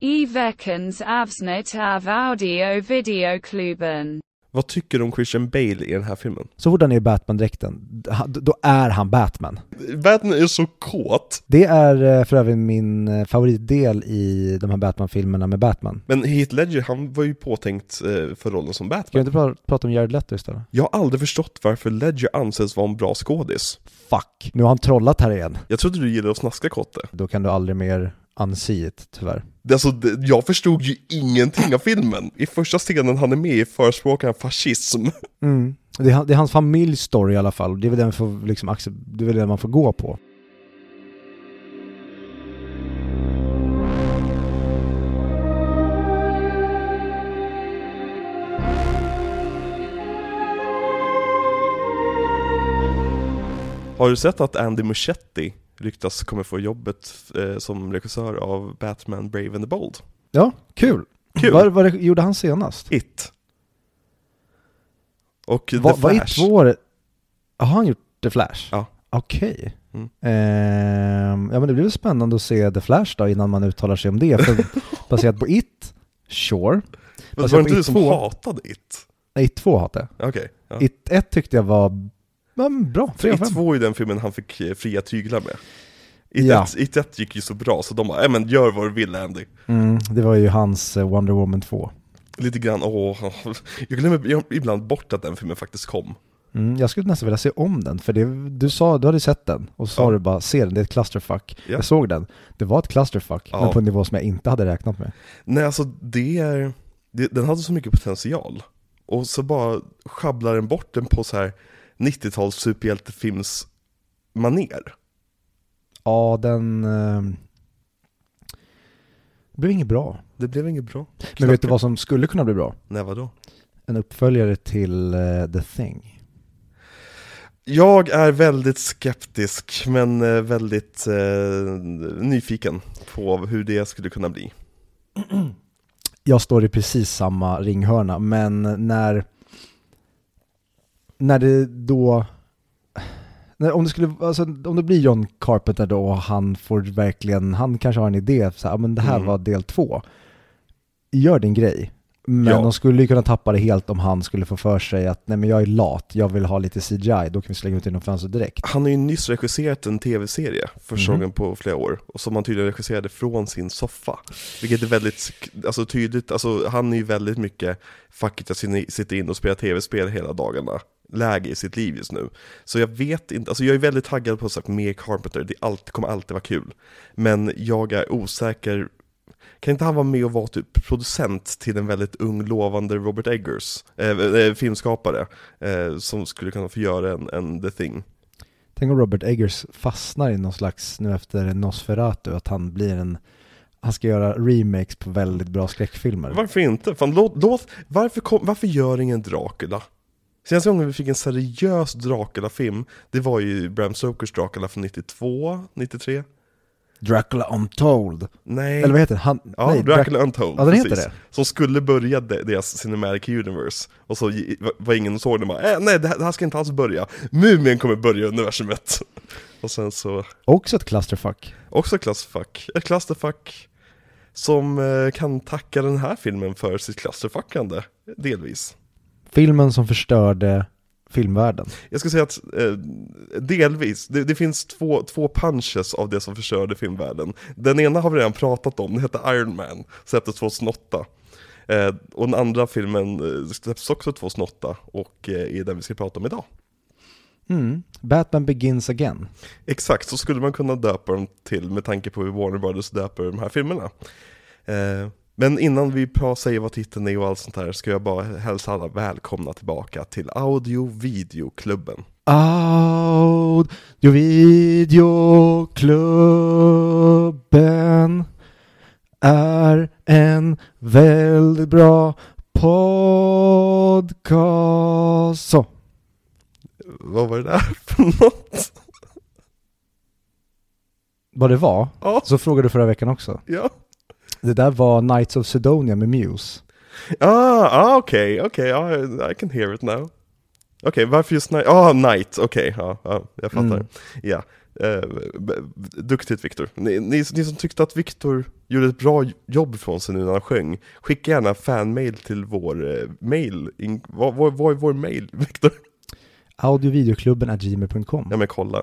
I veckans avsnitt av audio videoklubben. Vad tycker du om Christian Bale i den här filmen? Så fort han är i Batman-dräkten, då är han Batman. Batman är så kåt. Det är eh, för övrigt min eh, favoritdel i de här Batman-filmerna med Batman. Men Heath Ledger, han var ju påtänkt eh, för rollen som Ska vi Batman. inte pra- prata om Jared Leto istället? Jag har aldrig förstått varför Ledger anses vara en bra skådis. Fuck, nu har han trollat här igen. Jag trodde du gillade att snaska kotte. Då kan du aldrig mer unsee tyvärr. Alltså, det, jag förstod ju ingenting av filmen. I första scenen han är med i förespråkar han fascism. Mm. Det, är, det är hans familjs story i alla fall, det är väl den, får, liksom, det är väl den man får gå på. Har du sett att Andy Muschietti ryktas kommer få jobbet eh, som regissör av Batman Brave and the Bold? Ja, kul! Kul! Vad, vad gjorde han senast? It. Och The Vad var Flash. it två år? Har han gjort The Flash? Ja. Okej. Mm. Ehm, ja men det blir väl spännande att se The Flash då innan man uttalar sig om det. För baserat på It, sure. Men var det inte du It som hatade It? Nej, It 2 hatade jag. Okej. ja. It 1 tyckte jag var men bra, För 3 av It 5. 2 är den filmen han fick eh, fria tyglar med. It, Ja. 1, It 1 gick ju så bra så de bara, äh, men gör vad du vill Andy. Mm, det var ju hans eh, Wonder Woman 2. Lite grann, åh, jag glömmer ibland bort att den filmen faktiskt kom. Mm, jag skulle nästan vilja se om den, för det, du sa, du hade sett den och så sa Ja. du bara se den, det är ett clusterfuck. Ja. Jag såg den, det var ett clusterfuck, Ja. men på en nivå som jag inte hade räknat med. Nej alltså det är, det, den hade så mycket potential. Och så bara sjabblar den bort den på så här 90-tals superhjältefilms maner. Ja, den... Eh, det blev inget bra. Det blev inget bra. Men vet du vad som skulle kunna bli bra? Nej vadå? En uppföljare till eh, The Thing. Jag är väldigt skeptisk men eh, väldigt eh, nyfiken på hur det skulle kunna bli. Jag står i precis samma ringhörna, men när... När det då... När, om det skulle, alltså, om det blir John Carpenter då och han får verkligen, han kanske har en idé, så här, "Ja, men det här Mm. var del två. Gör din grej. Men Ja. de skulle ju kunna tappa det helt om han skulle få för sig att nej men jag är lat, jag vill ha lite CGI, då kan vi slänga ut genom fönstret direkt. Han har ju nyss regisserat en tv-serie, första Mhm. gången på flera år, och som han tydligen regisserade från sin soffa. Vilket är väldigt alltså, tydligt, alltså, han är ju väldigt mycket fuck it, jag sitter- in och spelar tv-spel hela dagarna läge i sitt liv just nu. Så jag vet inte, alltså jag är väldigt taggad på sagt mer Carpenter, det alltid, kommer alltid vara kul. Men jag är osäker, kan inte han vara med och vara typ producent till en väldigt ung lovande Robert Eggers, eh, filmskapare, eh, som skulle kunna få göra en, en The Thing? Tänk om Robert Eggers fastnar i någon slags, nu efter Nosferatu, att han blir en, han ska göra remakes på väldigt bra skräckfilmer. Varför inte? Fan, låt, låt, varför, kom, varför gör ingen Dracula? Senaste gången vi fick en seriös Dracula-film, det var ju Bram Stokers Dracula från 92, 93? Dracula Untold. Nej, Eller vad heter den? Han, ja, nej, Dracula Drac- Untold, Ja, den heter precis. det. Som skulle börja de, deras Cinematic Universe, och så var- ingen som såg det bara, äh, nej det här, det här ska inte alls börja, Mumien kommer börja universumet. Och sen så, Också ett clusterfuck. också clusterfuck, ett clusterfuck som eh, kan tacka den här filmen för sitt clusterfuckande, delvis. Filmen som förstörde filmvärlden. Jag ska säga att eh, delvis, det, det finns två, två punches av det som förstörde filmvärlden. Den ena har vi redan pratat om, den heter Iron Man, släpptes 2008. Eh, och den andra filmen eh, släpptes också 2008 och eh, är den vi ska prata om idag. Mm. Batman Begins Again. Exakt, så skulle man kunna döpa dem till med tanke på hur Warner Brothers döper de här filmerna. Eh, men innan vi säger vad titeln är och allt sånt här ska jag bara hälsa alla välkomna tillbaka till Audio Videoklubben. Audio videoklubben är en väldigt bra podcast. Så. Vad var det där för något? Vad det var, Ja, så frågade du förra veckan också. ja. Det där var Knights of Sidonia med Muse. Ah, ah okej, okej, ah, I can hear it now. Okej, varför just Night? Ah, Night, okej, ja, ja, jag fattar. Mm. Ja. Eh, duktigt Viktor. Ni, ni, ni som tyckte att Viktor gjorde ett bra jobb från sig nu när han sjöng, skicka gärna fanmail till vår eh, mail. In, vad, vad, vad är vår mail, Viktor? Audiovideoklubben gmail.com. Ja men kolla.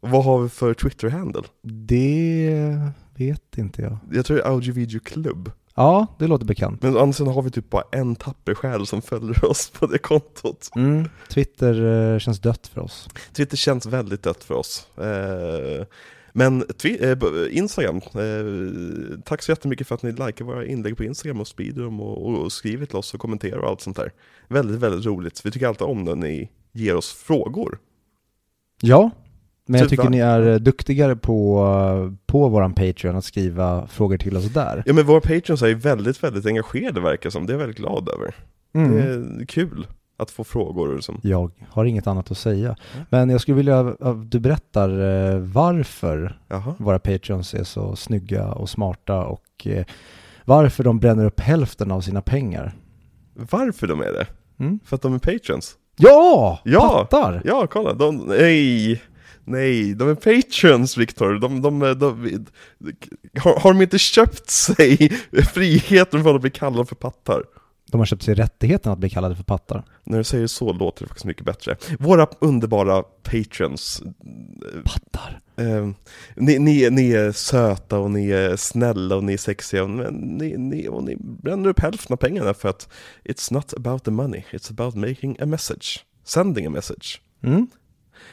Vad har vi för Twitter-handle? Det vet inte jag. Jag tror det är Audio Video Club. Ja, det låter bekant. Men sidan har vi typ bara en tapper själ som följer oss på det kontot. Mm. Twitter eh, känns dött för oss. Twitter känns väldigt dött för oss. Eh, men eh, Instagram, eh, tack så jättemycket för att ni likar våra inlägg på Instagram och sprider dem och, och, och skriver till oss och kommenterar och allt sånt där. Väldigt, väldigt roligt. Vi tycker alltid om när ni ger oss frågor. Ja, men jag Typ tycker ni är eh, duktigare på, eh, på våran Patreon att skriva frågor till oss där. Ja men våra patrons är väldigt, väldigt engagerade verkar som. Det är jag väldigt glad över. Mm. Det är kul att få frågor och som. Jag har inget annat att säga. Men jag skulle vilja att du berättar eh, varför Jaha. våra Patreons är så snygga och smarta och eh, varför de bränner upp hälften av sina pengar. Varför de är det? Mm. För att de är patrons? Ja! Ja! Pattar! Ja, kolla, de, nej, nej, de är patrons Viktor, de, de, de, de, har, har de inte köpt sig friheten från att bli kallade för pattar? De har köpt sig rättigheten att bli kallade för pattar. När du säger så låter det faktiskt mycket bättre. Våra underbara patrons, Pattar? eh, ni, ni, ni är söta och ni är snälla och ni är sexiga, men ni, ni, och ni bränner upp hälften av pengarna för att it's not about the money, it's about making a message, sending a message. Mm.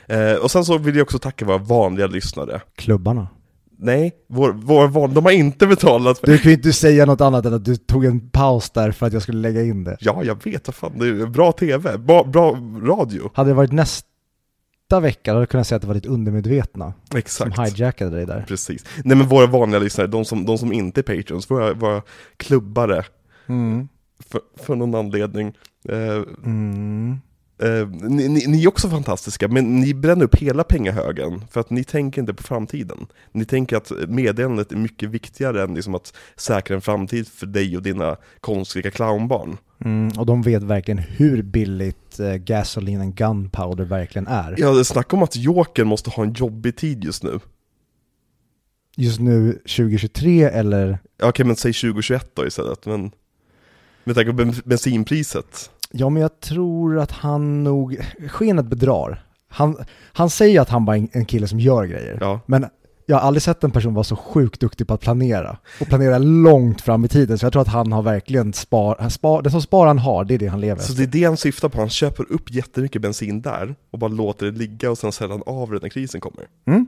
Eh, och sen så vill jag också tacka våra vanliga lyssnare. Klubbarna. Nej, vår, vår van, de har inte betalat. För, Du kan ju inte säga något annat än att du tog en paus där för att jag skulle lägga in det. ja, jag vet, vad fan, det är bra tv, bra, bra radio. Hade det varit nästa vecka, då hade jag kunnat säga att det var ditt undermedvetna Exakt. som hijackade dig där. Precis. Nej men våra vanliga lyssnare, de som, de som inte är patrons, våra, våra klubbare, Mm. för, för någon anledning. Eh, Mm. Eh, ni, ni, ni är också fantastiska, men ni bränner upp hela pengahögen, för att ni tänker inte på framtiden. Ni tänker att meddelandet är mycket viktigare än liksom att säkra en framtid för dig och dina konstiga clownbarn. Mm. Och de vet verkligen hur billigt eh, gasoline and gunpowder verkligen är. Ja, det snack om att Joker måste ha en jobbig tid just nu. Just nu 2023 eller, Okej, men säg 2021 då istället, men med tanke på ben- bensinpriset. Ja men jag tror att han nog, skenet bedrar. Han, han säger att han bara är en- kille som gör grejer. Ja. Men jag har aldrig sett en person vara så sjukt duktig på att planera. Och planera långt fram i tiden. Så jag tror att han har verkligen spar, spar det som spar han har, det är det han lever Så efter. det är det han syftar på, han köper upp jättemycket bensin där och bara låter det ligga och sen säljer han av det när krisen kommer. Mm.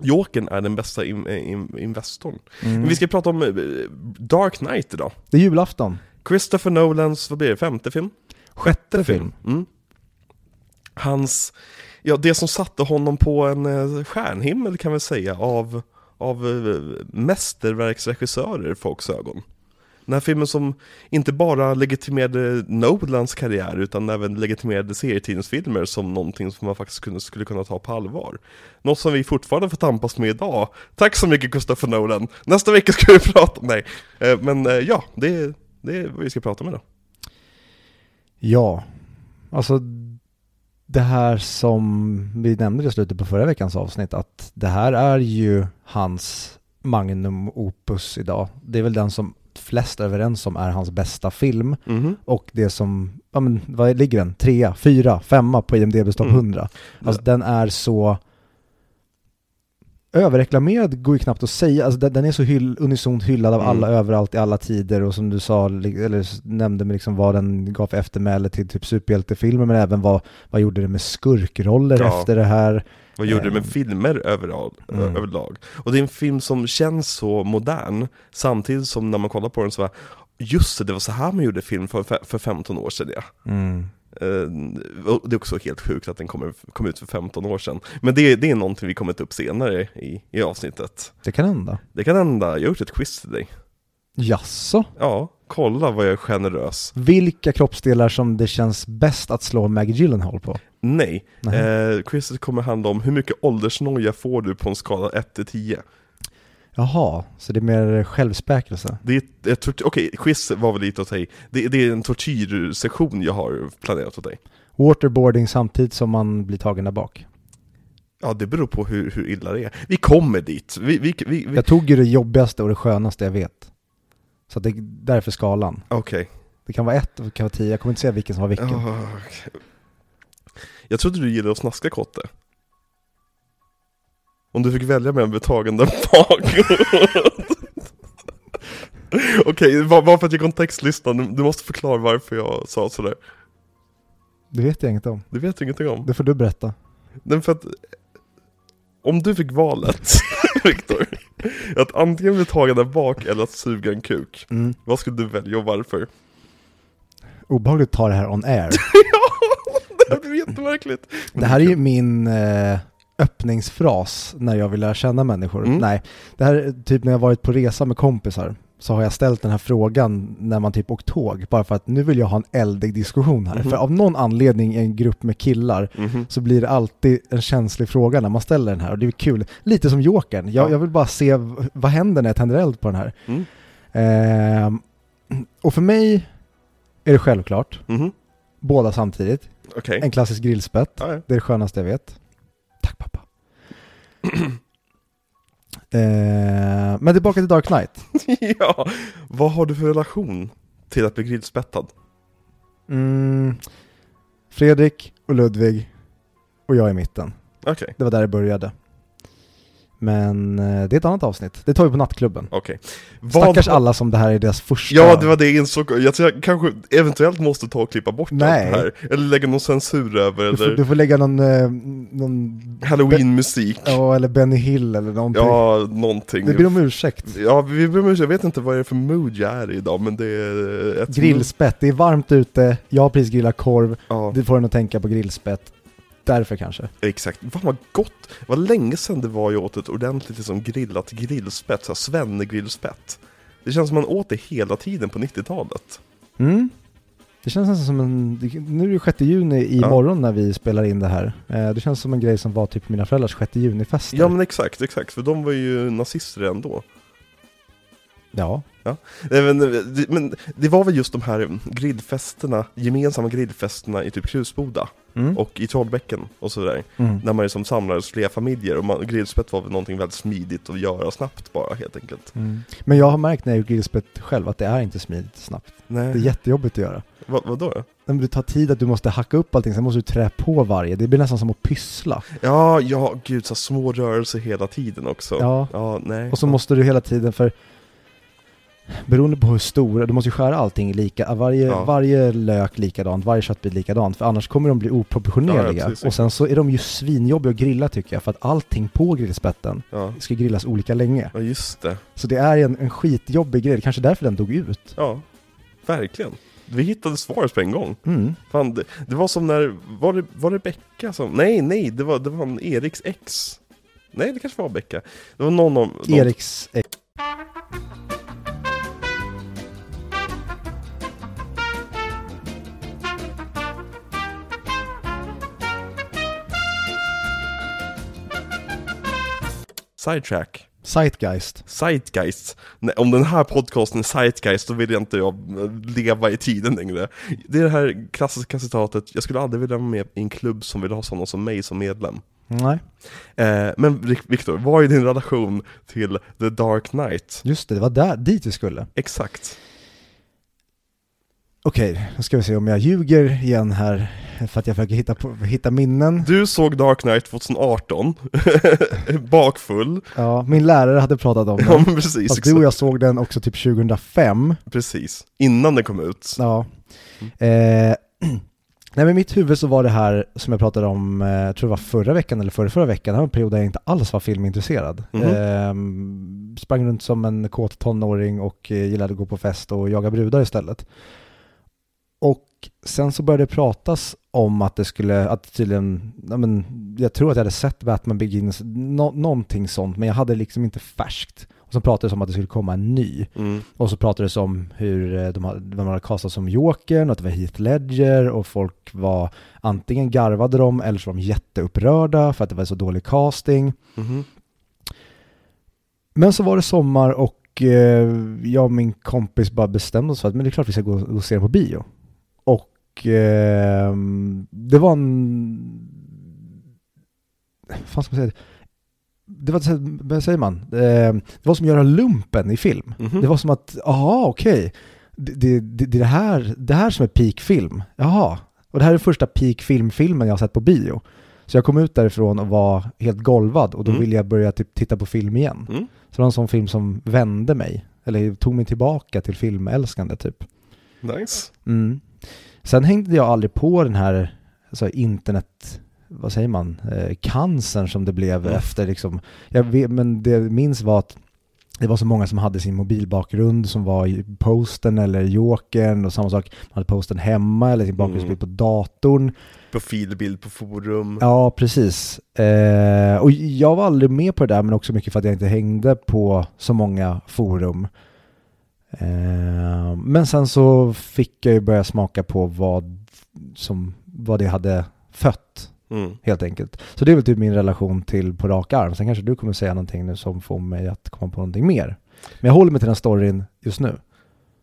Jokern är den bästa in, in, investorn. Mm. Men vi ska prata om eh, Dark Knight idag. Det är julafton. Christopher Nolans, vad blir det, femte film? Sjätte film. Mm. Hans, ja det som satte honom på en eh, stjärnhimmel kan vi säga av, av eh, mästerverksregissörer i folks ögon. Den här filmen som inte bara legitimerade Nolans karriär utan även legitimerade serietidningsfilmer som någonting som man faktiskt kunde, skulle kunna ta på allvar. Något som vi fortfarande får tampas med idag. Tack så mycket Christopher Nolan! Nästa vecka ska vi prata om, nej. Eh, Men ja, det, är- det är vad vi ska prata om idag. Ja, alltså det här som vi nämnde i slutet på förra veckans avsnitt, att det här är ju hans magnum opus idag. Det är väl den som flest är överens om är hans bästa film Mhm. och det som, ja men vad ligger den? Trea, fyra, femma på IMDB topp Mm. 100. Alltså den är så överreklamerad går ju knappt att säga, alltså den, är så hyll, unisont hyllad av Mm. alla överallt i alla tider och som du sa, eller nämnde med liksom vad den gav för eftermäle till typ superhjältefilmer men även vad, vad gjorde det med skurkroller Ja. efter det här. Vad gjorde det med Ehm. filmer överall, Mm. överlag? Och det är en film som känns så modern, samtidigt som när man kollar på den så var just det, det var så här man gjorde film för, för 15 år sedan ja. Eh, och det är också helt sjukt att den kommer, kom ut för 15 år sedan. Men det, det är någonting vi kommer ta upp senare i, i avsnittet. Det kan hända. Det kan hända, jag har gjort ett quiz till dig. Jaså? Ja, kolla vad jag är generös. Vilka kroppsdelar som det känns bäst att slå Maggie Gyllenhaal på? Nej, Nej. eh, quizet kommer handla om hur mycket åldersnoja får du på en skala 1 till 10? Jaha, så det är mer självspäkelse? Det är ett, ett tort- okej, quiz var väl lite åt dig. Det, det är en tortyrsektion jag har planerat åt dig. Waterboarding samtidigt som man blir tagen där bak? Ja, det beror på hur, hur illa det är. Vi kommer dit. Vi, vi, vi. Jag tog ju det jobbigaste och det skönaste jag vet. Så det är därför skalan. Okej. Det kan vara ett och det kan vara tio, jag kommer inte säga vilken som var vilken. Ah, okej. Jag trodde du gillade att snaska kotte. Om du fick välja mellan betagande bakgrund. Okej, bara bara för att ge kontextlistan, du måste förklara varför jag sa sådär. Det vet jag inget om. Det vet du ingenting om. Det får du berätta. Den för att, om du fick valet, Viktor, att antingen bli tagen där bak eller att suga en kuk, Mm. vad skulle du välja och varför? Obehagligt att ta det här on air. Det här blir jättemärkligt. Det här är ju min eh, öppningsfras när jag vill lära känna människor. Mm. Nej, det här är typ när jag varit på resa med kompisar så har jag ställt den här frågan när man typ åkt tåg, bara för att nu vill jag ha en eldig diskussion här. Mhm. För av någon anledning i en grupp med killar Mhm. så blir det alltid en känslig fråga när man ställer den här och det är kul. Lite som Jokern, jag, Ja. jag vill bara se vad händer när jag tänder eld på den här. Mm. Ehm, och för mig är det självklart, Mhm. båda samtidigt. Okej. En klassisk grillspett. Ja, ja. Det är det skönaste jag vet. Tack pappa. eh, men tillbaka till Dark Knight. ja, vad har du för relation till att bli grillspettad? Mm, Fredrik och Ludvig och jag i mitten. Okej, Det var där det började. Men eh, det är ett annat avsnitt. Det tar vi på nattklubben. okej. Vad Stackars alla som det här är deras första... Ja, det var det jag insåg. Jag tror jag kanske eventuellt måste ta och klippa bort Nej. allt det här. Eller lägga någon censur över, du, får, eller du får lägga någon, eh, någon halloween-musik. Ja, ja, eller Benny Hill eller någonting. någonting. det blir om ursäkt. Ja, vi ber om ursäkt. jag vet inte vad det är för mood jag är i idag, men det är ett... Grillspett, det är varmt ute, jag har precis grillat korv, Ja, det får en att tänka på grillspett. Därför kanske. exakt. Fan vad gott! Vad länge sedan det var jag åt ett ordentligt liksom, grillat grillspett, såhär svennegrillspett. Det känns som man åt det hela tiden på 90-talet. Mm. Det känns nästan som en, nu är det 6 juni Ja. imorgon när vi spelar in det här. Eh, Det känns som en grej som var typ mina föräldrars 6 juni-fester. Ja men exakt, exakt, för de var ju nazister redan då. Ja. Men, det, men det var väl just de här grillfesterna, gemensamma grillfesterna i typ Krusboda Mm. och i Trollbäcken och sådär. Mm. När man liksom samlades flera familjer och man, grillspett var väl någonting väldigt smidigt att göra snabbt bara helt enkelt. Mm. Men jag har märkt när jag gjort grillspett själv att det är inte smidigt snabbt. Nej, Det är jättejobbigt att göra. vad, vadå då? Men det tar tid att du måste hacka upp allting, sen måste du trä på varje. Det blir nästan som att pyssla. Ja, ja, gud, så små rörelser hela tiden också. Ja. ja nej. Och så måste du hela tiden, för beroende på hur stora, du måste ju skära allting lika, varje, Ja. varje lök likadant, varje köttbit likadant, för annars kommer de bli oproportionerliga. ja, och sen så är de ju svinjobbiga att grilla tycker jag, för att allting på grillspetten Ja. ska grillas olika länge. ja, just det. Så det är en, en skitjobbig grej, kanske därför den dog ut. Ja, verkligen. Vi hittade svaret på en gång. Mm. Fan, det, det var som när, var det, var det Becka som, nej nej, det var, det var en Eriks ex. Nej det kanske var Becka. Det var någon av de- Eriks ex. Sidetrack. Zeitgeist. Zeitgeist. Nej, om den här podcasten är Zeitgeist, då vill jag inte jag leva i tiden längre. Det är det här klassiska citatet, jag skulle aldrig vilja vara med i en klubb som vill ha sådana som mig som medlem. Nej, Eh, men Viktor, vad är din relation till The Dark Knight? just det, det var där, dit vi skulle. Exakt. Okej, nu ska vi se om jag ljuger igen här, för att jag försöker hitta, på, hitta minnen. Du såg Dark Knight 2018, bakfull. Ja, min lärare hade pratat om Ja den. men precis, Fast du och jag såg den också typ 2005. precis. Innan den kom ut. Ja. Eh, nej men i mitt huvud så var det här som jag pratade om, eh, jag tror det var förra veckan eller förra, förra veckan, det var en period där jag inte alls var filmintresserad. Mhm. Eh, sprang runt som en kåt tonåring och eh, gillade att gå på fest och jaga brudar istället. Och sen så började det pratas om att det skulle, att tydligen, ja men, jag tror att jag hade sett Batman Begins, nå någonting sånt, men jag hade liksom inte färskt. Och så pratades det om att det skulle komma en ny. Mm. Och så pratades det om hur eh, de hade, de hade kastat som Jokern, och att det var Heath Ledger och folk var antingen garvade de eller så var de jätteupprörda för att det var så dålig casting. Mhm. Men så var det sommar och eh, jag och min kompis bara bestämde oss för att men det är klart vi ska gå gå och se den på bio. Och eh, det var en... fan ska man säga? Det var, vad säger man? Eh, Det var som att göra lumpen i film. Mhm. Det var som att, jaha okej, det, det, det, det, här, det här som är peakfilm, jaha. Och det här är första peakfilmfilmen jag har sett på bio. Så jag kom ut därifrån och var helt golvad och då Mm. ville jag börja typ titta på film igen. Mm. Så det var en sån film som vände mig, eller tog mig tillbaka till filmälskande typ. Nice. Mm. Sen hängde jag aldrig på den här alltså, internet, vad säger man, eh, cancern som det blev Mm. efter liksom. Jag vet, men det jag minns var att det var så många som hade sin mobilbakgrund som var i posten eller jokern och samma sak, man hade posten hemma eller sin bakgrundsbild på datorn. Profilbild på forum. Ja, precis. Eh, och jag var aldrig med på det där, men också mycket för att jag inte hängde på så många forum. Eh, men sen så fick jag ju börja smaka på vad, som, vad det hade fött, Mm. helt enkelt. Så det är väl typ min relation till På rak arm. Sen kanske du kommer säga någonting nu som får mig att komma på någonting mer. Men jag håller mig till den storyn just nu.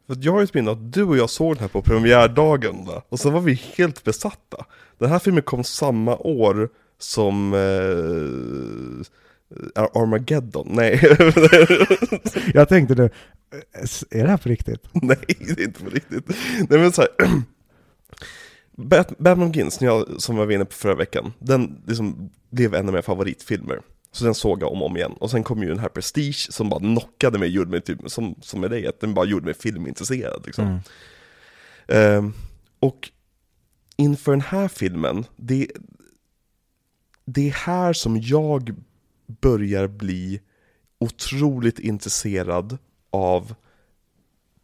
För jag har ett minne att du och jag såg den här på premiärdagen va? Och så var vi helt besatta. Den här filmen kom samma år som eh, Armageddon, nej. Jag tänkte nu, är det här på riktigt? nej, det är inte på riktigt. Nej men så här. Bat- Batman Begins, när jag, som jag var inne på förra veckan, den liksom blev en av mina favoritfilmer. Så den såg jag om och om igen. Och sen kom ju den här Prestige som bara knockade mig, gjorde mig typ, som, som med dig, att den bara gjorde mig filmintresserad liksom. Mm. Ehm, och inför den här filmen, det, det är här som jag börjar bli otroligt intresserad av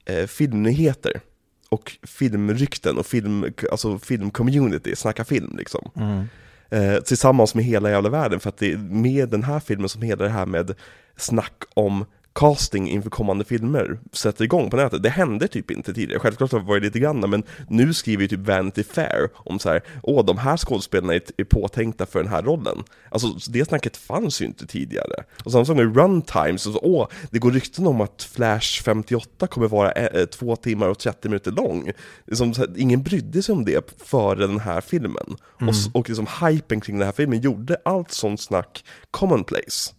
eh, filmnyheter och filmrykten och film, alltså filmcommunity, snacka film liksom. Mm. Eh, tillsammans med hela jävla världen, för att det är med den här filmen som hela det här med snack om casting inför kommande filmer sätter igång på nätet. Det hände typ inte tidigare, självklart har det lite grann, men nu skriver ju typ Vanity Fair om så här, åh de här skådespelarna är, är påtänkta för den här rollen. Alltså det snacket fanns ju inte tidigare. Och samma sak med runtimes, och så, åh, det går rykten om att Flash 58 kommer vara eh, två timmar och 30 minuter lång. Liksom, så här, ingen brydde sig om det före den här filmen. Och, s- och liksom hypen kring den här filmen gjorde allt sånt snack commonplace.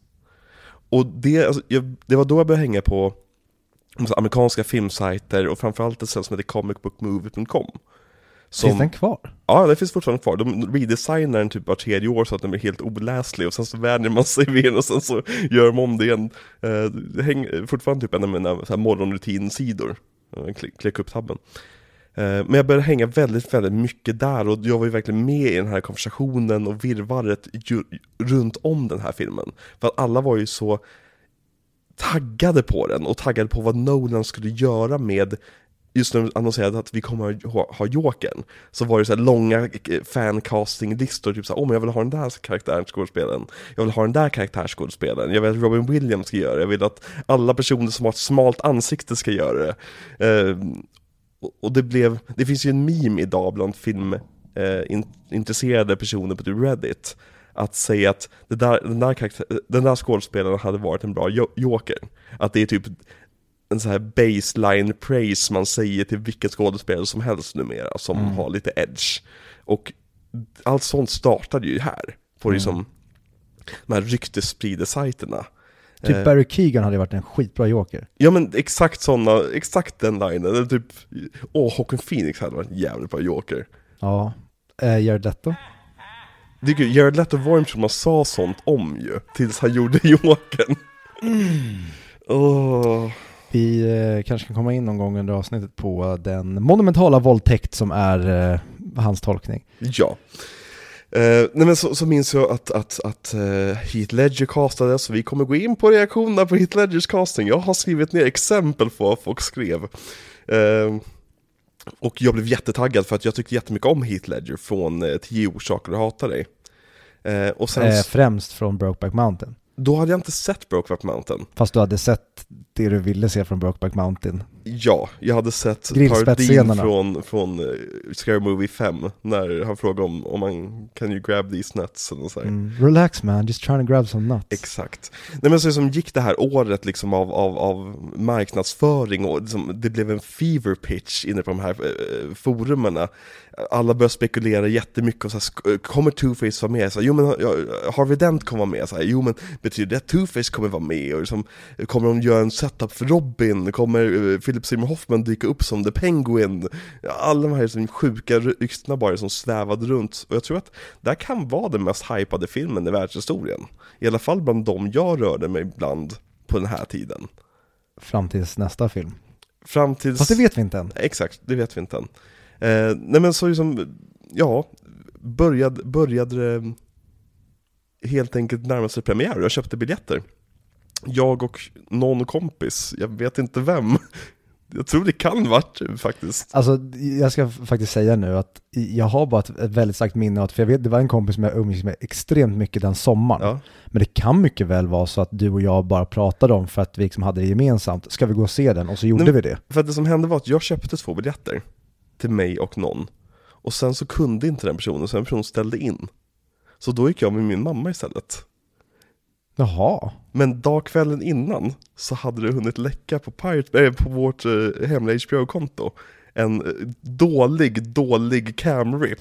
Och det, alltså, jag, det var då jag började hänga på alltså, amerikanska filmsajter och framförallt ett ställe som heter comicbookmovie.com. Som, Finns den kvar? Ja, det finns fortfarande kvar. De redesignar den typ var tredje år så att den blir helt oläslig och sen så vänjer man sig vid den och sen så gör de om det igen. Eh, det hänger fortfarande typ en av mina morgonrutinsidor. Eh, Klick, klicka upp tabben. Eh, men jag började hänga väldigt, väldigt mycket där och jag var ju verkligen med i den här konversationen och virrvarret ju, runt om den här filmen. För att alla var ju så taggade på den och taggade på vad Nolan skulle göra med Just när de annonserade att vi kommer att ha, ha Jokern Så var det så här långa eh, fancastinglistor, typ såhär, åh men jag vill ha den där karaktärsskådespelaren Jag vill ha den där karaktärsskådespelaren Jag vill att Robin Williams ska göra det, jag vill att alla personer som har ett smalt ansikte ska göra det. Eh, och- det blev, det finns ju en meme idag bland filmintresserade personer på typ Reddit att säga att där, den, där karaktär, den där skådespelaren hade varit en bra jo- joker. Att det är typ en sån här baseline praise man säger till vilken skådespelare som helst numera som har lite edge. Och allt sånt startade ju här, på liksom de här ryktesspridersajterna. Typ Eh, Barry Keegan hade varit en skitbra joker. Ja men exakt sådana, exakt den linen, eller typ, åh Håkan Phoenix hade varit en jävligt bra joker. Ja. Eh, Jared Leto? Det är kul, Jared Leto var en person man sa sånt om ju, tills han gjorde Jokern. Åh. Vi eh, kanske kan komma in någon gång under avsnittet på den monumentala våldtäkt som är eh, hans tolkning. Ja. Eh, nej men så, så minns jag att, att, att eh, Heath Ledger castades, så vi kommer gå in på reaktionerna på Heath Ledgers casting. Jag har skrivit ner exempel på vad folk skrev. Eh, och jag blev jättetaggad för att jag tyckte jättemycket om Heath Ledger från eh, 10 orsaker att hata dig. Eh, och sen, främst från Brokeback Mountain. då hade jag inte sett Brokeback Mountain. Fast du hade sett det du ville se från Brokeback Mountain. Ja, jag hade sett parodin från, från uh, Scary Movie 5 När han frågar om, om man kan you grab these nuts eller så. Mm. Relax man, just trying to grab some nuts. Exakt. Nej men så som gick det här året liksom av, av, av marknadsföring och liksom, det blev en fever pitch inne på de här eh, forumerna. Alla började spekulera jättemycket och så här, kommer Two-Face vara med? Så här, jo men Harvey Dent kommer vara med, så här, jo men betyder det att Two-Face kommer vara med? Och liksom, kommer de göra en setup för Robin? Kommer eh, Philip Seymour Hoffman dyka upp som The Penguin? Alla de här liksom, sjuka ryktena bara som svävade runt. Och jag tror att det här kan vara den mest hypade filmen i världshistorien. I alla fall bland de jag rörde mig bland på den här tiden. Fram tills nästa film. Fram tills... Fast det vet vi inte än. Exakt, det vet vi inte än. Eh, nej men så liksom, ja, började, började det helt enkelt närma sig premiär och jag köpte biljetter. Jag och någon kompis, jag vet inte vem. Jag tror det kan varit du faktiskt. Alltså, jag ska faktiskt säga nu att jag har bara ett, ett väldigt starkt minne att, för jag vet, det var en kompis som jag umgicks med extremt mycket den sommaren. Ja, Men det kan mycket väl vara så att du och jag bara pratade om för att vi liksom hade det gemensamt. Ska vi gå och se den? Och så gjorde Nej, vi det. för att det som hände var att jag köpte två biljetter till mig och någon. Och sen så kunde inte den personen, så den personen ställde in. Så då gick jag med min mamma istället. Jaha. Men dagkvällen innan så hade det hunnit läcka på, Pirate, äh, på vårt eh, hemliga HBO-konto en eh, dålig, dålig camrip.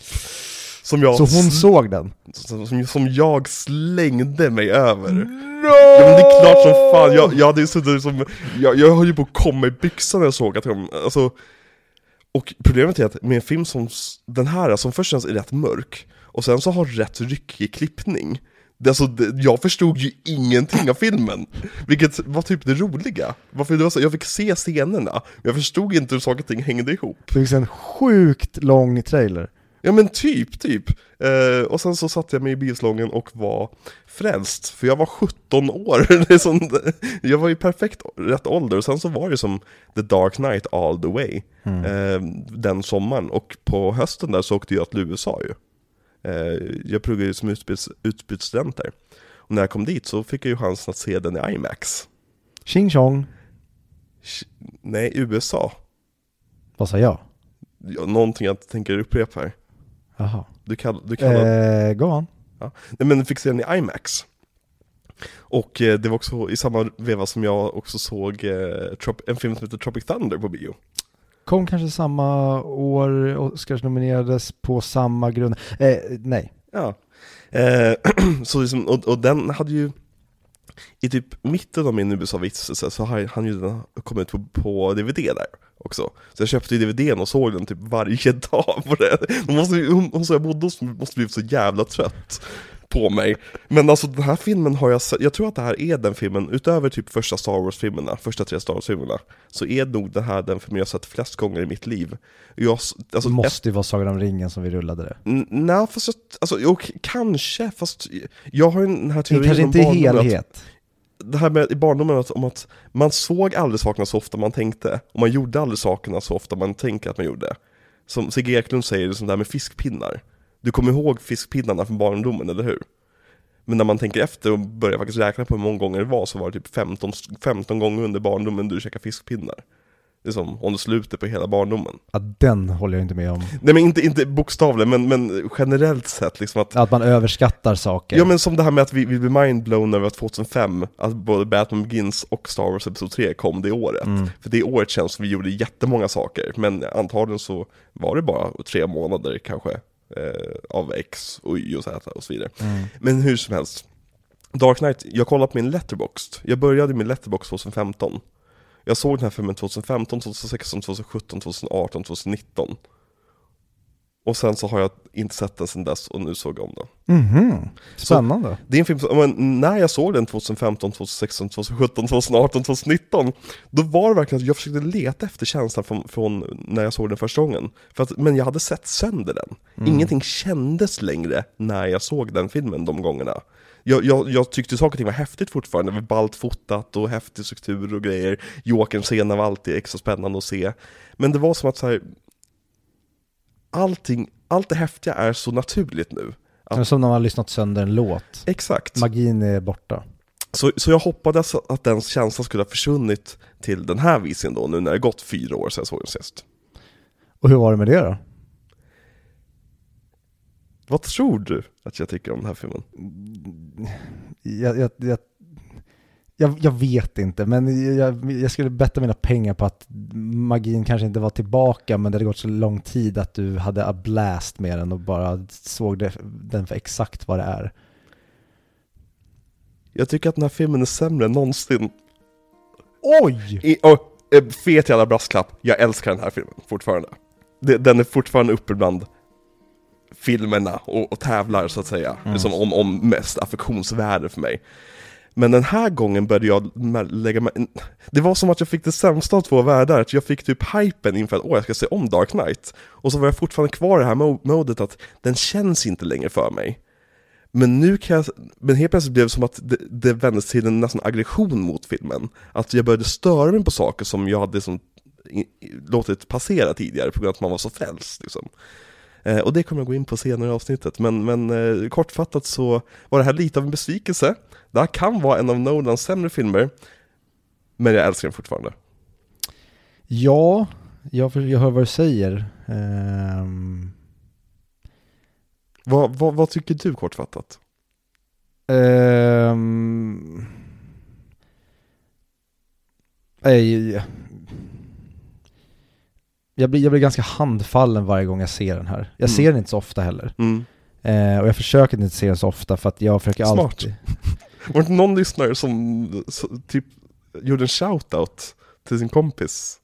Som jag, Så hon såg den? som, som, jag slängde mig över. Ja men det är klart som fan, jag, jag hade ju suttit som, jag, jag höll ju på att komma i byxan när jag såg att de, alltså Och problemet är att med en film som den här, som först känns rätt mörk, och sen så har rätt ryckig klippning det, alltså, det, jag förstod ju ingenting av filmen, vilket var typ det roliga. Varför det var så, jag fick se scenerna, men jag förstod inte hur saker och ting hängde ihop. Det finns en sjukt lång trailer. Ja men typ, typ. Eh, och sen så satte jag mig i biosalongen och var frälst, för jag var 17 år. Det är sån, jag var i perfekt rätt ålder, och sen så var det som The Dark Knight all the way. Eh, den sommaren, och på hösten där så åkte jag till USA ju. Eh, jag pluggade ju som utbyts, utbytesstudent där. Och när jag kom dit så fick jag ju chansen att se den i IMAX. Tjing tjong. Nej, USA. Vad sa jag? Ja, någonting jag tänker upprepa här. Jaha. Du, kall, du kallar Eh, go on. Ja. Nej men fick se den i IMAX. Och eh, det var också i samma veva som jag också såg eh, en film som heter Tropic Thunder på bio. Kom kanske samma år, Oscars nominerades på samma grund. Eh, nej. Ja. Eh, så liksom, och, och den hade ju, i typ mitten av min USA-vistelse så har han ju den kommit på, på DVD där också. Så jag köpte ju DVDn och såg den typ varje dag på det. Hon, måste, hon, hon som jag bodde hos måste blivit så jävla trött på mig. Men alltså den här filmen har jag sett, jag tror att det här är den filmen, utöver typ första Star Wars-filmerna, första tre Star Wars-filmerna, så är nog det här den filmen jag sett flest gånger i mitt liv. Jag, alltså, det måste ju vara Sagan om ringen som vi rullade det. Nej, fast jag, alltså, k- kanske, fast jag har ju den här Det teorin kanske om inte barndomen att- helhet. Det här med i barndomen att, om att man såg aldrig sakerna så ofta man tänkte, och man gjorde aldrig sakerna så ofta man tänker att man gjorde. Som Sigge Eklund säger, det sånt där med fiskpinnar. Du kommer ihåg fiskpinnarna från barndomen, eller hur? Men när man tänker efter och börjar faktiskt räkna på hur många gånger det var så var det typ 15, 15 gånger under barndomen du käkade fiskpinnar. Det är som om du sluter på hela barndomen. Ja, den håller jag inte med om. Nej men inte, inte bokstavligen, men, men generellt sett liksom att Att man överskattar saker. Ja men som det här med att vi, vi blev mindblown över att 2005, att både Batman Begins och Star Wars Episod 3 kom det året. Mm. För det året känns som vi gjorde jättemånga saker, men antagligen så var det bara tre månader kanske, eh, av X och Y och Z och så vidare. Mm. Men hur som helst, Dark Knight, jag kollade på min letterboxd, jag började min letterbox 2015. Jag såg den här filmen 2015, 2016, 2017, 2018, 2019. Och sen så har jag inte sett den sedan dess och nu såg jag om den. Mhm. Spännande. Det är en film men när jag såg den 2015, 2016, 2017, 2018, 2019 Då var det verkligen att jag försökte leta efter känslan från, från när jag såg den första gången. För att, Men jag hade sett sönder den. Ingenting kändes längre när jag såg den filmen de gångerna. Jag, jag, jag tyckte saker och ting var häftigt fortfarande, var ballt fotat och häftig struktur och grejer. Jokerns scena var alltid extra spännande att se. Men det var som att så här, Allting, allt det häftiga är så naturligt nu är Som när man har lyssnat sönder en låt. Exakt Magin är borta. Så, så jag hoppades att den känslan skulle ha försvunnit till den här visningen då, nu när det gått fyra år sedan jag såg den sist. Och hur var det med det då? Vad tror du att jag tycker om den här filmen? Jag, jag, jag, jag, jag vet inte, men jag, jag skulle betta mina pengar på att magin kanske inte var tillbaka, men det hade gått så lång tid att du hade a blast med den och bara såg det, den för exakt vad det är. Jag tycker att den här filmen är sämre än någonsin. Oj! I, och, eh, fet jävla brasklapp, jag älskar den här filmen fortfarande. Den är fortfarande uppe bland filmerna och, och tävlar så att säga, Mm. liksom om, om mest affektionsvärde för mig. Men den här gången började jag lägga mig... Det var som att jag fick det sämsta av två världar, att jag fick typ hypen inför att åh, jag ska se om Dark Knight. Och så var jag fortfarande kvar i det här modet att den känns inte längre för mig. Men nu kan jag, men helt plötsligt blev det som att det, det vändes till en nästan aggression mot filmen. Att jag började störa mig på saker som jag hade liksom, i, låtit passera tidigare på grund av att man var så frälst. Liksom. Eh, och det kommer jag gå in på senare i avsnittet, men, men eh, kortfattat så var det här lite av en besvikelse. Det här kan vara en av Nolans sämre filmer, men jag älskar den fortfarande. Ja, jag, jag hör vad du säger. Ehm, Vad, vad, vad tycker du kortfattat? ehm, nej, jag, blir, jag blir ganska handfallen varje gång jag ser den här. Jag Mm. ser den inte så ofta heller. Mm. Eh, och jag försöker inte se den så ofta för att jag försöker Smart. alltid... Var det inte någon lyssnare som, typ gjorde en shoutout till sin kompis?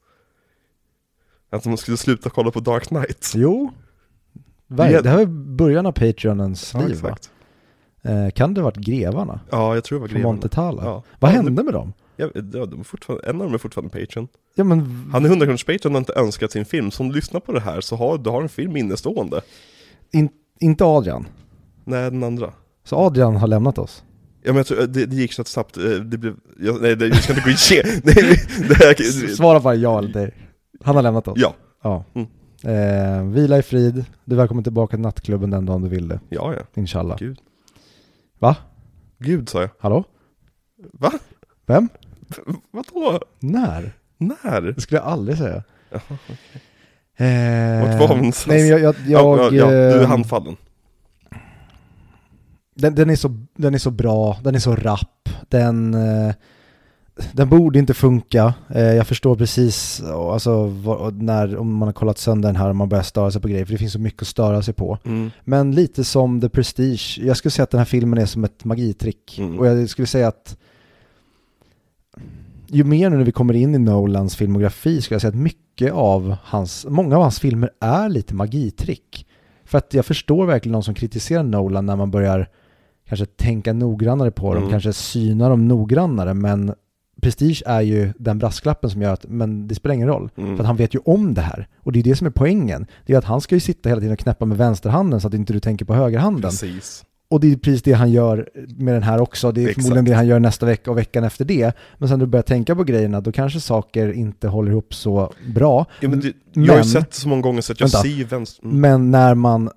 Att de skulle sluta kolla på Dark Knight? Jo, Det- Ver- det här är början av Patreonens Ja, liv va? exakt. Eh, kan det ha varit grevarna? Ja, jag tror det var greven. Montetala? Ja. Vad hände med dem? Ja, ja, de är fortfarande, en av dem är fortfarande Patreon. Ja men, Han är 100 kronors Patreon och har inte önskat sin film, så om du lyssnar på det här så har du har en film innestående. in, inte Adrian. Nej, den andra. Så Adrian har lämnat oss. Ja men jag tror, det, det gick så snabbt, eh, det blev, jag, nej det, jag ska inte gå in här, Svara bara ja eller nej. Han har lämnat oss. Ja, Ja. Mm. Eh, vila i frid. Du är välkommen tillbaka till nattklubben den dagen du vill det. ja ja, Inshallah. Gud. Va? Gud sa jag. Hallå? Va? Vem? Vadå? När? När? Det skulle jag aldrig säga. Jaha, Eh, Vart var någonstans? Nej men jag, jag, ja, jag ja, ja, du är eh, handfallen. den, den, är så, den är så bra, den är så rapp, den, eh, den borde inte funka. Eh, jag förstår precis alltså, när, om man har kollat sönder den här och man börjar störa sig på grejer, för det finns så mycket att störa sig på. Mm. Men lite som The Prestige, jag skulle säga att den här filmen är som ett magitrick. Mm. Och jag skulle säga att ju mer nu när vi kommer in i Nolans filmografi skulle jag säga att mycket av hans, många av hans filmer är lite magitrick. För att jag förstår verkligen de som kritiserar Nolan när man börjar kanske tänka noggrannare på dem, Mm. kanske syna dem noggrannare, men Prestige är ju den brasklappen som gör att, men det spelar ingen roll. Mm. För att han vet ju om det här. Och det är det som är poängen. Det är att han ska ju sitta hela tiden och knäppa med vänsterhanden så att inte du tänker på högerhanden. Precis. Och det är precis det han gör med den här också. Det är Exakt. förmodligen det han gör nästa vecka och veckan efter det. Men sen när du börjar tänka på grejerna, då kanske saker inte håller ihop så bra. Ja, men det, jag har ju Men- sett det så många gånger så att jag Vänta. ser vänster... Mm. Men när man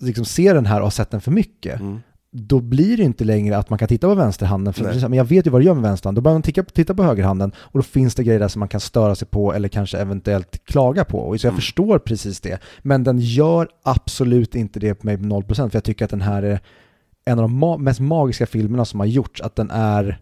liksom ser den här och har sett den för mycket, Mm. då blir det inte längre att man kan titta på vänsterhanden, för Nej. det men jag vet ju vad du gör med vänsterhanden. Då börjar man titta, titta på högerhanden och då finns det grejer där som man kan störa sig på eller kanske eventuellt klaga på. Och så jag Mm. förstår precis det. Men den gör absolut inte det på mig på 0% för jag tycker att den här är en av de ma- mest magiska filmerna som har gjorts. Att den är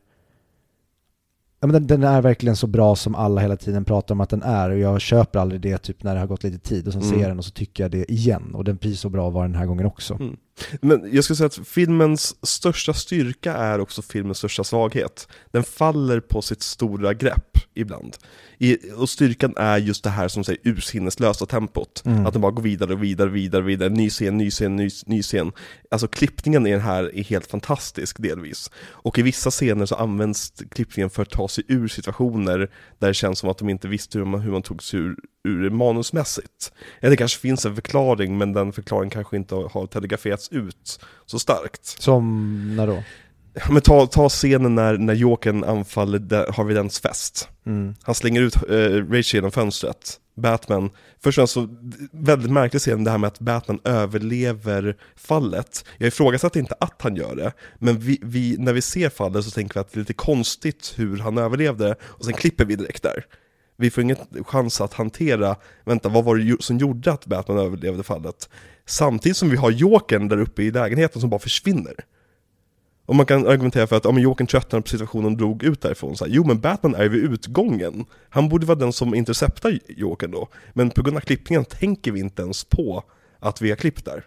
Ja, men den, den är verkligen så bra som alla hela tiden pratar om att den är och jag köper aldrig det typ när det har gått lite tid och sen Mm. ser jag den och så tycker jag det igen och den blir så bra var den här gången också. Mm. Men jag skulle säga att filmens största styrka är också filmens största svaghet. Den faller på sitt stora grepp ibland. I, och styrkan är just det här som säger ursinneslösa tempot. Mm. Att den bara går vidare och vidare, vidare, vidare, ny scen, ny scen, ny, ny scen. Alltså klippningen i den här är helt fantastisk delvis. Och i vissa scener så används klippningen för att ta sig ur situationer där det känns som att de inte visste hur man, hur man tog sig ur, ur manusmässigt. Eller det kanske finns en förklaring, men den förklaringen kanske inte har- har telegraferats ut så starkt. Som när då? Men ta, ta scenen när, när Jokern anfaller De- Harvey Dents fest. Mm. Han slänger ut uh, Rachel genom fönstret. Batman, först och främst så, väldigt märklig scen det här med att Batman överlever fallet. Jag ifrågasätter inte att han gör det, men vi, vi, när vi ser fallet så tänker vi att det är lite konstigt hur han överlevde, och sen klipper vi direkt där. Vi får ingen chans att hantera, vänta, vad var det som gjorde att Batman överlevde fallet? Samtidigt som vi har Jokern där uppe i lägenheten som bara försvinner. Och man kan argumentera för att ja, men Jokern tröttnade på situationen och drog ut därifrån. Så här, jo men Batman är ju vid utgången. Han borde vara den som interceptar Jokern då. Men på grund av klippningen tänker vi inte ens på att vi har klippt där.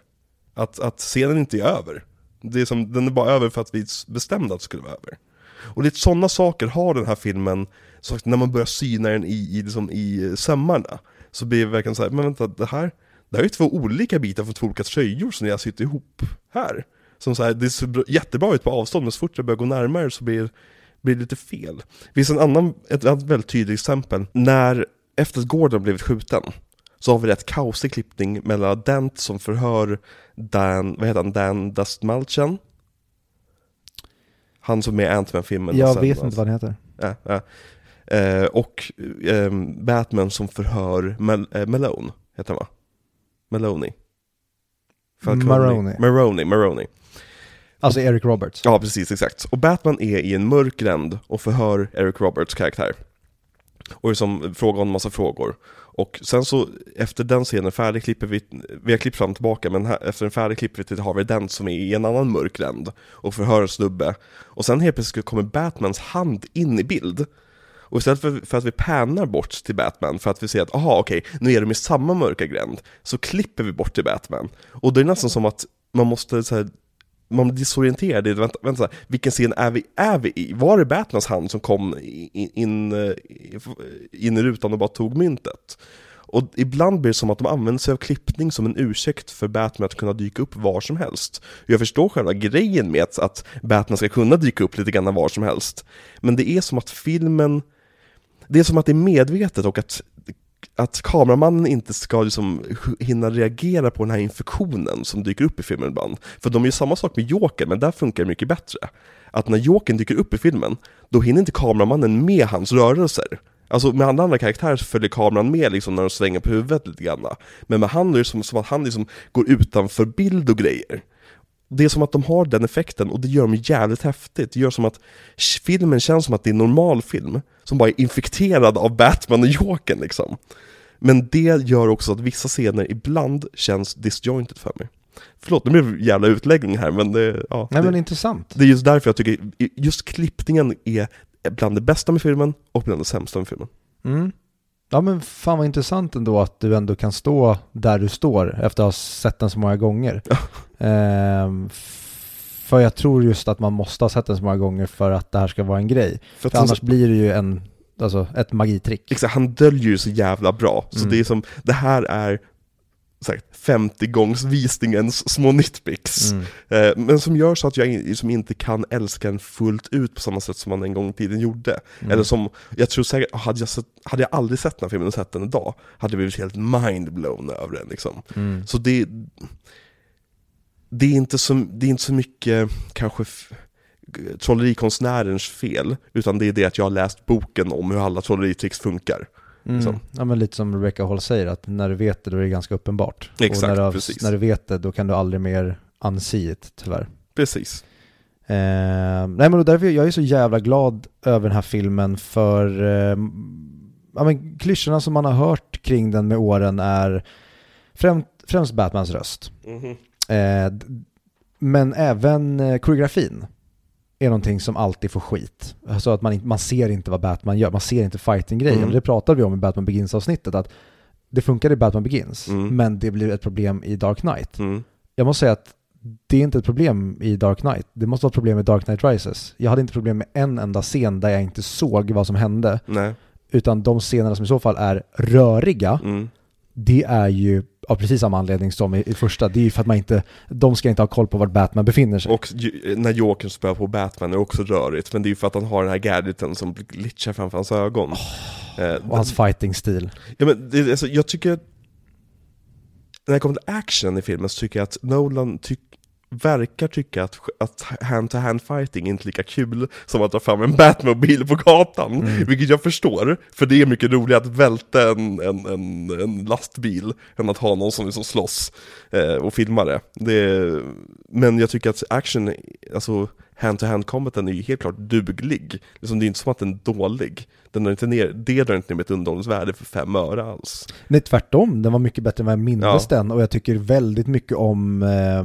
Att, att scenen inte är över. Det är som, den är bara över för att vi bestämde att det skulle vara över. Och lite sådana saker har den här filmen, så att när man börjar syna den i, i, liksom, i eh, sömmarna, så blir det verkligen så här, men vänta, det här, det här är ju två olika bitar från två olika tröjor som jag sitter ihop här. Som så här, det ser bra- jättebra ut på avstånd, men så fort jag börjar gå närmare så blir, blir det lite fel. Det finns en annan, ett annat väldigt tydligt exempel. När, efter att Gordon blivit skjuten, så har vi rätt kaosig klippning mellan Dent som förhör Dan, vad heter han, Dan Dustmalchen? Han som är med i Ant-Man-filmen. Jag sen- vet inte vad den heter. Ja, ja. Eh, och ehm, Batman som förhör Mel- eh, Malone, heter han va? Maloney. Falcone. Maroney. Maroney, Maroney. Alltså Eric Roberts. Ja, precis, exakt. Och Batman är i en mörk gränd och förhör Eric Roberts karaktär. Och liksom frågar honom massa frågor. Och sen så, efter den scenen färdig klipper vi, vi har klippt fram och tillbaka, men här, efter en färdig klipper vi till Harvey Dent som är i en annan mörk gränd och förhör en snubbe. Och sen helt plötsligt kommer Batmans hand in i bild. Och istället för, för att vi pannar bort till Batman för att vi ser att aha okej, nu är de i samma mörka gränd, så klipper vi bort till Batman. Och det är nästan som att man måste så här, man blir disorienterad, vänta, vänta, här, vilken scen är vi, är vi i? Var det Batmans hand som kom in, in, in i rutan och bara tog myntet? Och ibland blir det som att de använder sig av klippning som en ursäkt för Batman att kunna dyka upp var som helst. Jag förstår själva grejen med att, att Batman ska kunna dyka upp lite grann var som helst. Men det är som att filmen, det är som att det är medvetet och att att kameramannen inte ska liksom hinna reagera på den här infektionen som dyker upp i filmen ibland. För de gör samma sak med Joker, men där funkar det mycket bättre. Att när Jokern dyker upp i filmen, då hinner inte kameramannen med hans rörelser. Alltså med alla andra karaktärer så följer kameran med liksom när de svänger på huvudet lite grann. Men med han är det som, som att han liksom går utanför bild och grejer. Det är som att de har den effekten och det gör dem jävligt häftigt. Det gör som att filmen känns som att det är en normal film som bara är infekterad av Batman och Jokern liksom. Men det gör också att vissa scener ibland känns disjointed för mig. Förlåt, det blev jävla utläggning här men det, ja, Nej det, men intressant. det är just därför jag tycker just klippningen är bland det bästa med filmen och bland det sämsta med filmen. Mm. Ja men fan vad intressant ändå att du ändå kan stå där du står efter att ha sett den så många gånger. Ehm, för jag tror just att man måste ha sett den så många gånger för att det här ska vara en grej. För, För annars blir det ju en, alltså ett magitrick. exakt, han döljer ju så jävla bra, så Mm. det är som, det här är sagt, 50 gångs visningens små nitpicks. Mm. Eh, men som gör så att jag in- som inte kan älska den fullt ut på samma sätt som man en gång i tiden gjorde. Mm. Eller som, jag tror säkert, hade jag, sett, hade jag aldrig sett den här filmen och sett den idag, hade jag blivit helt mindblown över den liksom. Mm. Så det, det, är inte så, det är inte så mycket kanske trollerikonstnärens fel, utan det är det att jag har läst boken om hur alla trolleritricks funkar. Mm. liksom. Ja men lite som Rebecca Hall säger, att när du vet det då är det ganska uppenbart. Exakt, och när du, precis. när du vet det då kan du aldrig mer unsee it, tyvärr. Precis. Eh, nej men därför jag är så jävla glad över den här filmen för eh, ja, men klyschorna som man har hört kring den med åren är främst, främst Batmans röst. Mhm. Eh, men även eh, koreografin är någonting som alltid får skit. Alltså att man, man ser inte vad Batman gör, man ser inte fighting-grejen. Mm. Det pratade vi om i Batman Begins-avsnittet, att det funkar i Batman Begins, Mm. men det blir ett problem i Dark Knight. Mm. Jag måste säga att det är inte ett problem i Dark Knight. Det måste vara ett problem i Dark Knight Rises. Jag hade inte problem med en enda scen där jag inte såg vad som hände, Nej. utan de scenerna som i så fall är röriga, Mm. det är ju av precis samma anledning som i, i första. Det är ju för att man inte, de ska inte ha koll på vart Batman befinner sig. Och när Jokern spöar på Batman är också rörigt, men det är ju för att han har den här gadgeten som glitchar framför hans ögon. Eh, och hans fighting-stil. Ja, men det, alltså, jag tycker när det kommer till action i filmen så tycker jag att Nolan tyck, verkar tycka att, att hand-to-hand fighting inte är lika kul som att dra fram en Batmobil på gatan. Mm. Vilket jag förstår, för det är mycket roligare att välta en, en, en, en lastbil än att ha någon som liksom slåss eh, och filma det. det. Men jag tycker att action, alltså hand-to-hand combaten är ju helt klart duglig. Liksom, det är inte som att den är dålig. Den drar inte ner, det drar inte ner mitt underhållningsvärde för fem öre alls. Nej, tvärtom. Den var mycket bättre än vad jag mindes Ja. den och jag tycker väldigt mycket om... Eh,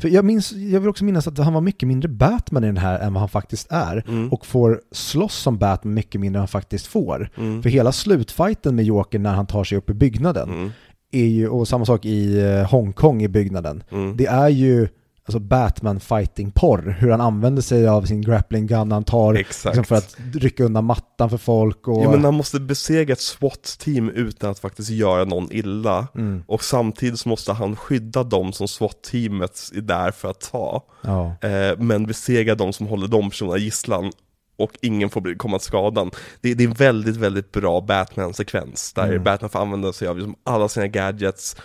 för jag, minns, jag vill också minnas att han var mycket mindre Batman i den här än vad han faktiskt är Mm. och får slåss som Batman mycket mindre än han faktiskt får. Mm. För hela slutfighten med Joker när han tar sig upp i byggnaden Mm. är ju, och samma sak i eh, Hongkong i byggnaden, Mm. det är ju alltså Batman fighting porr, hur han använder sig av sin grappling gun, han tar liksom för att rycka undan mattan för folk och... Ja men han måste besegra ett SWAT-team utan att faktiskt göra någon illa. mm, Och samtidigt så måste han skydda dem som SWAT-teamet är där för att ta. ja. Eh, men besegra de som håller de personerna gisslan. Och ingen får bli, komma till skadan. Det, det är en väldigt, väldigt bra Batman-sekvens. Där Mm. Batman får använda sig av liksom alla sina gadgets,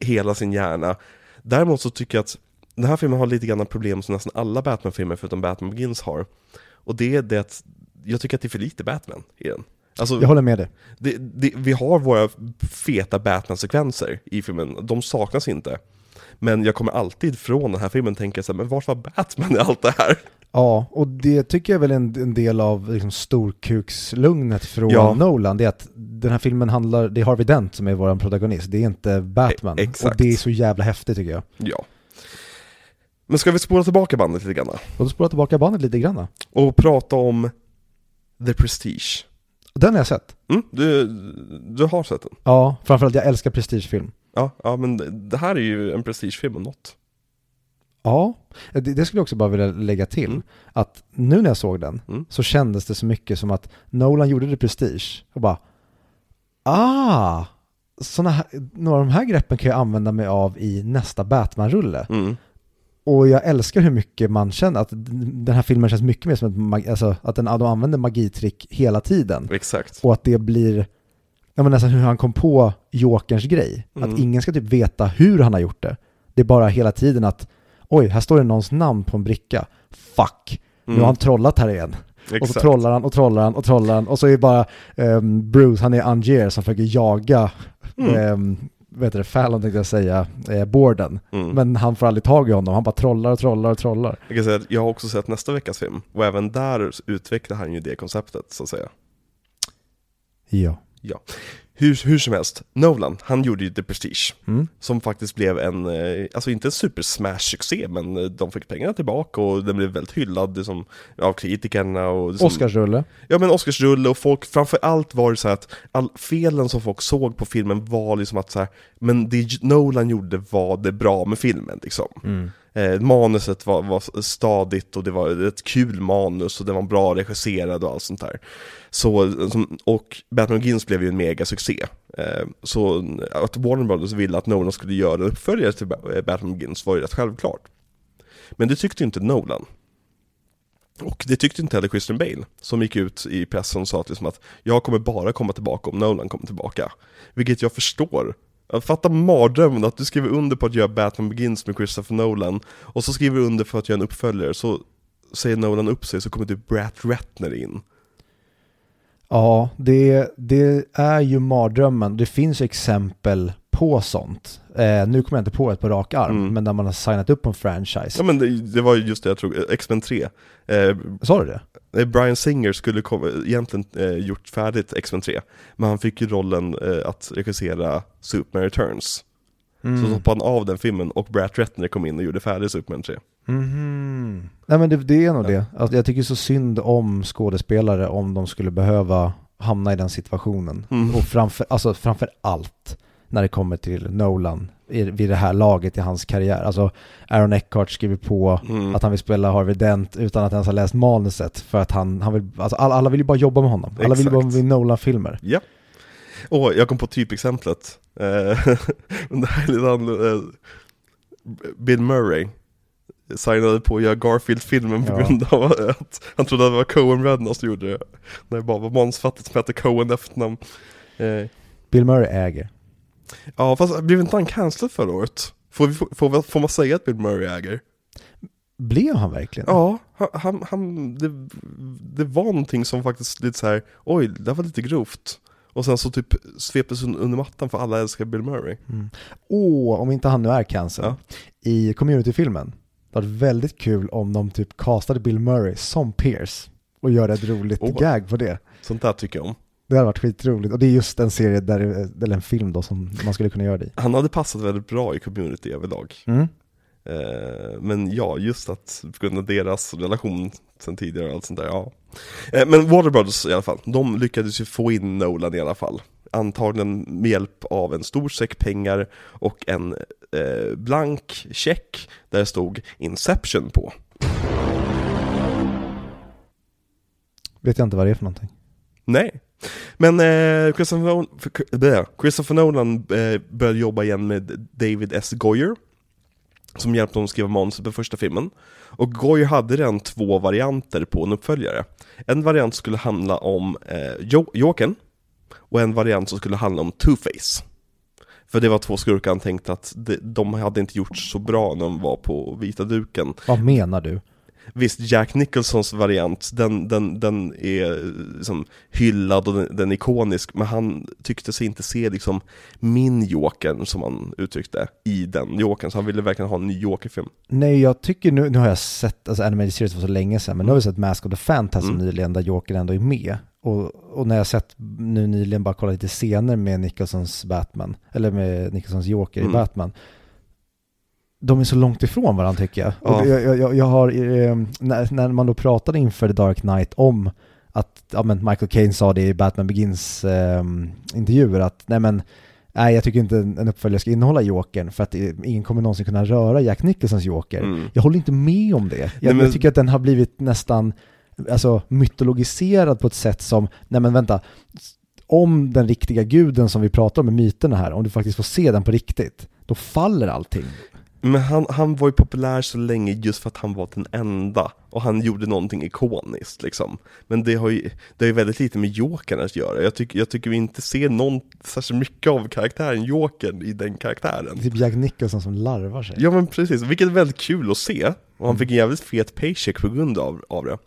hela sin hjärna. Däremot så tycker jag att den här filmen har lite grann problem som nästan alla Batman-filmer förutom Batman Begins har. Och det är det att jag tycker att det är för lite Batman i den. Alltså, Jag håller med dig. det, det, vi har våra feta Batman-sekvenser i filmen, de saknas inte. Men jag kommer alltid från den här filmen tänka så här, men vart var Batman i allt det här? Ja, och det tycker jag väl är en, en del av liksom storkukslugnet från Ja. Nolan. Det är att den här filmen handlar, det är Harvey Dent som är vår protagonist, det är inte Batman. E- exakt. Och det är så jävla häftigt tycker jag. Ja. Men ska vi spola tillbaka bandet lite grann? Då spolar jag tillbaka bandet lite grann. Och prata om The Prestige. Den har jag sett. Mm, du, du har sett den? Ja, framförallt jag älskar prestigefilm. Ja, ja men det- det här är ju en prestigefilm om något. Ja, det, det skulle jag också bara vilja lägga till. Mm. Att nu när jag såg den Mm. så kändes det så mycket som att Nolan gjorde det prestige och bara Ah! Såna här, några av de här greppen kan jag använda mig av i nästa Batman-rulle. Mm. Och jag älskar hur mycket man känner att den här filmen känns mycket mer som ett mag- alltså att den, de använder magitrick hela tiden. Exakt. Och att det blir, ja men nästan hur han kom på Jokerns grej. Mm. Att ingen ska typ veta hur han har gjort det. Det är bara hela tiden att, oj, här står det någons namn på en bricka. Fuck, nu har han trollat här igen. Och så Mm. Exakt. trollar han och trollar han och trollar han. Och så är det bara ehm, Bruce, han är Angier som försöker jaga, Mm. mm. Heter det, Fallon tänkte jag säga, eh, Borden. Mm. Men han får aldrig tag i honom, han bara trollar och trollar och trollar. Jag kan säga att jag har också sett nästa veckas film, och även där utvecklar han ju det konceptet, så att säga. Ja. Ja. Hur, hur som helst, Nolan, han gjorde ju The Prestige, Mm. som faktiskt blev en, eh, alltså inte en super smash-succé, men eh, de fick pengarna tillbaka och den blev väldigt hyllad liksom, av kritikerna och... Liksom, Oscarsrulle. Ja men Oscarsrulle och folk, framför allt var det så här att all, felen som folk såg på filmen var liksom att så här, men det Nolan gjorde var det bra med filmen liksom. Mm. Eh, manuset var, var stadigt och det var ett kul manus och det var bra regisserad och allt sånt där. Så, och Batman Begins blev ju en megasuccé. Eh, så att Warner Brothers ville att Nolan skulle göra en uppföljare till eh, Batman Begins var ju rätt självklart. Men det tyckte inte Nolan. Och det tyckte inte heller Christian Bale, som gick ut i pressen och sa att, liksom att jag kommer bara komma tillbaka om Nolan kommer tillbaka. Vilket jag förstår. Jag fattar mardrömmen att du skriver under på att göra Batman Begins med Christopher Nolan och så skriver du under för att göra en uppföljare, så säger Nolan upp sig så kommer typ Brad Ratner in. Ja, det, det är ju mardrömmen. Det finns exempel på sånt. Eh, nu kommer jag inte på ett på rak arm, Mm. men där man har signat upp på en franchise. Ja men det, det var ju just det jag tror, X-Men 3. Eh, Sa du det? eh, Brian Singer skulle komma, egentligen eh, gjort färdigt X-Men 3, men han fick ju rollen eh, att regissera Superman Returns. Mm. Så hoppade han av den filmen och Brad Ratner kom in och gjorde färdigt Superman 3. Mhm. Nej men det, det är nog Ja. det. Alltså, jag tycker så synd om skådespelare om de skulle behöva hamna i den situationen. Mm. Och framför, alltså, framför allt när det kommer till Nolan i, vid det här laget i hans karriär. Alltså Aaron Eckhart skriver på Mm. att han vill spela Harvey Dent utan att ens ha läst manuset för att han, han vill, alltså alla, alla vill ju bara jobba med honom. Alla vill ju bara Exakt. med Nolan-filmer. Ja. Och jag kom på typexemplet. Eh, det här är lite annorlunda. Eh, Bill Murray signade på att göra Garfield-filmen på Ja. grund av att han trodde att det var Coen-bröderna som gjorde det. När det bara var manusfattigt som hette Coen efternamn. Eh, Bill Murray äger. Ja, fast blev inte han cancelled förra året? Får, vi, får, får, man säga att Bill Murray äger? Blev han verkligen? Ja, han, han, han det, det var någonting som faktiskt lite så här, oj, det var lite grovt. Och sen så typ sveptes un- under mattan för alla älskar Bill Murray. Mm. Åh, om inte han nu är cancer. Ja. I community-filmen, det var väldigt kul om de typ castade Bill Murray som Pierce och gör ett roligt Åh. gag på det. Sånt där tycker jag om. Det hade varit skitroligt. Och det är just en serie, där, eller en film då, som man skulle kunna göra det i. Han hade passat väldigt bra i community överlag. Mm. Eh, men ja, just att på grund av deras relation sen tidigare och allt sånt där, ja. Eh, men Warner Brothers i alla fall, de lyckades ju få in Nolan i alla fall. Antagligen med hjälp av en stor säck pengar och en eh, blank check där det stod Inception på. Vet jag inte vad det är för någonting. Nej. Men eh, Christopher, Nolan, för- Christopher Nolan eh, började jobba igen med David S. Goyer som hjälpte honom att skriva manuset på första filmen. Och Goyer hade redan två varianter på en uppföljare. En variant skulle handla om eh, Jokern och en variant som skulle handla om Two-Face. För det var två skurkar han tänkte att de hade inte gjort så bra när de var på vita duken. Vad menar du? Visst, Jack Nicholsons variant, den, den, den är liksom hyllad och den, den är ikonisk, men han tyckte sig inte se liksom min Jokern, som han uttryckte, i den Jokern, så han ville verkligen ha en ny Joker-film. Nej, jag tycker nu, nu har jag sett, alltså Animated Series var så länge sedan, men nu har vi sett Mask of the Phantasm Mm. nyligen där Joker ändå är med. Och, och när jag sett nu nyligen bara kollat lite scener med Nicholsons Batman, eller med Nicholsons Joker Mm. i Batman. De är så långt ifrån varandra tycker jag. Ja. Och jag, jag, jag, har, eh, när, när man då pratade inför The Dark Knight om att, ja men Michael Caine sa det i Batman Begins eh, intervjuer att, nej men, nej jag tycker inte en en uppföljare ska innehålla Jokern för att eh, ingen kommer någonsin kunna röra Jack Nicholsons Joker. Mm. Jag håller inte med om det. Jag, Nej, men- jag tycker att den har blivit nästan alltså, mytologiserad på ett sätt som, nej men vänta, om den riktiga guden som vi pratar om i myterna här, om du faktiskt får se den på riktigt, då faller allting. Men han, han var ju populär så länge just för att han var den enda, och han gjorde någonting ikoniskt liksom. Men det har ju, det har ju väldigt lite med Jokern att göra. Jag tycker, jag tycker vi inte ser någon, särskilt mycket av karaktären Jokern i den karaktären. Typ Jack Nicholson som larvar sig. Ja men precis, vilket är väldigt kul att se. Och han fick en jävligt fet paycheck på grund av, av det.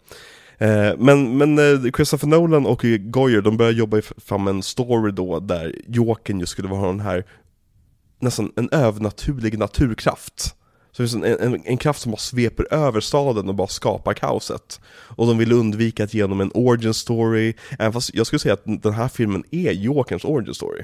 Eh, men men eh, Christopher Nolan och Goyer, de började jobba fram en story då där Jokern just skulle vara den här nästan en övernaturlig naturkraft. Så det är en, en, en kraft som bara sveper över staden och bara skapar kaoset. Och de ville undvika att genom en origin story, även fast jag skulle säga att den här filmen är Jokerns origin story.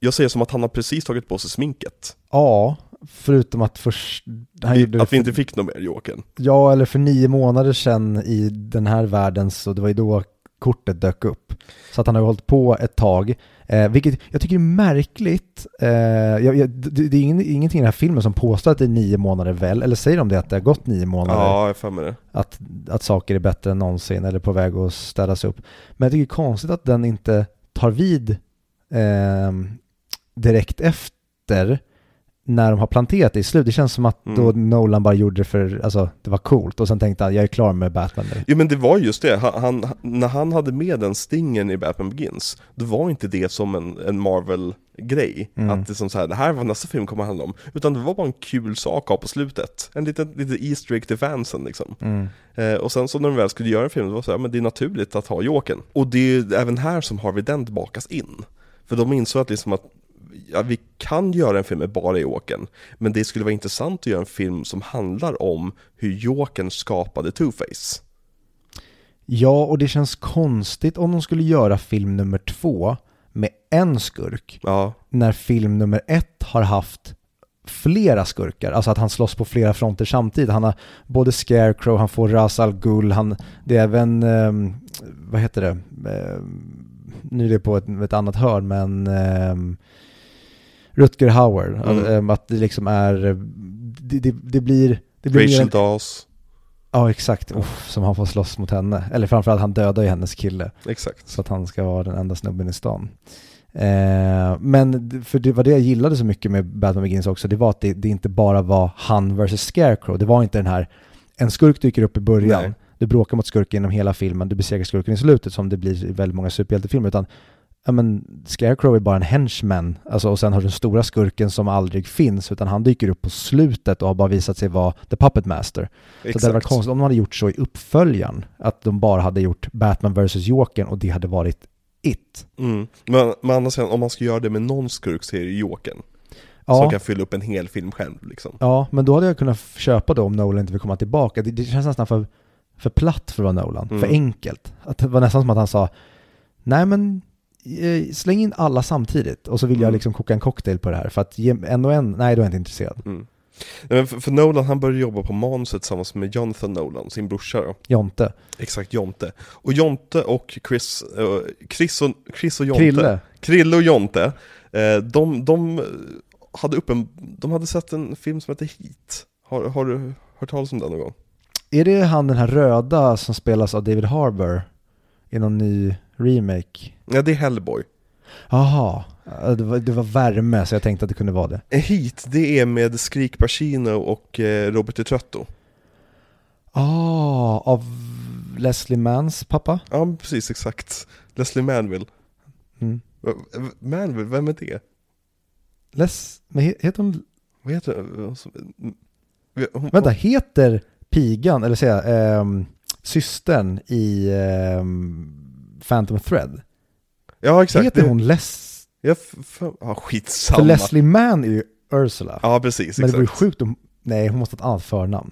Jag säger som att han har precis tagit på sig sminket. Ja, förutom att först... Han gjorde Att vi inte fick någon mer Jokern. Ja, eller för nio månader sedan i den här världen, så det var ju då kortet dök upp. Så att han har hållit på ett tag, eh, vilket jag tycker är märkligt. Eh, jag, jag, det, det är ingen, ingenting i den här filmen som påstår att det är nio månader väl, eller säger de det att det har gått nio månader? Ja, jag för mig det. Att, att saker är bättre än någonsin eller på väg att städas upp. Men jag tycker det är konstigt att den inte tar vid eh, direkt efter när de har planterat det i slut. Det känns som att då Mm. Nolan bara gjorde det för, alltså det var coolt och sen tänkte han jag är klar med Batman nu. Jo men det var just det, han, han, när han hade med den stingen i Batman Begins, då var inte det som en, en Marvel-grej. Mm. Att det som så här, det här var nästa film kommer handla om. Utan det var bara en kul sak att ha på slutet. En liten, liten Easter egg till fansen liksom. Mm. Eh, och sen så när de väl skulle göra en film, det var så här, men det är naturligt att ha Jokern. Och det är ju även här som Harvey Dent bakas in. För de insåg att liksom att ja, vi kan göra en film med bara Jokern, men det skulle vara intressant att göra en film som handlar om hur Jokern skapade Two-Face. Ja, och det känns konstigt om de skulle göra film nummer två med en skurk Ja, när film nummer ett har haft flera skurkar, alltså att han slåss på flera fronter samtidigt. Han har både Scarecrow, han får Ras Al Ghul, han, det är även, ehm, vad heter det, Ehm, nu är det på ett, ett annat hörn, men ehm, Rutger Hauer, Mm. ehm, att det liksom är, det, det, det blir, det blir Rachel Dawes, Ja, exakt. Uff, som han får slåss mot henne. Eller framförallt, han dödar ju hennes kille. exakt. Så att han ska vara den enda snubben i stan. Eh, men för det var det jag gillade så mycket med Batman Begins också. Det var att det, det inte bara var han versus Scarecrow. Det var inte den här, en skurk dyker upp i början. Nej. Du bråkar mot skurken genom hela filmen. Du besegrar skurken i slutet som det blir i väldigt många superhjältefilmer. Utan ja men Scarecrow är bara en henchman, alltså och sen har du den stora skurken som aldrig finns, utan han dyker upp på slutet och har bara visat sig vara The Puppet Master. Så det varit konstigt om de hade gjort så i uppföljaren, att de bara hade gjort Batman vs. Jokern och det hade varit it. Mm. Men, men sidan, om man ska göra det med någon skurk så är det Jokern. Ja. Som kan fylla upp en hel film själv liksom. Ja, men då hade jag kunnat köpa det om Nolan inte vill komma tillbaka. Det, det känns nästan för, för platt för att vara Nolan, Mm. för enkelt. Att det var nästan som att han sa, nej men släng in alla samtidigt och så vill jag Mm. liksom koka en cocktail på det här. För att ge en och en, nej då är jag inte intresserad. Mm. Nej, men för, för Nolan, han började jobba på manuset tillsammans med Jonathan Nolan, sin brorsa då. Jonte. Exakt, Jonte. Och Jonte och Chris, eh, Chris, och, Chris och Jonte. Krille. Krille och Jonte, eh, de, de, hade upp en, de hade sett en film som heter Heat. Har, har du hört talas om den någon gång? Är det han den här röda som spelas av David Harbour i någon ny remake? Ja, det är Hellboy. Jaha, Ja, det var, det var värme så jag tänkte att det kunde vara det. Heat, det är med Skrik Pacino och eh, Robert DiTrotto. Ah, av Leslie Manns pappa? Ja, precis, exakt. Leslie Manville. Mm. Manville, vem är det? Les, he- heter hon Vad heter hon- Vänta, heter pigan, eller säga, ehm, systern i ehm, Phantom Thread? Ja, exakt. heter hon Les... Ja, ja, skitsamma. För Leslie Mann är ju Ursula. Ja, precis, men det vore exakt. sjukt om... Nej, hon måste ha ett annat förnamn.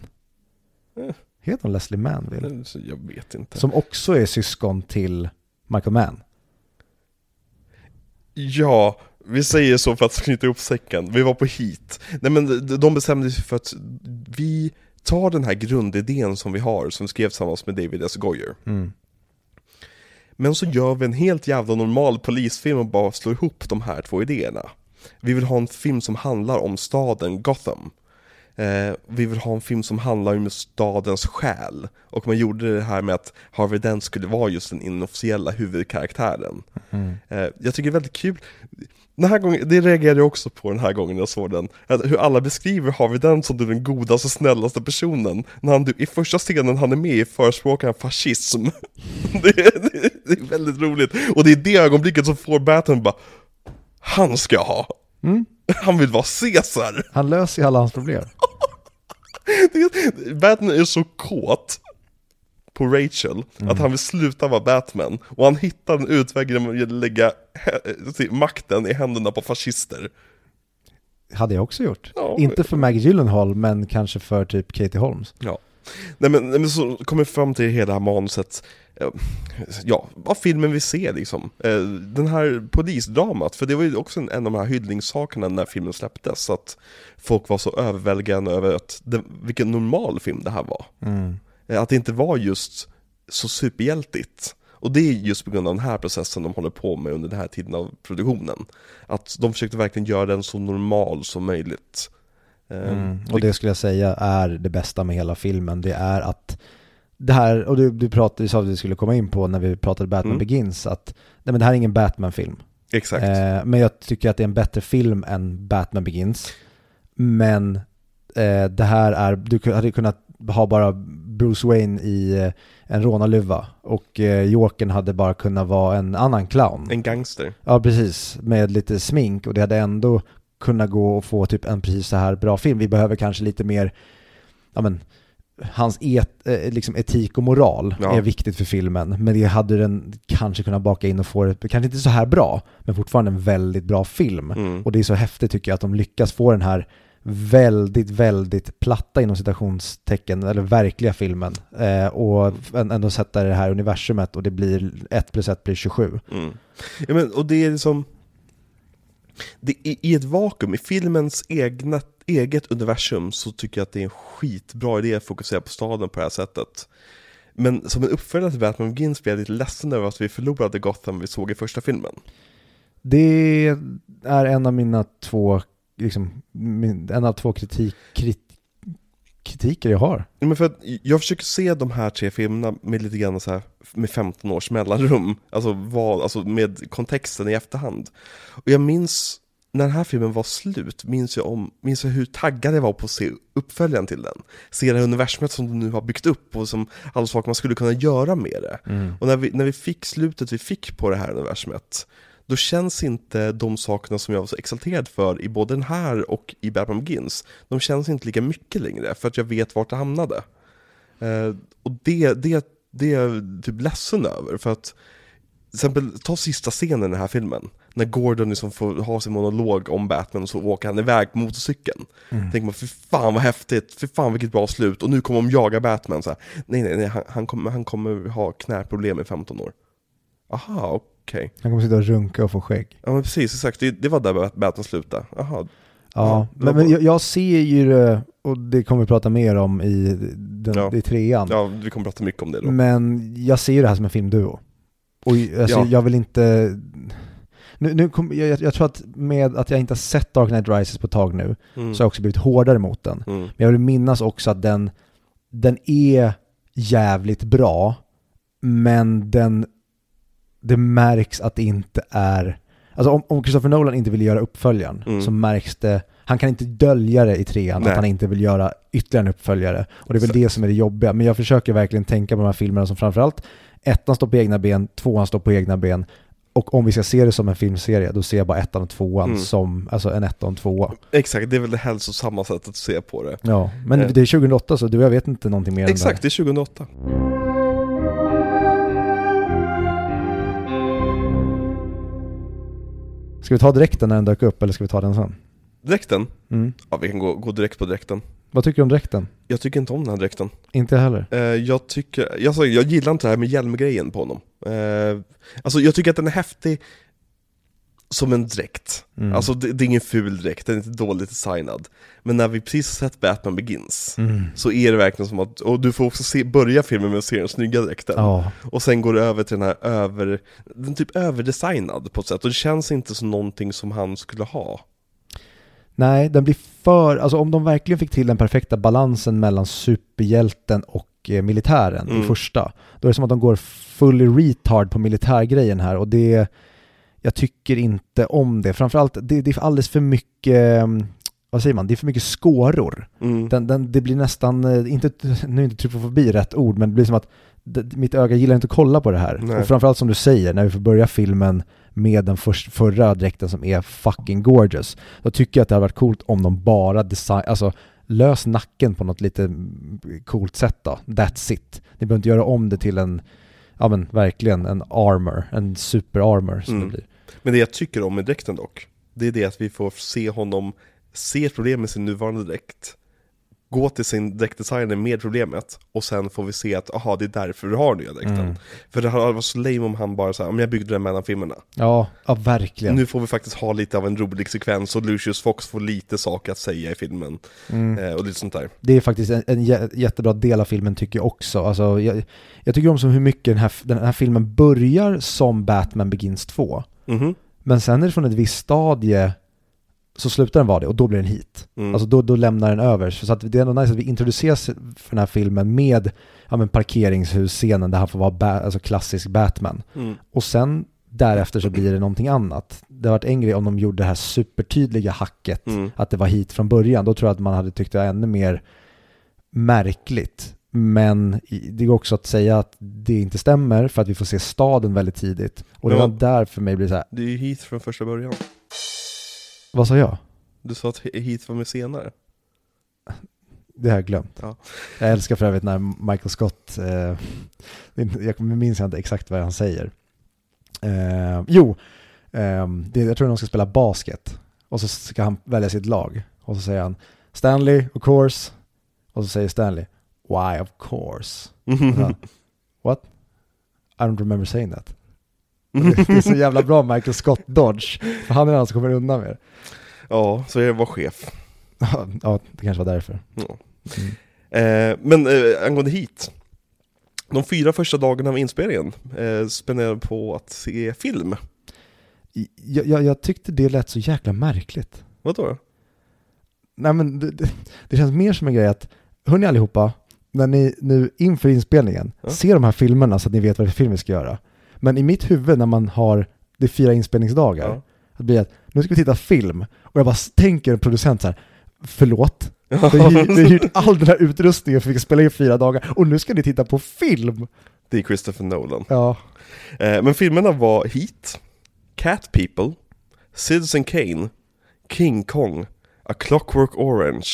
Eh. Heter hon Leslie Manville? Så Jag vet inte. Som också är syskon till Michael Mann. Ja, vi säger så för att knyta ihop säcken. Vi var på hit. Nej men de- de bestämde sig för att vi tar den här grundidén som vi har, som vi skrev tillsammans med David S. Goyer. Mm. Men så gör vi en helt jävla normal polisfilm och bara slår ihop de här två idéerna. Vi vill ha en film som handlar om staden Gotham. Eh, vi vill ha en film som handlar om stadens själ. Och man gjorde det här med att Harvey Dent skulle vara just den inofficiella huvudkaraktären. Mm. Eh, jag tycker det är väldigt kul. Den här gången, det reagerade jag också på den här gången jag såg den. Hur alla beskriver Harvey Dent som den godaste, snällaste personen. När han i första scenen han är med i förespråkar han fascism. det, är, det, är, det är väldigt roligt. Och det är det ögonblicket som får Batman bara, han ska jag ha. Mm. Han vill vara Caesar. Han löser ju alla hans problem. Batman är så kåt på Rachel, att han vill sluta vara Batman. Och han hittar en utväg genom att lägga he- makten i händerna på fascister. Hade jag också gjort. Ja. Inte för Maggie Gyllenhaal, men kanske för typ Katie Holmes. Ja. Nej men, men så kommer vi fram till hela manuset, eh, ja, vad filmen vi ser liksom. Eh, Den här polisdramat, för det var ju också en, en av de här hyllningssakerna när filmen släpptes, att folk var så överväldigande över att det, vilken normal film det här var. Mm. Eh, Att det inte var just så superhjältigt. Och det är just på grund av den här processen de håller på med under den här tiden av produktionen. Att de försökte verkligen göra den så normal som möjligt. Eh, Mm. Och det skulle jag säga är det bästa med hela filmen. Det är att det här, och du, du pratade, du sa att vi skulle komma in på när vi pratade Batman Mm. Begins, att nej men det här är ingen Batman-film. Exakt. Eh, men jag tycker att det är en bättre film än Batman Begins. Men eh, det här är, du hade kunnat ha bara Bruce Wayne i eh, en rånarluva och eh, Jokern hade bara kunnat vara en annan clown. En gangster. Ja, precis. Med lite smink och det hade ändå kunnat gå och få typ en precis så här bra film. Vi behöver kanske lite mer, ja men, hans et, eh, liksom etik och moral Ja. är viktigt för filmen. Men det hade den kanske kunnat baka in och få det, kanske inte så här bra, men fortfarande en väldigt bra film. Mm. Och det är så häftigt tycker jag att de lyckas få den här väldigt, väldigt platta inom citationstecken, eller verkliga filmen. Eh, och än- ändå sätta det här universumet och det blir 1 plus 1 blir 27. Mm. Ja, men, och det är liksom... Det, i, I ett vakuum, i filmens egna, eget universum, så tycker jag att det är en skitbra idé att fokusera på staden på det här sättet. Men som en uppföljare till Batman Begins blir jag lite ledsen över att vi förlorade Gotham vi såg i första filmen. Det är en av mina två, liksom, min, en av två kritik, krit, kritiker jag har. Men för att jag försöker se de här tre filmerna med lite grann så här, med 15 års mellanrum, alltså, vad, alltså med kontexten i efterhand. Och jag minns, när den här filmen var slut, minns jag, om, minns jag hur taggad jag var på att se uppföljaren till den. Se det här universumet som de nu har byggt upp och som alla saker man skulle kunna göra med det. Och när vi, när vi fick slutet vi fick på det här universumet, då känns inte de sakerna som jag var så exalterad för i både den här och i Batman Begins, de känns inte lika mycket längre för att jag vet vart det hamnade. Eh, och det, det, det är jag typ ledsen över för att till exempel, ta sista scenen i den här filmen, när Gordon liksom får ha sin monolog om Batman och så åker han iväg på motorcykeln. Mm. Tänker man, fy fan vad häftigt, fy fan vilket bra slut, och nu kommer de jaga Batman så här. Nej nej nej, han, han, kommer, han kommer ha knäproblem i 15 år. Aha, okej. Han kommer sitta och runka och få skägg. Ja men precis, exakt, det, det var där Bat- Batman slutade. Aha. Ja, men, men jag, jag ser ju det, och det kommer vi prata mer om i, den, Ja. i trean. Ja, vi kommer prata mycket om det då. Men jag ser ju det här som en filmduo. Och alltså, Ja. jag vill inte... Nu, nu kom, jag, jag tror att med att jag inte har sett Dark Knight Rises på ett tag nu, Mm. så har jag också blivit hårdare mot den. Mm. Men jag vill minnas också att den, den är jävligt bra, men den, det märks att det inte är... Alltså om, om Christopher Nolan inte vill göra uppföljaren Mm. så märks det, han kan inte dölja det i trean Nej. att han inte vill göra ytterligare en uppföljare. Och det är väl Exakt. det som är det jobbiga. Men jag försöker verkligen tänka på de här filmerna som framförallt ettan står på egna ben, tvåan står på egna ben. Och om vi ska se det som en filmserie, då ser jag bara ettan och tvåan Mm. som alltså en etta och en tvåa. Exakt, det är väl det hälsosamma sättet att se på det. Ja, men Eh. det är 2008 så du jag vet inte någonting mer Exakt, än det är 2008. Ska vi ta direkten när den dök upp eller ska vi ta den sen? Dräkten? Mm. Ja, vi kan gå, gå direkt på dräkten. Vad tycker du om dräkten? Jag tycker inte om den här dräkten. Inte heller. Eh, jag tycker, jag, sa, jag gillar inte det här med hjälmgrejen på honom. Eh, alltså jag tycker att den är häftig som en dräkt. Mm. Alltså det, det är ingen ful dräkt, den är inte dåligt designad. Men när vi precis sett Batman Begins, Mm. så är det verkligen som att, och du får också se, börja filmen med att se den snygga dräkten. Ja, Och sen går det över till den här över, den typ överdesignad på ett sätt, och det känns inte som någonting som han skulle ha. nej, den blir för, alltså om de verkligen fick till den perfekta balansen mellan superhjälten och eh, militären i Mm. första, då är det som att de går fully retard på militärgrejen här och det, jag tycker inte om det. Framförallt, det, det är alldeles för mycket, eh, vad säger man, det är för mycket skåror. Mm. Den, den, det blir nästan, eh, inte, nu är inte trypofobi rätt ord, men det blir som att det, mitt öga gillar inte att kolla på det här. Nej. Och framförallt som du säger, när vi får börja filmen med den först, förra dräkten som är fucking gorgeous, då tycker jag att det hade varit coolt om de bara design, alltså lös nacken på något lite mm, coolt sätt då. That's it. Ni behöver inte göra om det till en, ja men verkligen en armor, en super armor som Mm. det blir. Men det jag tycker om med dräkten dock, det är det att vi får se honom se problem med sin nuvarande dräkt, gå till sin dräktdesigner med problemet, och sen får vi se att aha, det är därför du har nya dräkten. Mm. För det hade varit så lame om han bara sa, men jag byggde den mellan filmerna. Ja, ja verkligen. Nu får vi faktiskt ha lite av en rolig sekvens, och Lucius Fox får lite saker att säga i filmen, Mm. eh, och lite sånt där. Det är faktiskt en, en jä- jättebra del av filmen tycker jag också. Alltså, jag, jag tycker om så hur mycket den här, den här filmen börjar som Batman Begins 2. Mhm. Men sen är det från ett visst stadie så slutar den vara det och då blir den hit. Mm. Alltså då, då lämnar den över. Så att det är ändå nice att vi introduceras för den här filmen med ja, men parkeringshus-scenen där han får vara ba- alltså klassisk Batman. Mm. Och sen därefter så blir det någonting annat. Det har varit en grej om de gjorde det här supertydliga hacket, Mm. att det var hit från början. Då tror jag att man hade tyckt det var ännu mer märkligt. Men det går också att säga att det inte stämmer för att vi får se staden väldigt tidigt. Och redan vad- där för mig blir det så här, Det är ju Heath från första början. vad sa jag? Du sa att Heath var med senare. Det har jag glömt. Ja. Jag älskar för övrigt när Michael Scott, eh, jag minns inte exakt vad han säger. Eh, jo, eh, det, jag tror de ska spela basket och så ska han välja sitt lag. Och så säger han Stanley, of course. Och så säger Stanley, why of course. Han, What? I don't remember saying that. Det är så jävla bra Michael Scott Dodge. För han är den som kommer undan med det. Ja, så jag var chef. Ja, det kanske var därför. Ja. Mm. Eh, men eh, angående hit. De fyra första dagarna av inspelningen eh, spenderade på att se film. Jag, jag, jag tyckte det lät så jäkla märkligt. Vadå då? Nej men det, det, det känns mer som en grej att, hörni allihopa, när ni nu inför inspelningen Ja. ser de här filmerna så att ni vet vad för film vi ska göra. Men i mitt huvud när man har, det är fyra inspelningsdagar, Ja. att blir att nu ska vi titta film och jag bara tänker en producent så här, förlåt, vi har hyrt- all den här utrustningen för vi ska spela in fyra dagar och nu ska ni titta på film. Det är Christopher Nolan. Ja, Eh, men filmerna var Heat, Cat People, Citizen Kane, King Kong, A Clockwork Orange,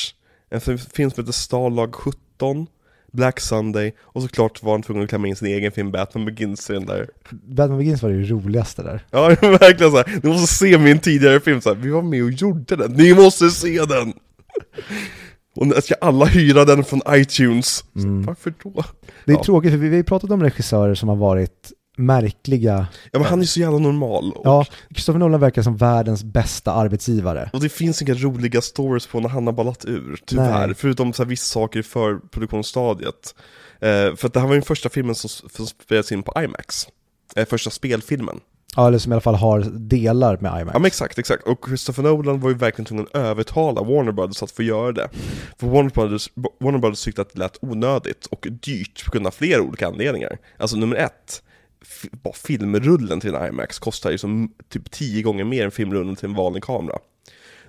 en film som heter Starlag 17, Black Sunday och såklart var han tvungen att klämma in sin egen film Batman Begins i den där. Batman Begins var det roligaste där. Ja, verkligen såhär, ni måste se min tidigare film så här, vi var med och gjorde den, ni måste se den! Och nu ska alla hyra den från iTunes. Mm. Varför då? Det är Ja. tråkigt för vi vi har ju pratat om regissörer som har varit märkliga. Ja men han är så jävla normal. Och, Ja, Christopher Nolan verkar som världens bästa arbetsgivare. och det finns inga roliga stories på när han har ballat ur, tyvärr. Nej. Förutom så här vissa saker i förproduktionsstadiet. Eh, för att det här var den första filmen som, som spelades in på IMAX. Eh, första spelfilmen. Ja, eller som i alla fall har delar med IMAX. Ja men exakt, exakt. Och Christopher Nolan var ju verkligen tvungen att övertala Warner Brothers att få göra det. För Warner Brothers, Warner Brothers tyckte att det lät onödigt och dyrt på grund av flera olika anledningar. Alltså nummer ett, bara filmrullen till en IMAX kostar ju som typ tio gånger mer än filmrullen till en vanlig kamera.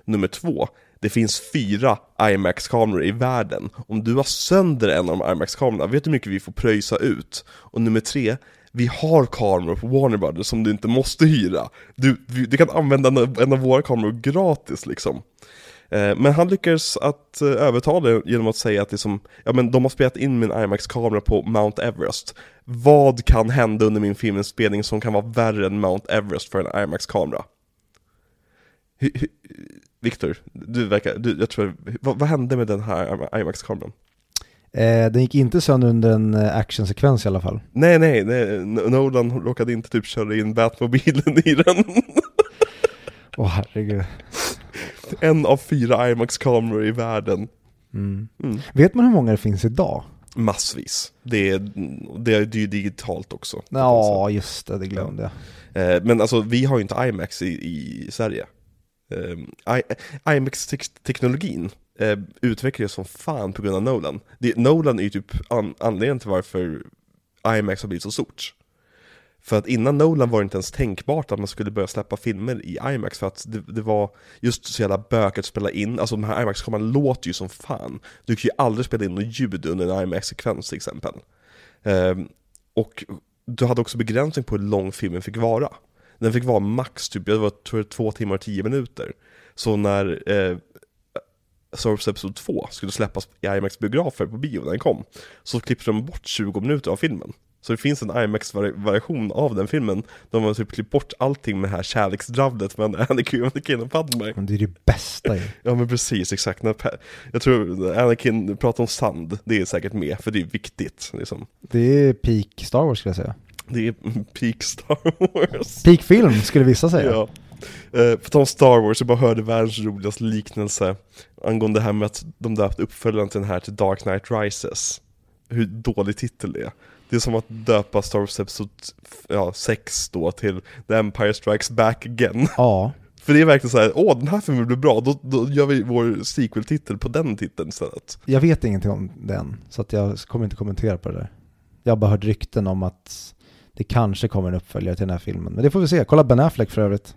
Nummer två, det finns fyra IMAX-kameror i världen. Om du har sönder en av de IMAX-kamerorna, vet du hur mycket vi får pröjsa ut? Och nummer tre, vi har kameror på Warner Brothers som du inte måste hyra. Du, du kan använda en av, våra kameror gratis liksom. Eh, men han lyckades att eh, övertala det genom att säga att det som, ja men de har spelat in min IMAX-kamera på Mount Everest. Vad kan hända under min filminspelning som kan vara värre än Mount Everest för en IMAX-kamera? Viktor, du verkar, du, jag tror, vad, vad hände med den här IMAX-kameran? Eh, den gick inte sönder under en eh, actionsekvens i alla fall. Nej, nej, nej, Nolan råkade inte typ köra in Batmobilen i den. Åh herregud. en av fyra IMAX-kameror i världen. Mm. Mm. Vet man hur många det finns idag? Massvis. Det är, det är ju digitalt också. Ja, just det, det glömde jag. Eh, Men alltså, vi har ju inte IMAX i, i Sverige. Eh, IMAX-teknologin eh, utvecklades som fan på grund av Nolan. Det, Nolan är ju typ an, anledningen till varför IMAX har blivit så stort. För att innan Nolan var det inte ens tänkbart att man skulle börja släppa filmer i IMAX för att det, det var just så jävla bökigt att spela in, alltså de här IMAX-kameran låter ju som fan. Du kan ju aldrig spela in något ljud under en IMAX-sekvens till exempel. Um, och du hade också begränsning på hur lång filmen fick vara. Den fick vara max typ, jag var, tror jag, två timmar och tio minuter. Så när eh, Star Episode Episod 2 skulle släppas i IMAX-biografer på bio när den kom, så klippte de bort 20 minuter av filmen. Så det finns en IMAX-variation av den filmen, de har typ klippt bort allting med det här kärleksdravlet mellan Anakin, Anakin och Padme. Men det är det bästa ju. Ja men precis, exakt. När jag tror Anakin pratar om sand, det är säkert med, för det är viktigt. Liksom. Det är peak Star Wars skulle jag säga. Det är peak Star Wars. Peak film skulle vissa säga. Ja. Eh, på tal om Star Wars, jag bara hörde världens roligaste liknelse angående det här med att de döpt uppföljaren till den här till Dark Knight Rises. Hur dålig titel det är. Det är som att döpa Star Wars Episod ja, 6 då till The Empire Strikes Back Again. Ja. För det är verkligen så här, åh den här filmen blir bra, då, då gör vi vår sequel-titel på den titeln istället. Jag vet ingenting om den, så att jag kommer inte kommentera på det där. Jag har bara hört rykten om att det kanske kommer en uppföljare till den här filmen. Men det får vi se. Kolla Ben Affleck för övrigt.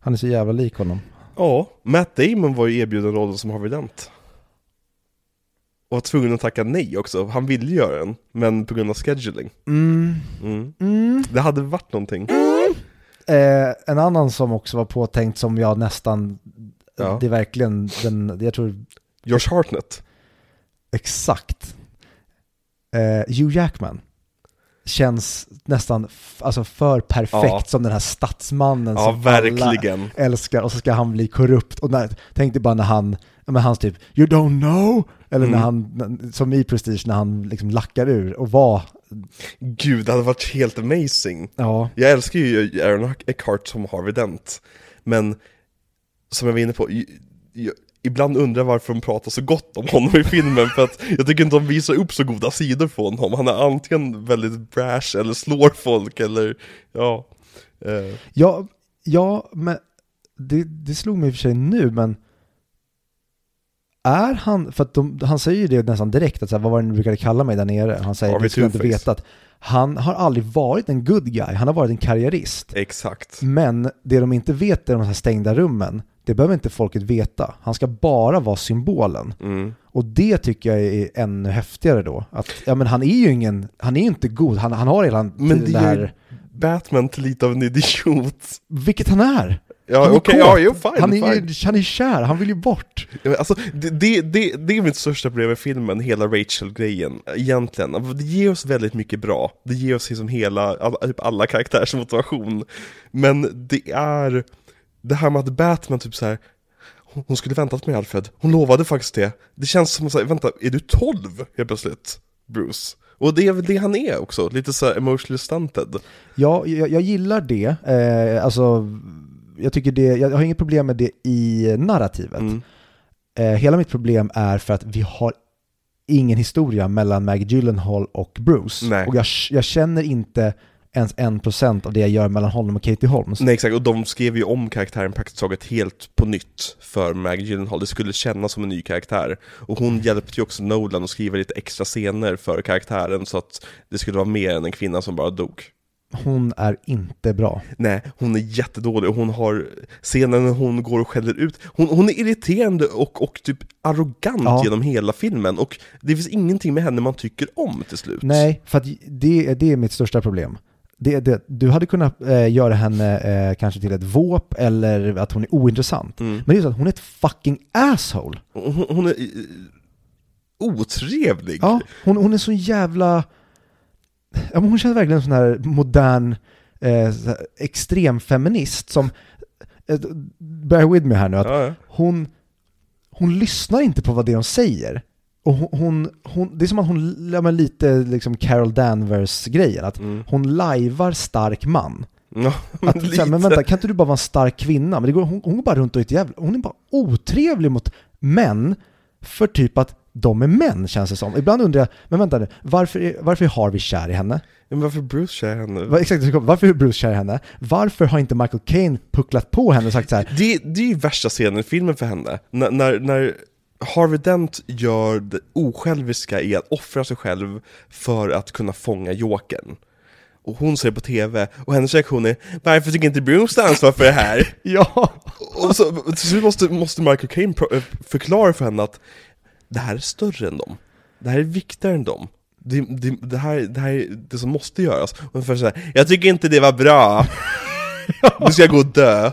Han är så jävla lik honom. Ja, Matt Damon var ju erbjuden rollen som Harvey Dent. Och var tvungen att tacka nej också, han ville göra den, men på grund av scheduling. Mm. Mm. Mm. Det hade varit någonting. Eh, en annan som också var påtänkt som jag nästan, Ja. det är verkligen den, jag tror Josh Hartnett. exakt. Eh, Hugh Jackman. Känns nästan alltså för perfekt Ja. som den här statsmannen Ja, som alla verkligen. älskar och så ska han bli korrupt. Och när, tänk dig bara när han, men hans typ “You don't know” eller när Mm. han, som i Prestige, när han liksom lackar ur och var, Gud, det hade varit helt amazing. ja, Jag älskar ju Aaron Eckhart som Harvey Dent, men som jag var inne på, ibland undrar varför de pratar så gott om honom i filmen, för att jag tycker inte de visar upp så goda sidor på honom. Han är antingen väldigt brash eller slår folk eller, ja. Eh, ja, ja men det, det slog mig i och för sig nu, men är han, för att de, han säger ju det nästan direkt, att så här, vad var det ni brukade kalla mig där nere? Han säger, det skulle inte veta att han har aldrig varit en good guy, han har varit en karriärist. exakt. Men det de inte vet i de här stängda rummen, det behöver inte folket veta. Han ska bara vara symbolen. Mm. Och det tycker jag är ännu häftigare då. Att, ja men han är ju ingen, han är ju inte god, han, han har hela Men det, det här Batman till lite av en idiot. Vilket han är! Ja, Han är kåt. ja, jo, fine, han, är fine. han är kär, han vill ju bort. Alltså, det, det, det, det är mitt största problem med filmen, hela Rachel-grejen, egentligen. Alltså, Det ger oss väldigt mycket bra, det ger oss liksom hela, alla, typ alla karaktärs motivation. Men det är det här med att Batman typ så här. hon skulle väntat med Alfred, hon lovade faktiskt det. Det känns som att säga, vänta, är du 12 helt plötsligt, Bruce? Och det är väl det han är också, lite så här emotionally stunted. Ja, jag, jag gillar det. Eh, alltså, jag tycker det, jag har inget problem med det i narrativet. Mm. Eh, hela mitt problem är för att vi har ingen historia mellan Maggie Gyllenhaal och Bruce. Nej. Och jag, jag känner inte ens en procent av det jag gör mellan honom och Katie Holmes. Nej exakt, och de skrev ju om karaktären praktiskt taget helt på nytt för Maggie Gyllenhaal, det skulle kännas som en ny karaktär. Och hon hjälpte ju också Nolan att skriva lite extra scener för karaktären så att det skulle vara mer än en kvinna som bara dog. Hon är inte bra. Nej, hon är jättedålig och hon har scenen när hon går och skäller ut, hon, hon är irriterande och, och typ arrogant Ja. genom hela filmen och det finns ingenting med henne man tycker om till slut. Nej, för att det, det är mitt största problem. Det, det, du hade kunnat eh, göra henne eh, kanske till ett våp eller att hon är ointressant. Mm. Men det är så att hon är ett fucking asshole. Hon, hon är eh, otrevlig. Ja, hon, hon är så jävla... Ja, hon känns verkligen en sån här modern eh, extremfeminist som... Eh, bear with me här nu, att Ja, ja. hon, hon lyssnar inte på vad det är de säger. Och hon, hon, hon, det är som att hon, ja, men lite liksom Carol Danvers-grejen, att Mm. hon lajvar stark man. Ja, Att, men så här, men lite. vänta, kan inte du bara vara en stark kvinna? Men det går, hon, hon går bara runt och är ett jävla, hon är bara otrevlig mot män för typ att de är män känns det som. Ibland undrar jag, men vänta nu, varför är, varför är Harvey kär i henne? Men varför Bruce kär henne? Va, exakt, varför är Bruce kär i henne? Varför har inte Michael Caine pucklat på henne och sagt så här, Det, det är ju värsta scenen i filmen för henne. När, när, när Harvey Dent gör det osjälviska i att offra sig själv för att kunna fånga Jokern. Och hon ser på TV, och hennes reaktion är Varför tycker inte Bruce ta ansvar för det här? ja, och så slut måste, måste Michael Caine eh, förklara för henne att det här är större än dem. Det här är viktigare än dem. Det, det, det, här, det här är det som måste göras. Och hon säger jag tycker inte det var bra. Nu ska jag gå och dö.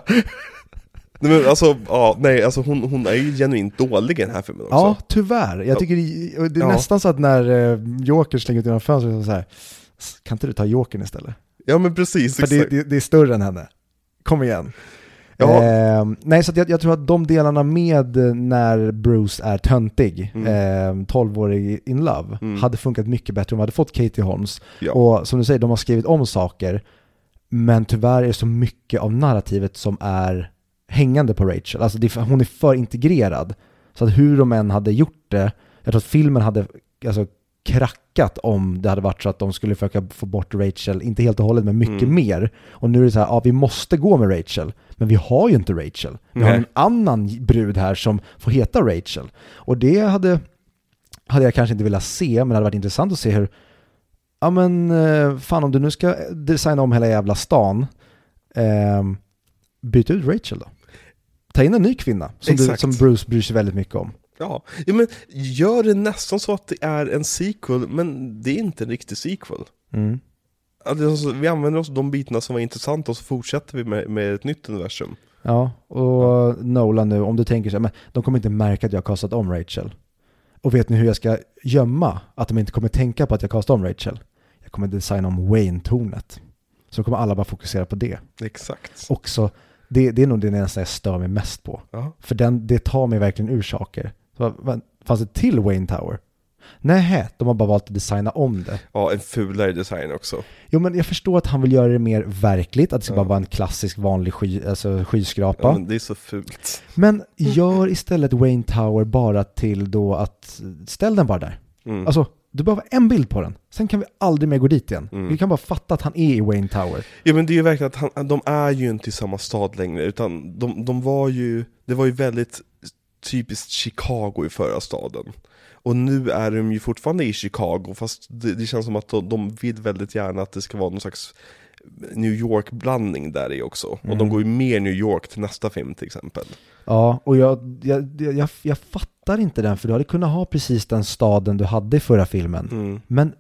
Nej men alltså, ja, nej, alltså hon, hon är ju genuint dålig i den här filmen också. ja tyvärr. Jag tycker det, det är Ja. nästan så att när eh, Joker slänger ut genom fönstret så, så här, kan inte du ta Jokern istället? Ja men precis, För det, det, det är större än henne. Kom igen. Ja. Eh, nej, så jag, jag tror att de delarna med när Bruce är töntig, Mm. eh, 12-årig in love, Mm. hade funkat mycket bättre om vi hade fått Katie Holmes. Ja. Och som du säger, de har skrivit om saker, men tyvärr är det så mycket av narrativet som är hängande på Rachel. Alltså det, hon är för integrerad. Så att hur de än hade gjort det, jag tror att filmen hade alltså, krackat om det hade varit så att de skulle försöka få bort Rachel, inte helt och hållet, men mycket Mm. mer. Och nu är det så här, ja vi måste gå med Rachel, men vi har ju inte Rachel. Vi har Nej. en annan brud här som får heta Rachel. Och det hade, hade jag kanske inte velat se, men det hade varit intressant att se hur, ja men eh, fan om du nu ska designa om hela jävla stan, eh, byt ut Rachel då. Ta in en ny kvinna som, du, som Bruce bryr sig väldigt mycket om. Ja. ja, men gör det nästan så att det är en sequel, men det är inte en riktig sequel. Mm. Alltså, vi använder oss av de bitarna som var intressanta och så fortsätter vi med, med ett nytt universum. Ja, och Nolan nu, om du tänker så här, men de kommer inte märka att jag har kastat om Rachel. Och vet ni hur jag ska gömma att de inte kommer tänka på att jag kastat om Rachel? Jag kommer designa om Wayne-tornet. Så kommer alla bara fokusera på det. Exakt. Också, det, det är nog det nästan jag stör mig mest på. Ja. För den, det tar mig verkligen ur saker. Så, fanns det till Wayne Tower? Nej, de har bara valt att designa om det. ja, en fulare design också. Jo, men jag förstår att han vill göra det mer verkligt, att det ska Ja. bara vara en klassisk vanlig sky, alltså skyskrapa. Ja, men det är så fult. Men gör istället Wayne Tower bara till då att, ställ den bara där. Mm. Alltså, du behöver en bild på den. Sen kan vi aldrig mer gå dit igen. Mm. Vi kan bara fatta att han är i Wayne Tower. Ja men det är ju verkligen att han, de är ju inte i samma stad längre, utan de, de var ju, det var ju väldigt typiskt Chicago i förra staden. Och nu är de ju fortfarande i Chicago, fast det, det känns som att de, de vill väldigt gärna att det ska vara någon slags New York-blandning där i också. Och de Mm. går ju mer New York till nästa film till exempel. Ja, och jag, jag, jag, jag fattar inte den, för du hade kunnat ha precis den staden du hade i förra filmen. Mm. Men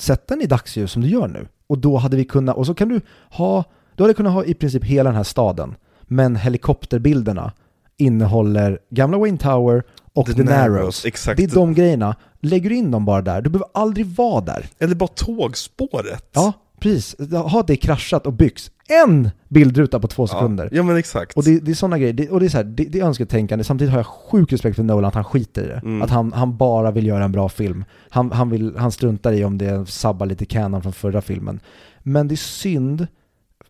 sätt den i dagsljus som du gör nu. Och då hade vi kunnat, och så kan du ha, du hade kunnat ha i princip hela den här staden, men helikopterbilderna innehåller gamla Wayne Tower och The, The Narrows. Narrows, exakt. Det är de grejerna. Lägger du in dem bara där, du behöver aldrig vara där. Eller bara tågspåret. Ja, precis. Ha det kraschat och byggts. En bildruta på två sekunder. Ja, ja men exakt. Och det, det är sådana grejer, det, och det är så här, det, det är önsketänkande, samtidigt har jag sjuk respekt för Nolan att han skiter i det. Mm. Att han, han bara vill göra en bra film. Han, han, vill, han struntar i om det sabbar lite canon från förra filmen. Men det är synd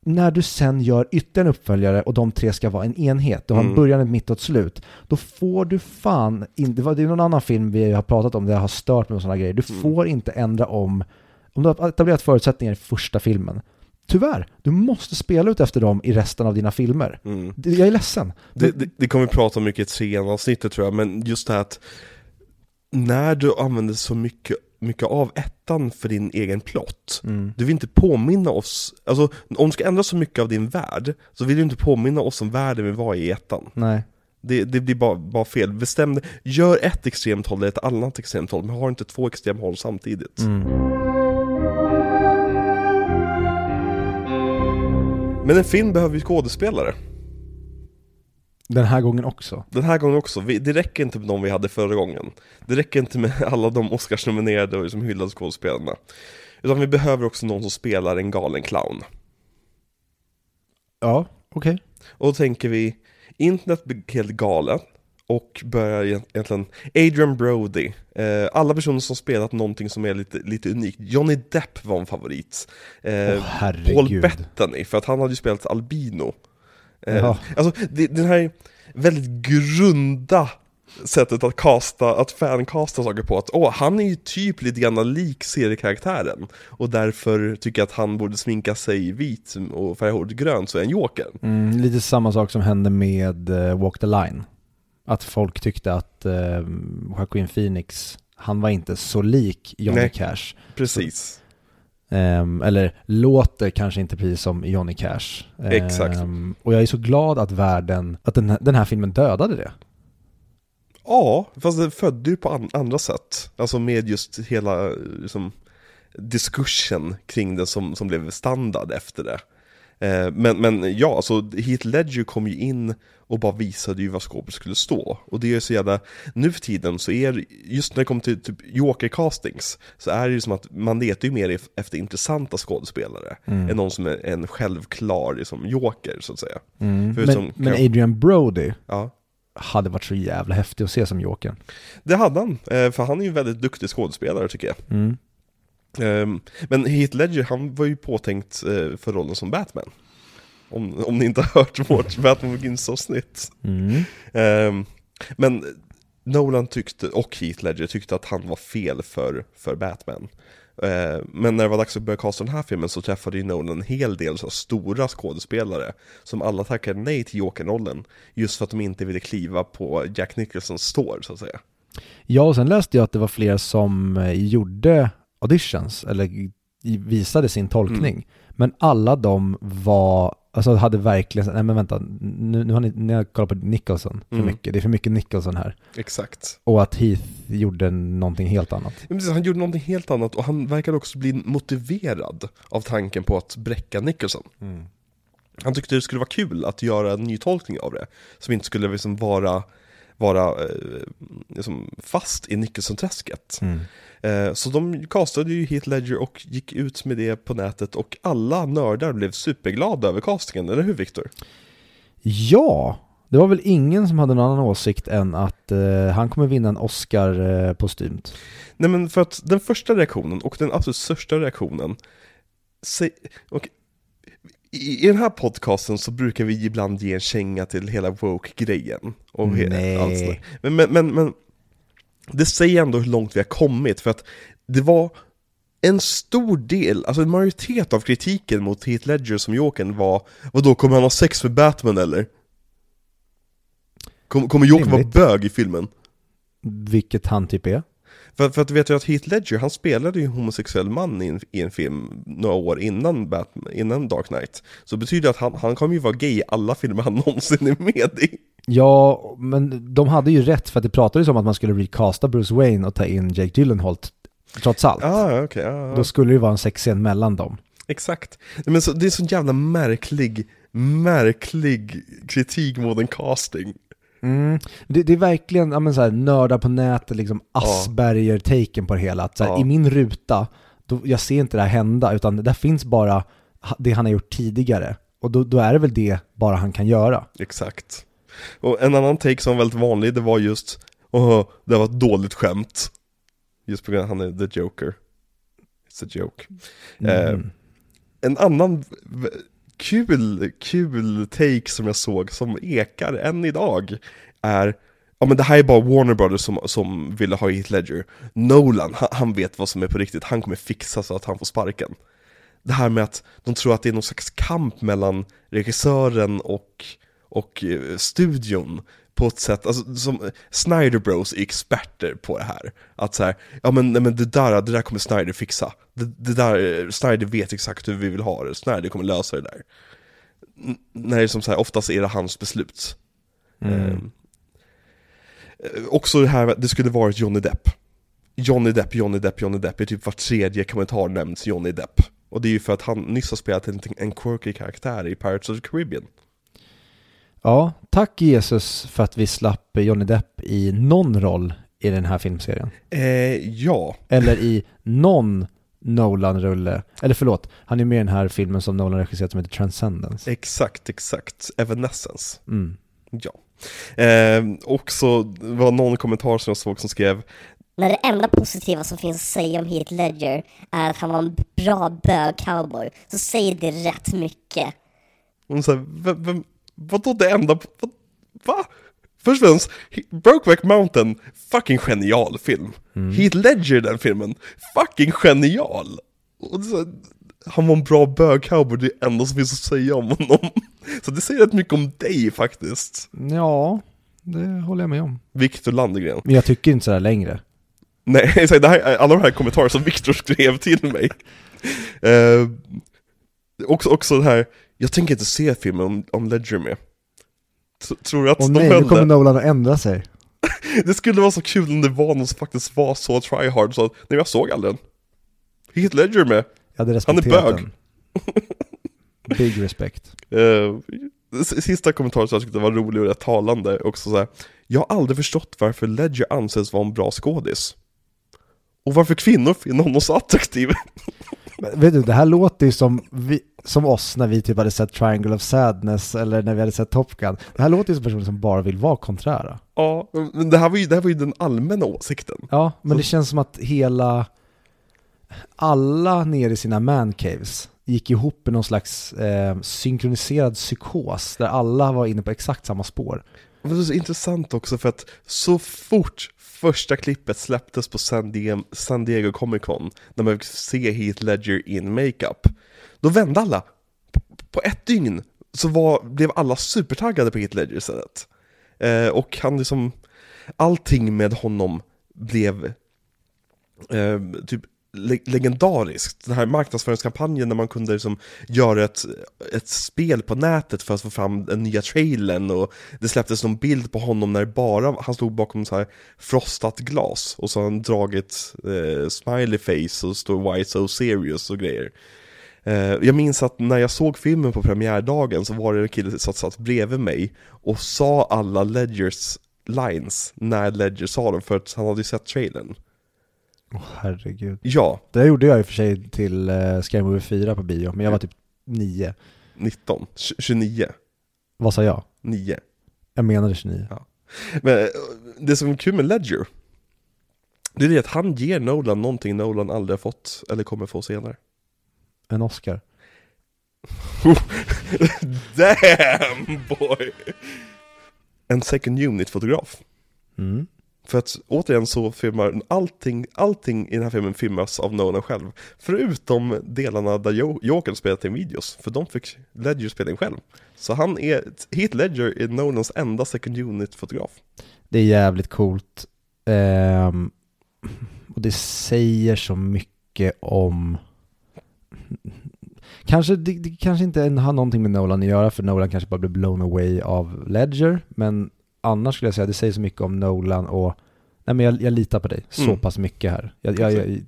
när du sen gör ytterligare en uppföljare och de tre ska vara en enhet, du har en Mm. början, ett mitt och ett slut, då får du fan inte, det är någon annan film vi har pratat om där jag har stört mig med sådana grejer, du Mm. får inte ändra om, om du har etablerat förutsättningar i första filmen, tyvärr, du måste spela ut efter dem i resten av dina filmer. Mm. Det- Jag är ledsen. Det, det, det kommer vi prata om mycket i trean avsnittet tror jag, men just det här att när du använder så mycket, mycket av ettan för din egen plott, Mm. du vill inte påminna oss, alltså om du ska ändra så mycket av din värld, så vill du inte påminna oss om världen vi var i ettan. Nej. Det, det blir bara, bara fel. Bestäm gör ett extremt håll eller ett annat extremt håll, men har inte två extrema håll samtidigt. Mm. Men en film behöver ju skådespelare. Den här gången också. Den här gången också, vi, det räcker inte med de vi hade förra gången. Det räcker inte med alla de Oscarsnominerade och liksom hyllade skådespelarna. Utan vi behöver också någon som spelar en galen clown. Ja, okej. Och då tänker vi, internet blir helt galet och börjar egentligen, Adrian Brody, eh, alla personer som spelat någonting som är lite, lite unikt. Johnny Depp var en favorit. Eh, herregud. Paul Bettany, för att han hade ju spelat albino. Eh, Ja. Alltså, det, den här väldigt grunda sättet att casta, att fancasta saker på, att åh, han är ju typ lite grann lik seriekaraktären, och därför tycker jag att han borde sminka sig vit och färga håret grönt så är en joker. Mm, lite samma sak som hände med eh, Walk the Line. Att folk tyckte att uh, Joaquin Phoenix, han var inte så lik Johnny Nej. Cash. Precis. Ehm, eller låter kanske inte precis som Johnny Cash. Exakt. Ehm, och jag är så glad att världen, att den här, den här filmen dödade det. Ja, fast det födde ju på an- andra sätt. Alltså med just hela liksom, diskursen kring det som, som blev standard efter det. Eh, men, men ja, alltså Heath Ledger kom ju in och bara visade ju vad skåpet skulle stå. Och det är så jävla, nu för tiden så är just när det kommer till typ Joker-castings, så är det ju som att man letar ju mer efter intressanta skådespelare, än någon som är en självklar liksom, Joker, så att säga. Förutom Men, men kanske- Adrian Brody Ja. hade varit så jävla häftig att se som Jokern. Det hade han, eh, för han är ju en väldigt duktig skådespelare tycker jag. Mm. Ehm, Men Heath Ledger, han var ju påtänkt eh, för rollen som Batman. Om, om ni inte har hört vårt Batman Begins-avsnitt. Mm. Ehm, Men Nolan tyckte, och Heath Ledger tyckte att han var fel för, för Batman. Eh, Men när det var dags att börja casta den här filmen så träffade ju Nolan en hel del så stora skådespelare som alla tackade nej till Joker-rollen just för att de inte ville kliva på Jack Nicholsons står så att säga. Ja, och sen läste jag att det var fler som eh, gjorde auditions, eller visade sin tolkning. Mm. Men alla de var, alltså hade verkligen, nej men vänta, nu, nu har ni, ni har kollat på Nicholson för Mm. mycket, det är för mycket Nicholson här. Exakt. Och att Heath gjorde någonting helt annat. Ja, precis, han gjorde någonting helt annat och han verkade också bli motiverad av tanken på att bräcka Nicholson. Han tyckte det skulle vara kul att göra en ny tolkning av det, som inte skulle liksom vara, vara eh, liksom fast i Nicholson-träsket. Eh, så de castade ju Heath Ledger och gick ut med det på nätet och alla nördar blev superglada över castingen, eller hur Viktor? Ja, det var väl ingen som hade någon annan åsikt än att eh, han kommer vinna en Oscar eh, postumt. Nej men för att den första reaktionen och den absolut största reaktionen se, och i, I den här podcasten så brukar vi ibland ge en känga till hela woke-grejen och Nej. allt men, men, men, men det säger ändå hur långt vi har kommit för att det var en stor del, alltså en majoritet av kritiken mot Heath Ledger som Jokern var Vad då kommer han ha sex med Batman eller? Kom, kommer Jokern vara bög i filmen? Vilket han typ är. För, för att du vet ju att Heath Ledger, han spelade ju en homosexuell man i en, i en film några år innan, Batman, innan Dark Knight. Så det betyder att han, han kommer ju vara gay i alla filmer han någonsin är med i. Ja, men de hade ju rätt för att det pratades om att man skulle recasta Bruce Wayne och ta in Jake Gyllenhaal trots allt. Ah, okej. ah, Då skulle det ju vara en sexscen mellan dem. Exakt. Men så, det är så jävla märklig, märklig kritik mot en casting. Mm. Det, det är verkligen ja, men så här, nördar på nätet, liksom Asperger-taken på det hela. Att så här, Ja. I min ruta, då, jag ser inte det här hända, utan där finns bara det han har gjort tidigare. Och då, då är det väl det bara han kan göra. Exakt. Och en annan take som var väldigt vanlig, det var just Åh, det var ett dåligt skämt. Just på grund av att han är the joker. It's a joke. Eh, Mm. En annan kul, kul take som jag såg som ekar än idag är Ja men det här är bara Warner Brothers som, som ville ha Heath Ledger. Nolan, han, han vet vad som är på riktigt, han kommer fixa så att han får sparken. Det här med att de tror att det är någon slags kamp mellan regissören och, och eh, studion på ett sätt, alltså som Snyder Bros är experter på det här. Att så här, ja men, nej, men det, där, det där kommer Snyder fixa. Det, det där, Snyder vet exakt hur vi vill ha det, Snyder kommer lösa det där. N- När det som så här, oftast är det hans beslut. Mm. Ehm, eh, Också det här, det skulle varit Johnny Depp. Johnny Depp, Johnny Depp, Johnny Depp, i typ var tredje kommentar nämns Johnny Depp. Och det är ju för att han nyss har spelat en, en quirky karaktär i Pirates of the Caribbean Ja, tack Jesus för att vi slapp Johnny Depp i någon roll i den här filmserien. eh, Ja, Eller i någon Nolan-rulle. Eller förlåt, han är med i den här filmen som Nolan regisserat som heter Transcendence. exakt, exakt, Evanescence Mm. Ja eh, Också var någon kommentar som jag såg som skrev När det enda positiva som finns att säga om Heath Ledger är att han var en bra bög-cowboy, så säger det rätt mycket. Hon sa, vem, vem, vadå det enda, vad, va? Först och främst, Brokeback Mountain, fucking genial film. Heath Ledger den filmen, fucking genial. Och så, han var en bra bög-cowboy, det är det enda som finns att säga om honom. Så det säger rätt mycket om dig faktiskt. Ja, det håller jag med om. Viktor Landegren. Men jag tycker inte sådär längre. Nej, det här är alla de här kommentarer som Viktor skrev till mig. Eh, också, också det här, jag tänker inte se filmen om, om Ledger med. T- Tror du att Och de nej, höll nu kommer? Nolan att ändra sig. Det skulle vara så kul om det var någon som faktiskt var så tryhard så att, nej jag såg aldrig den. Heath Ledger med. Jag hade Han är bög. den. Big respect. S- sista kommentaren som jag tyckte var rolig och rätt talande, också så här. Jag har aldrig förstått varför Ledger anses vara en bra skådis. Och varför kvinnor finner honom så attraktiv. Men Vet du, det här låter ju som, vi, som oss när vi typ hade sett Triangle of Sadness eller när vi hade sett Top Gun. Det här låter ju som personer som bara vill vara konträra. ja, men det här, var ju, det här var ju den allmänna åsikten. Ja, men Så- det känns som att hela, alla nere i sina mancaves gick ihop i någon slags eh, synkroniserad psykos där alla var inne på exakt samma spår. Det är så intressant också för att så fort första klippet släpptes på San Diego, San Diego Comic Con, när man fick se Heath Ledger in makeup, då vände alla. På, ett dygn så var, blev alla supertaggade på Heath Ledger istället. Eh, och han liksom, allting med honom blev eh, typ le- legendariskt. Den här marknadsföringskampanjen när man kunde liksom göra ett, ett spel på nätet för att få fram den nya trailern och det släpptes någon bild på honom när bara han stod bakom så här frostat glas och så har han dragit eh, smiley face och står why so serious och grejer. Eh, jag minns att när jag såg filmen på premiärdagen så var det en kille som satt bredvid mig och sa alla Ledgers lines när Ledger sa dem för att han hade ju sett trailern. Åh herregud. Ja, Det gjorde jag i och för sig till uh, Scary Movie 4 på bio, men jag var typ 9. 19, Tj- 29, Vad sa jag? 9. Jag menade 29. Men eh, det som är kul med Ledger, det är det att han ger Nolan någonting Nolan aldrig har fått, eller kommer få senare. En Oscar. Damn boy! En second unit-fotograf. Mm. För att återigen så filmar allting, allting i den här filmen filmas av Nolan själv. Förutom delarna där Joker spelat in videos, för de fick Ledger spela in själv. Så han är, Heath Ledger är Nolans enda second unit-fotograf. Det är jävligt coolt. Um, och det säger så mycket om... Kanske, det, det kanske inte har någonting med Nolan att göra, för Nolan kanske bara blev blown away av Ledger, men annars skulle jag säga att det säger så mycket om Nolan och Nej men jag, jag litar på dig så Mm. pass mycket här. Jag, jag, jag,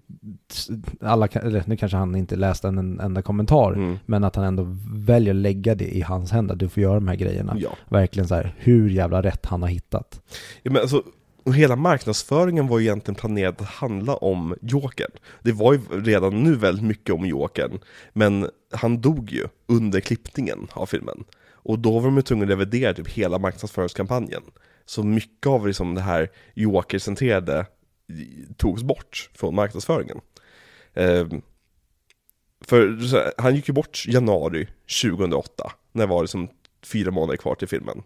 alla, eller nu kanske han inte läste en enda kommentar, Mm. men att han ändå väljer att lägga det i hans händer. Du får göra de här grejerna. Ja. Verkligen så här, hur jävla rätt han har hittat. Ja, men alltså, och hela marknadsföringen var ju egentligen planerad att handla om Jokern. Det var ju redan nu väldigt mycket om Jokern, men han dog ju under klippningen av filmen. Och då var de ju tvungna att revidera typ hela marknadsföringskampanjen. Så mycket av liksom det här Joker-centrerade eh, togs bort från marknadsföringen. Eh, för han gick ju bort januari 2008, när det var liksom fyra månader kvar till filmen.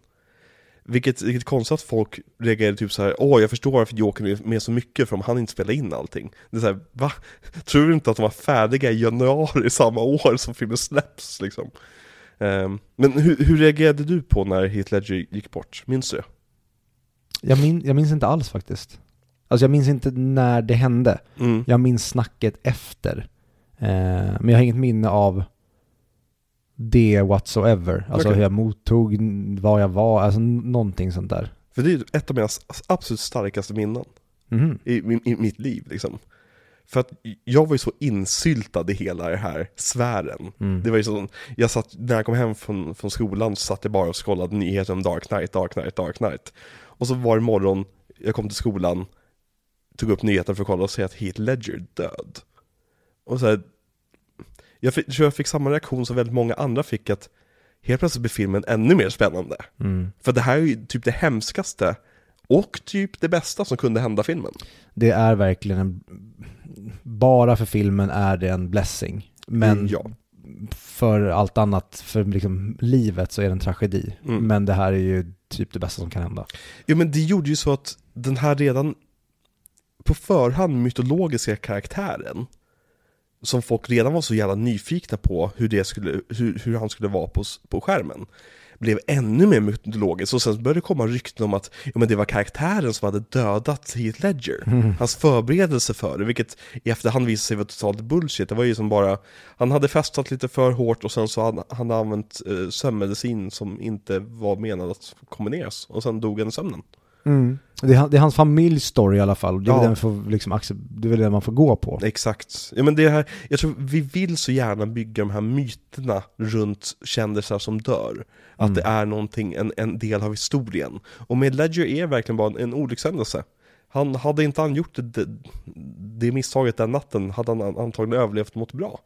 Vilket, vilket konstigt att folk reagerade typ så här: åh jag förstår varför Joker är med så mycket för om han inte spelar in allting. Det är så här, va? Tror du inte att de var färdiga i januari samma år som filmen släpps liksom? Ehm, men hur, hur reagerade du på när Heath Ledger gick bort? Minns du? Jag, min, jag minns inte alls faktiskt. Alltså jag minns inte när det hände. Mm. Jag minns snacket efter. Eh, men jag har inget minne av det whatsoever. Alltså Okej. hur jag mottog, var jag var, alltså någonting sånt där. För det är ett av mina absolut starkaste minnen Mhm. i, i, i mitt liv liksom. För att jag var ju så insyltad i hela den här sfären. Mm. Det var ju så, jag satt, när jag kom hem från, från skolan så satt jag bara och skållade nyheter om Dark Knight, Dark Knight, Dark Knight. Och så var det morgon, jag kom till skolan, tog upp nyheten för att kolla och se att Heath Ledger död. Och så här, jag fick, tror jag fick samma reaktion som väldigt många andra fick att helt plötsligt blir filmen ännu mer spännande. Mm. För det här är ju typ det hemskaste och typ det bästa som kunde hända filmen. Det är verkligen en, bara för filmen är det en blessing. Men ja. för allt annat, för liksom livet så är det en tragedi. Mm. Men det här är ju typ det bästa som kan hända. Ja men det gjorde ju så att den här redan på förhand mytologiska karaktären som folk redan var så jävla nyfikna på hur, det skulle, hur, hur han skulle vara på, på skärmen blev ännu mer mytologisk och sen började det komma rykten om att ja, men det var karaktären som hade dödat Heath Ledger. Hans förberedelse för det, vilket i efterhand visade sig vara totalt bullshit. Det var ju som bara, han hade festat lite för hårt och sen så hade han använt eh, sömnmedicin som inte var menad att kombineras och sen dog han i sömnen. Det, är, det är hans familjs story i alla fall. Det är, Ja. den får liksom, det är väl det man får gå på. Exakt. Ja, men det här, jag tror vi vill så gärna bygga de här myterna runt kändisar som dör. Att Mm. det är någonting, en, en del av historien. Och med Ledger är verkligen bara en, en olyckshändelse. Han, hade inte han gjort det, det, misstaget den natten hade han antagligen överlevt mått bra.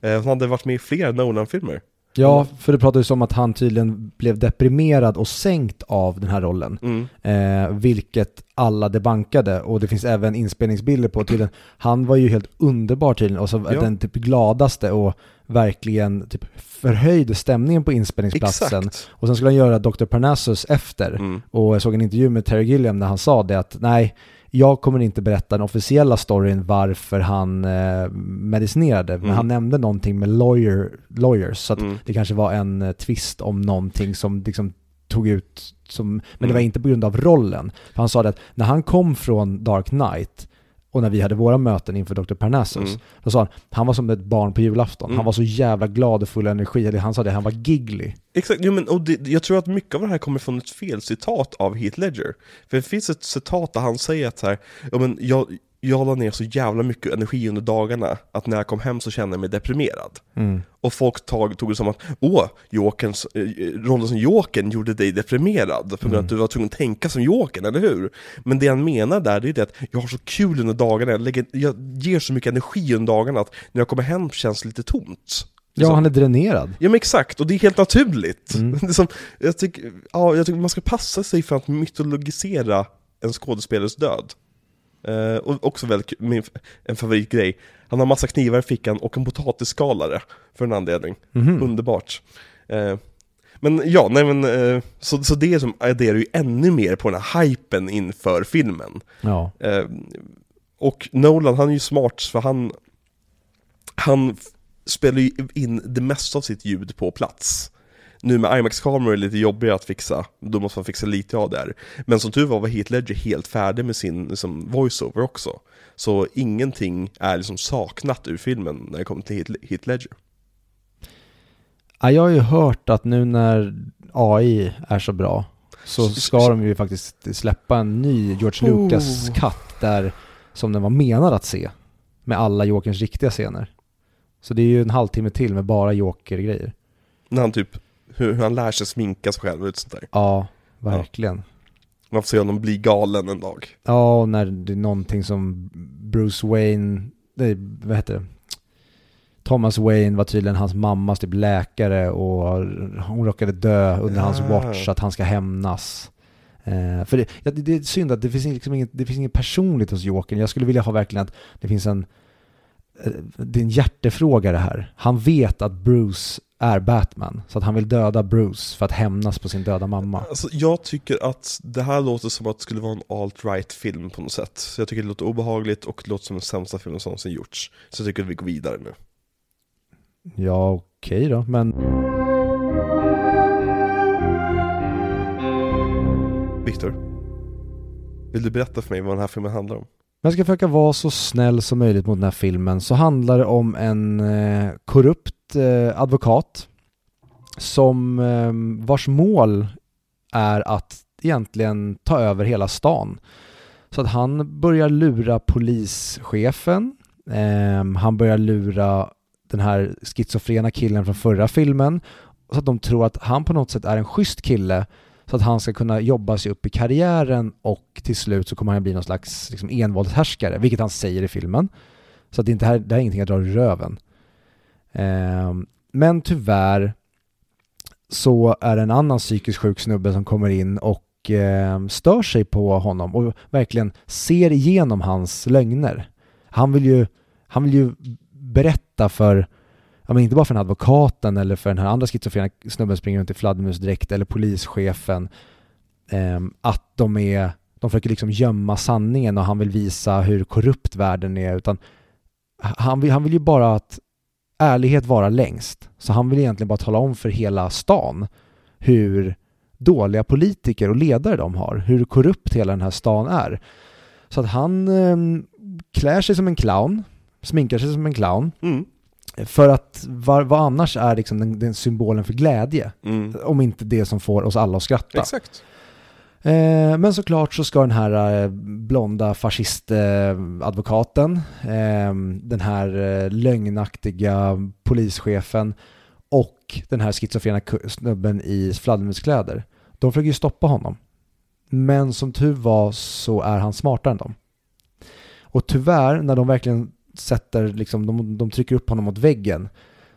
Eh, han hade varit med i flera Nolan-filmer. Ja, för det pratades om att han tydligen blev deprimerad och sänkt av den här rollen. Mm. Eh, vilket alla debankade och det finns även inspelningsbilder på tydligen. Han var ju helt underbar tydligen och så Ja. den typ gladaste och verkligen typ förhöjde stämningen på inspelningsplatsen. Exakt. Och sen skulle han göra Dr. Parnassus efter. Mm. Och jag såg en intervju med Terry Gilliam där han sa det att nej, jag kommer inte berätta den officiella storyn varför han eh, medicinerade. Men Mm. han nämnde någonting med lawyer, lawyers. Så Mm. det kanske var en eh, twist om någonting som liksom tog ut som, men det Mm. var inte på grund av rollen. För han sa det att när han kom från Dark Knight och när vi hade våra möten inför Dr. Parnassus, Mm. då sa han, han var som ett barn på julafton. Mm. Han var så jävla glad och full av energi. Eller Han sa det, han var giggly. Exakt, jo, men, och det, jag tror att mycket av det här kommer från ett felcitat av Heath Ledger. För det finns ett citat där han säger att så här, ja, men jag, jag la ner så jävla mycket energi under dagarna att när jag kom hem så kände jag mig deprimerad. Och folk tog, tog det som att åh, Jokerns, eh, rollen som Jokern gjorde dig deprimerad grund av att du var tvungen att tänka som Jokern, eller hur? Men det han menar där, det är det att jag har så kul under dagarna, jag, lägger, jag ger så mycket energi under dagarna att när jag kommer hem känns det lite tomt. Ja, Liksom. han är dränerad. Ja men exakt, och det är helt naturligt. Mm. Det är som, jag, tycker, ja, jag tycker man ska passa sig för att mytologisera en skådespelares död. Eh, och också väldigt min, en favoritgrej, han har massa knivar i fickan och en potatisskalare för en anledning. Mhm. Underbart. Eh, men ja, nej men, eh, så, så det som adderar ju ännu mer på den här hypen inför filmen. Ja. Och Nolan, han är ju smart för han, han spelar ju in det mesta av sitt ljud på plats. Nu med IMAX-kameror är det lite jobbigare att fixa, då måste man fixa lite av det här. Men som tur var var Heath Ledger helt färdig med sin liksom, voiceover också. Så ingenting är liksom saknat ur filmen när det kommer till Heath- Ledger. Ja, jag har ju hört att nu när AI är så bra så ska de ju faktiskt släppa en ny George Oh. Lucas-cut där som den var menad att se. Med alla Jokerns riktiga scener. Så det är ju en halvtimme till med bara Joker-grejer. När han typ, hur, hur han lär sig sminka sig själv och sånt där. Ja, verkligen. Man får se honom bli galen en dag. Ja, och när det är någonting som Bruce Wayne, nej, vad heter det? Thomas Wayne var tydligen hans mammas typ läkare och hon råkade dö under hans Ah. watch att han ska hämnas. Eh, för det, ja, det, det är synd att det finns, liksom inget, det finns inget personligt hos Jokern. Jag skulle vilja ha verkligen att det finns en, eh, det är en hjärtefråga det här. Han vet att Bruce är Batman, så att han vill döda Bruce för att hämnas på sin döda mamma. Alltså, jag tycker att det här låter som att det skulle vara en alt-right film på något sätt. Så jag tycker det låter obehagligt och det låter som den sämsta filmen som någonsin gjorts. Så jag tycker att vi går vidare nu. Ja, okej då, men Viktor, vill du berätta för mig vad den här filmen handlar om? Jag ska försöka vara så snäll som möjligt mot den här filmen så handlar det om en eh, korrupt Eh, advokat som eh, vars mål är att egentligen ta över hela stan. Så att han börjar lura polischefen, eh, han börjar lura den här schizofrena killen från förra filmen så att de tror att han på något sätt är en schysst kille så att han ska kunna jobba sig upp i karriären och till slut så kommer han bli någon slags liksom, envåldshärskare, vilket han säger i filmen. Så att det, är inte här, det här är ingenting jag drar i röven. Ehm, men tyvärr så är det en annan psykiskt sjuk snubbe som kommer in och ehm, stör sig på honom och verkligen ser igenom hans lögner. Han vill ju, han vill ju berätta för ja, men inte bara för den här advokaten eller för den här andra schizofrena snubben springer runt i fladdermusdräkt eller polischefen ehm, att de är, de försöker liksom gömma sanningen och han vill visa hur korrupt världen är utan han vill, han vill ju bara att ärlighet vara längst. Så han vill egentligen bara tala om för hela stan hur dåliga politiker och ledare de har, hur korrupt hela den här stan är. Så att han ehm, klär sig som en clown, sminkar sig som en clown, Mm. för att vad, vad annars är liksom den, den symbolen för glädje? Mm. Om inte det som får oss alla att skratta. Exakt. Eh, men såklart så ska den här eh, blonda fascistadvokaten, eh, den här eh, lögnaktiga polischefen och den här schizofrena snubben i fladdermuskläder, de försöker ju stoppa honom. Men som tur var så är han smartare än dem. Och tyvärr, när de verkligen sätter, liksom, de, de trycker upp honom mot väggen,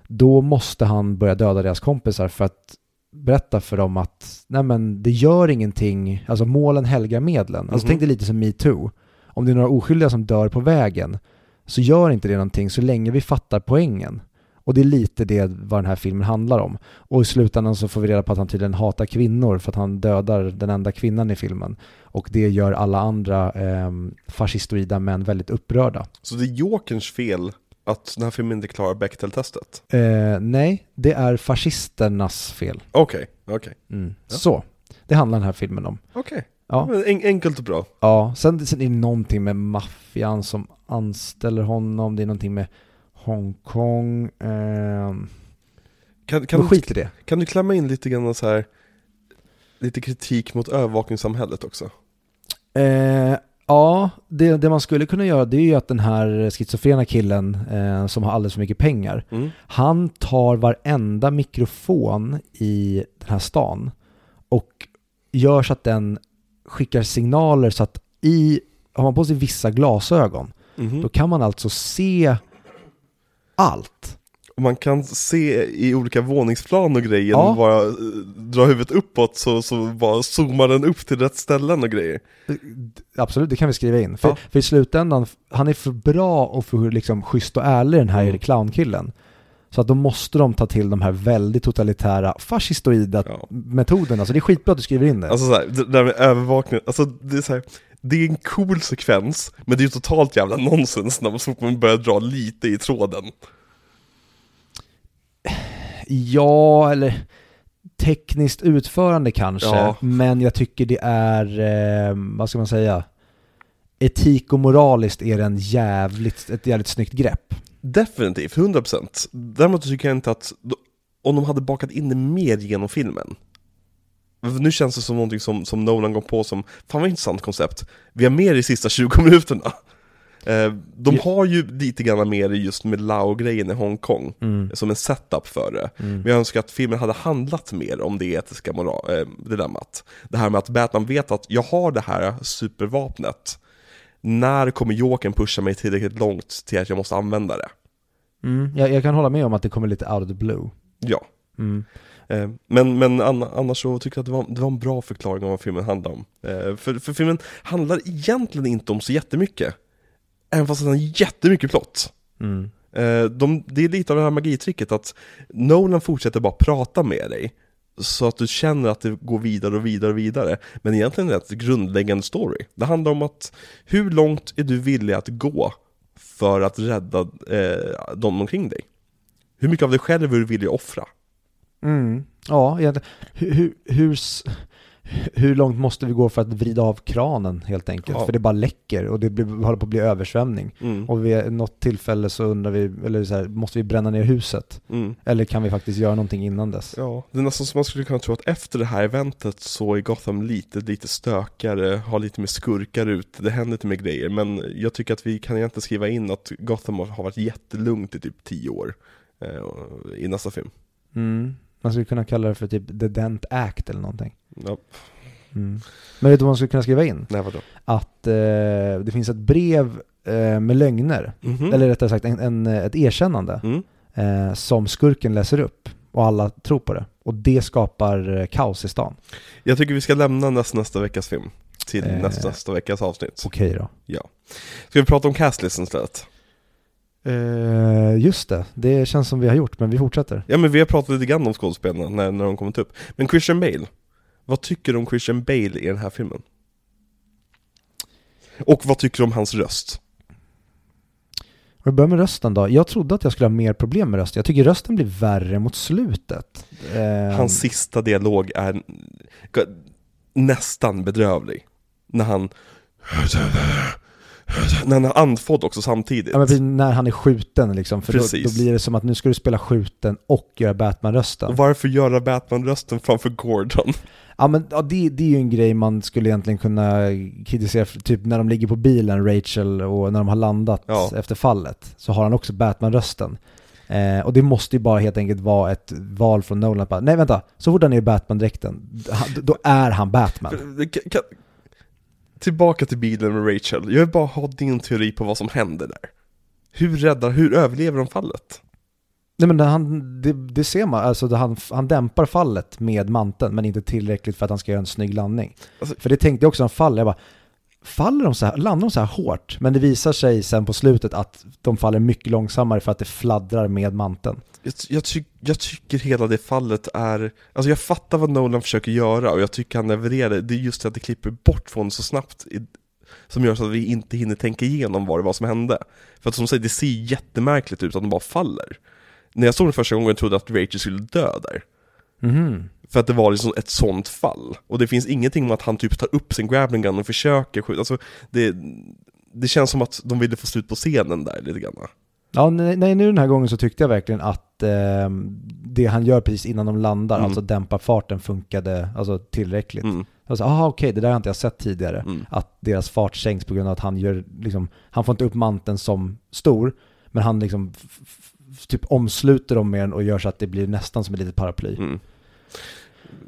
då måste han börja döda deras kompisar för att berätta för dem att nej men det gör ingenting, alltså målen helgar medlen. Alltså Mhm. tänk dig lite som metoo. Om det är några oskyldiga som dör på vägen så gör inte det någonting så länge vi fattar poängen. Och det är lite det vad den här filmen handlar om. Och i slutändan så får vi reda på att han tydligen hatar kvinnor för att han dödar den enda kvinnan i filmen. Och det gör alla andra eh, fascistoida män väldigt upprörda. Så det är Jokerns fel att den här filmen inte klarar Bechdel-testet? Eh, nej, det är fascisternas fel. Okej, okej. Mm. Ja. Så, det handlar den här filmen om. Okej. Ja. Men En, enkelt och bra. Ja, sen, sen är det någonting med maffian som anställer honom, det är någonting med Hongkong. ehm, Kan, kan, du, skit i det. kan du klämma in lite grann så här lite kritik mot övervakningssamhället också? Eh, ja, det, det man skulle kunna göra det är ju att den här schizofrena killen eh, som har alldeles för mycket pengar, Mm. han tar varenda mikrofon i den här stan och gör så att den skickar signaler så att i, har man på sig vissa glasögon, Mhm. då kan man alltså se allt. Man kan se i olika våningsplan och grejer, Ja. och bara eh, dra huvudet uppåt så, så bara zoomar den upp till rätt ställen och grejer. Absolut, det kan vi skriva in. För, Ja. för i slutändan, han är för bra och för liksom schysst och ärlig den här Mm. clownkillen. Så att då måste de ta till de här väldigt totalitära fascistoida Ja. metoderna. Så det är skitbra att du skriver in det. Alltså såhär, det där med övervakning, alltså det är så här, det är en cool sekvens, men det är ju totalt jävla nonsens när man, så fort man börjar dra lite i tråden. Ja, eller tekniskt utförande kanske. Ja. Men jag tycker det är, eh, vad ska man säga, etik och moraliskt är det en jävligt, ett jävligt snyggt grepp. Definitivt, 100%. Däremot tycker jag inte att, om de hade bakat in det mer genom filmen, Nu känns det som någonting som, som Nolan går på som, fan vad intressant koncept. Vi har mer i sista 20 minuterna. Eh, de har ju lite grann mer just med Lao-grejen i Hongkong, Mm. som en setup för det. Mm. Men jag önskar att filmen hade handlat mer om det etiska eh, dilemmat. Det här med att Batman vet att jag har det här supervapnet. När kommer Jokern pusha mig tillräckligt långt till att jag måste använda det? Mm. Jag, jag kan hålla med om att det kommer lite out of the blue. Ja. Mm. Eh, Men, men anna- annars så tycker jag att det var, det var en bra förklaring av vad filmen handlar om. Eh, För, för filmen handlar egentligen inte om så jättemycket. Även fast den har jättemycket plott. Mm. Eh, De, det är lite av det här magitricket att Nolan fortsätter bara prata med dig. Så att du känner att det går vidare och vidare och vidare. Men egentligen är det ett grundläggande story. Det handlar om att hur långt är du villig att gå för att rädda eh, de omkring dig? Hur mycket av dig själv är du villig att offra? Mm. Ja. Hur, hur, hur långt måste vi gå för att vrida av kranen helt enkelt? Ja. För det bara läcker och det blir, håller på att bli översvämning. Mm. Och vid något tillfälle så undrar vi, eller så här, måste vi bränna ner huset? Mm. Eller kan vi faktiskt göra någonting innan dess? Ja, det är nästan som man skulle kunna tro att efter det här eventet så är Gotham lite, lite stökigare, har lite mer skurkar ut, det händer lite mer grejer. Men jag tycker att vi kan egentligen skriva in att Gotham har varit jättelugnt i typ 10 år eh, i nästa film. Mm. Man skulle kunna kalla det för typ The Dent Act eller någonting. Ja, Mm. Men vet du vad man skulle kunna skriva in? nej vadå? Att eh, det finns ett brev eh, med lögner, Mhm. eller rättare sagt en, en, ett erkännande, Mm. eh, som skurken läser upp och alla tror på det. Och det skapar eh, kaos i stan. Jag tycker vi ska lämna nästa, nästa veckas film till Eh. nästa, nästa veckas avsnitt. Okej då. Ska vi prata om castlisten istället? Eh, just det, det känns som vi har gjort, men vi fortsätter. Ja men vi har pratat lite grann om skådespelarna när, när de kommit upp. Men Christian Bale, vad tycker du om Christian Bale i den här filmen? Och vad tycker du om hans röst? Och vi börjar med rösten då. Jag trodde att jag skulle ha mer problem med rösten. Jag tycker rösten blir värre mot slutet. Eh, Hans sista dialog är nästan bedrövlig. När han... När han är andfådd också samtidigt. Ja men när han är skjuten liksom, för då, Precis. då blir det som att nu ska du spela skjuten och göra Batman-rösten. Och varför göra Batman-rösten framför Gordon? Ja men ja, det, det är ju en grej man skulle egentligen kunna kritisera, typ när de ligger på bilen, Rachel, och när de har landat Ja. efter fallet, så har han också Batman-rösten. Eh, och det måste ju bara helt enkelt vara ett val från Nolan bara, nej vänta, så fort han är i Batman-dräkten, då är han Batman. Kan- kan- Tillbaka till bilen med Rachel. Jag vill bara ha din teori på vad som händer där. Hur räddar, hur överlever de fallet? Nej men han, det, det ser man, alltså han, han dämpar fallet med manteln, men inte tillräckligt för att han ska göra en snygg landning. Alltså- för det tänkte jag också han faller, jag bara, faller de så här, landar de så här hårt? Men det visar sig sen på slutet att de faller mycket långsammare för att det fladdrar med manteln. Jag, jag, ty, jag tycker hela det fallet är, alltså jag fattar vad Nolan försöker göra och jag tycker han levererar det. Det är just det att det klipper bort från så snabbt i, som gör så att vi inte hinner tänka igenom vad det var som hände. För att som sagt, det ser jättemärkligt ut att de bara faller. När jag såg den första gången trodde jag att Rachel skulle dö där. Mhm. För att det var liksom ett sånt fall. Och det finns ingenting om att han typ tar upp sin grappling gun och försöker skjuta. Alltså, det, det känns som att de ville få slut på scenen där lite grann. Ja, nej, nu den här gången så tyckte jag verkligen att eh, det han gör precis innan de landar, Mm. alltså dämpa farten, funkade alltså, tillräckligt. Mm, Alltså, aha okej, det där har inte jag sett tidigare. mm. Att deras fart sänks på grund av att han gör, liksom, han får inte upp manteln som stor, men han liksom typ omsluter dem med den och gör så att det blir nästan som ett litet paraply. Mm.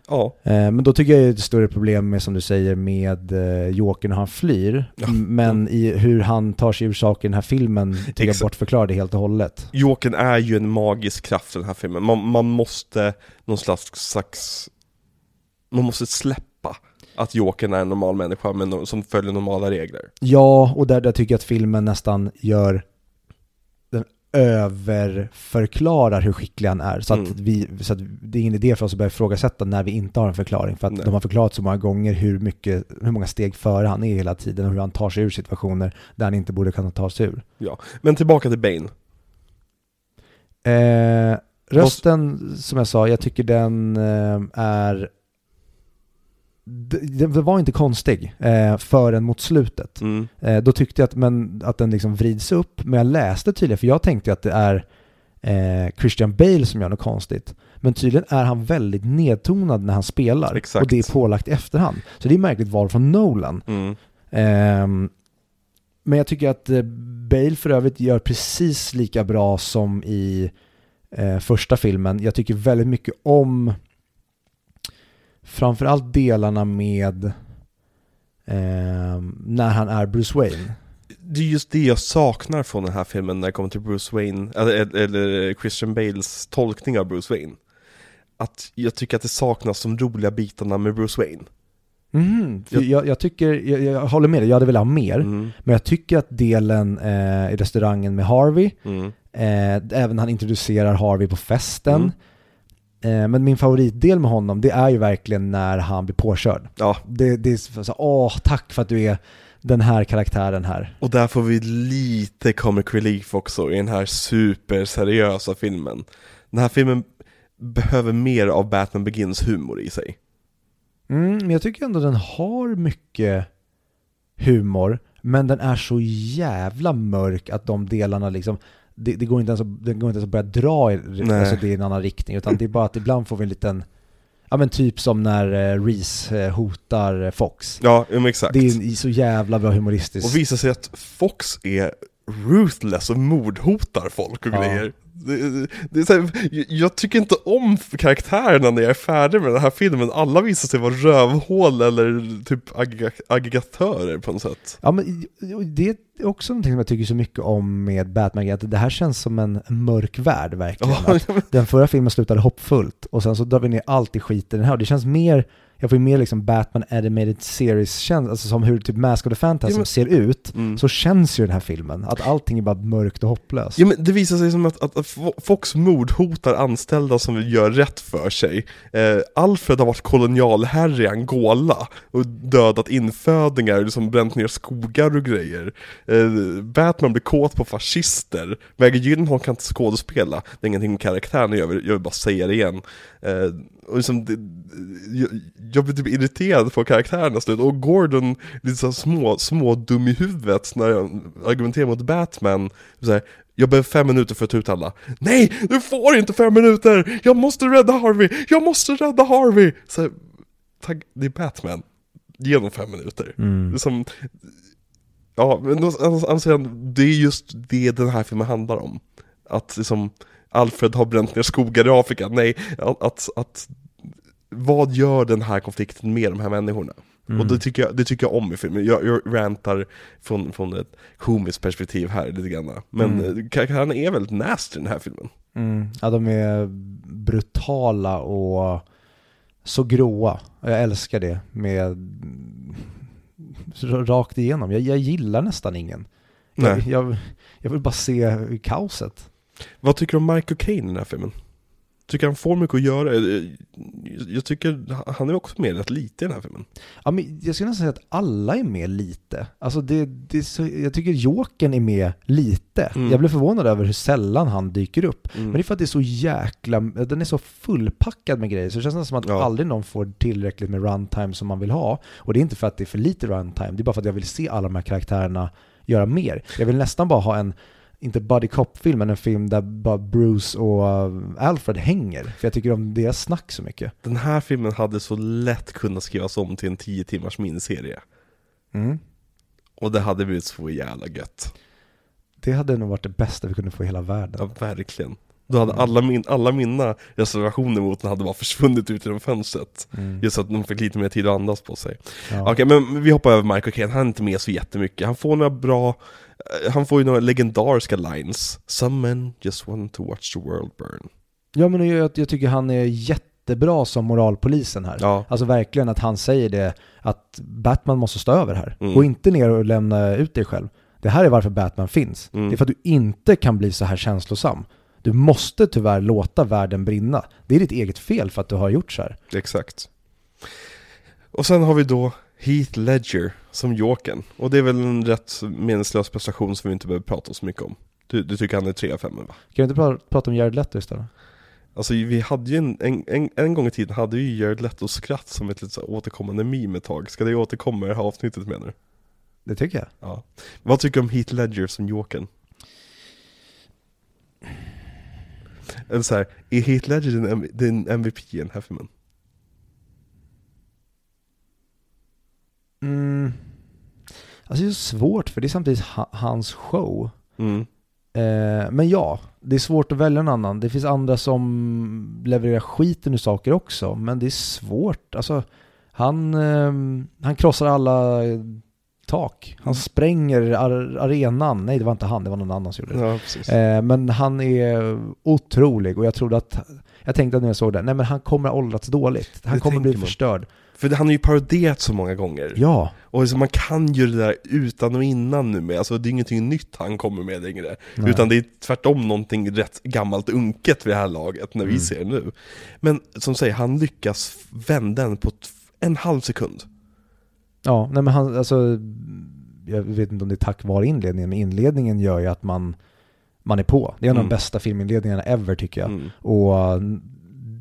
Ja, Eh, men då tycker jag det är ett större problem med, som du säger, med eh, Jokern och han flyr. Ja. Men i hur han tar sig ur saker i den här filmen tycker jag Exakt. bortförklarar det helt och hållet. Jokern är ju en magisk kraft i den här filmen. Man, man måste någon slags, slags... Man måste släppa att Jokern är en normal människa men som följer normala regler. Ja, och där, där tycker jag att filmen nästan gör överförklarar hur skicklig han är. Så att, Mm. vi, så att det är ingen idé för oss att börja ifrågasätta när vi inte har en förklaring. För att Nej. de har förklarat så många gånger hur, mycket, hur många steg före han är hela tiden och hur han tar sig ur situationer där han inte borde kunna ta sig ur. Men tillbaka till Bane. Eh, rösten, som jag sa, jag tycker den eh, är... Den var inte konstig eh, förrän mot slutet. Mm. Eh, då tyckte jag att, men, att den liksom vrids upp, men jag läste tydligen, för jag tänkte att det är eh, Christian Bale som gör något konstigt. Men tydligen är han väldigt nedtonad när han spelar. Exakt. Och det är pålagt i efterhand. Så det är märkligt val från Nolan. Mm. Ehm, men jag tycker att eh, Bale för övrigt gör precis lika bra som i eh, första filmen. Jag tycker väldigt mycket om framförallt delarna med ehm, när han är Bruce Wayne. Det är just det jag saknar från den här filmen när det kommer till Bruce Wayne, eller, eller Christian Bales tolkning av Bruce Wayne. Att jag tycker att det saknas de roliga bitarna med Bruce Wayne. För Jag- jag, jag tycker, jag, jag håller med dig, jag hade velat ha mer. Mm. Men jag tycker att delen eh, i restaurangen med Harvey, Mm. eh, även han introducerar Harvey på festen. Eh, men min favoritdel med honom, det är ju verkligen när han blir påkörd. Ja, Det, det är så, åh, tack för att du är den här karaktären här. och där får vi lite comic relief också i den här superseriösa filmen. Den här filmen behöver mer av Batman Begins humor i sig. Mm, men jag tycker ändå den har mycket humor, men den är så jävla mörk att de delarna liksom, det, det går inte ens att, det går inte ens att börja dra i, alltså det i en annan riktning, utan det är bara att ibland får vi en liten, ja men typ som när eh, Reese eh, hotar eh, Fox. Ja, men exakt. Det är så jävla bra humoristiskt. Och visar sig att Fox är ruthless och mordhotar folk och Ja. grejer. Det, det är så här, jag- tycker inte om karaktärerna när jag är färdig med den här filmen. Alla visar sig vara rövhål eller typ aggregat- aggregatörer på något sätt. Ja men det är också någonting som jag tycker så mycket om med Batman, att det här känns som en mörk värld verkligen. Ja, Att den förra filmen slutade hoppfullt och sen så drar vi ner allt i skit i den här och det känns mer, jag får ju mer liksom Batman Animated Series känsla, alltså som hur typ Mask of the Phantasm Ja, men- ser ut, Mm. så känns ju den här filmen. Att allting är bara mörkt och hopplöst. Ja men det visar sig som att, att, att Fo- Fox mordhotar anställda som vill göra rätt för sig. Eh, Alfred har varit kolonialherre i Angola och dödat infödingar, liksom bränt ner skogar och grejer. Eh, Batman blir kåt på fascister. Maggie Gyllenhaal kan inte skådespela, det är ingenting med karaktären jag vill, jag vill bara säga det igen. Eh, och liksom, det, jag, jag blir typ irriterad på karaktärerna slut. Och Gordon, lite så små, små dum i huvudet när jag argumenterar mot Batman. Så här, jag behöver fem minuter för att ta ut alla. Nej, du får inte fem minuter! Jag måste rädda Harvey! Jag måste rädda Harvey! Så här, tack, det är Batman. Ge honom fem minuter. Mm. Som, ja, men å andra andra sidan, det är just det den här filmen handlar om. Att liksom, Alfred har bränt ner skogar i Afrika. Nej, att, att vad gör den här konflikten med de här människorna? Mm. Och det tycker, jag, det tycker jag om i filmen. Jag, jag rantar från, från ett komiskt perspektiv här lite grann. Men Mm. mm. karaktärerna är väldigt nasty i den här filmen. Mm. Ja, de är brutala och så gråa. Jag älskar det med rakt igenom. Jag, jag gillar nästan ingen. Jag, jag, jag vill bara se kaoset. Vad tycker du om Michael Caine i den här filmen? Tycker han får mycket att göra? Eh, Jag tycker han är också med rätt lite i den här filmen. Ja, men jag skulle nästan säga att alla är med lite. Alltså det, det så, jag tycker Jokern är med lite. Mm. Jag blev förvånad över hur sällan han dyker upp. Mm. Men det är för att det är så jäkla, den är så fullpackad med grejer så det känns nästan som att Ja. aldrig någon får tillräckligt med runtime som man vill ha. Och det är inte för att det är för lite runtime, det är bara för att jag vill se alla de här karaktärerna göra mer. Jag vill nästan bara ha en, inte buddy cop-film, men en film där bara Bruce och uh, Alfred hänger. För jag tycker om deras snack så mycket. Den här filmen hade så lätt kunnat skrivas om till en 10 timmars miniserie. Mm. Och det hade blivit så jävla gött. Det hade nog varit det bästa vi kunde få i hela världen. Ja, verkligen. Då hade alla, min, alla mina reservationer mot den hade bara försvunnit ut genom fönstret. Mm. Just att de fick lite mer tid att andas på sig. Ja. Okej, men vi hoppar över Michael Caine, han är inte med så jättemycket. Han får några bra, eh, han får ju några legendariska lines. Some men just want to watch the world burn. Ja men jag, jag tycker han är jättebra som moralpolisen här. Ja, Alltså verkligen att han säger det, att Batman måste stå över här. Mm. Gå inte ner och lämna ut dig själv. Det här är varför Batman finns. Mm. Det är för att du inte kan bli så här känslosam. Du måste tyvärr låta världen brinna. Det är ditt eget fel för att du har gjort så här. exakt. Och sen har vi då Heath Ledger som Jokern. Och det är väl en rätt meningslös prestation som vi inte behöver prata så mycket om. Du, du tycker han är 3 av 5 va? Kan vi inte pra- prata om Jared Leto istället? Alltså vi hade ju en, en, en, en gång i tiden hade vi ju Jared Letos skratt som ett lite så återkommande meme ett tag. Ska det återkomma i det här avsnittet menar du? Det tycker jag. Ja. Vad tycker du om Heath Ledger som Jokern? Eller så här, är Heath Ledger din, din MVP i den här filmen? Mm. Alltså det är så svårt för det är samtidigt ha, hans show. Mm. Eh, men ja, det är svårt att välja en annan. Det finns andra som levererar skiten ur saker också, men det är svårt. Alltså, han, eh, han krossar alla eh, tak. Han spränger ar- arenan. Nej, det var inte han, det var någon annan som gjorde det. Ja. Eh, men han är otrolig och jag trodde att, jag tänkte att när jag såg det, nej men han kommer ha åldrats dåligt. Han Det kommer bli man. förstörd. För han har ju paroderat så många gånger. Ja, Och liksom man kan ju det där utan och innan nu med, alltså det är ingenting nytt han kommer med längre. Nej. Utan det är tvärtom någonting rätt gammalt unket vid det här laget när vi Mm. ser nu. Men som säger, han lyckas vända den på en halv sekund. Ja, nej men han, alltså, jag vet inte om det är tack vare inledningen, men inledningen gör ju att man, man är på. Det är en av Mm. de bästa filminledningarna ever tycker jag. Mm. Och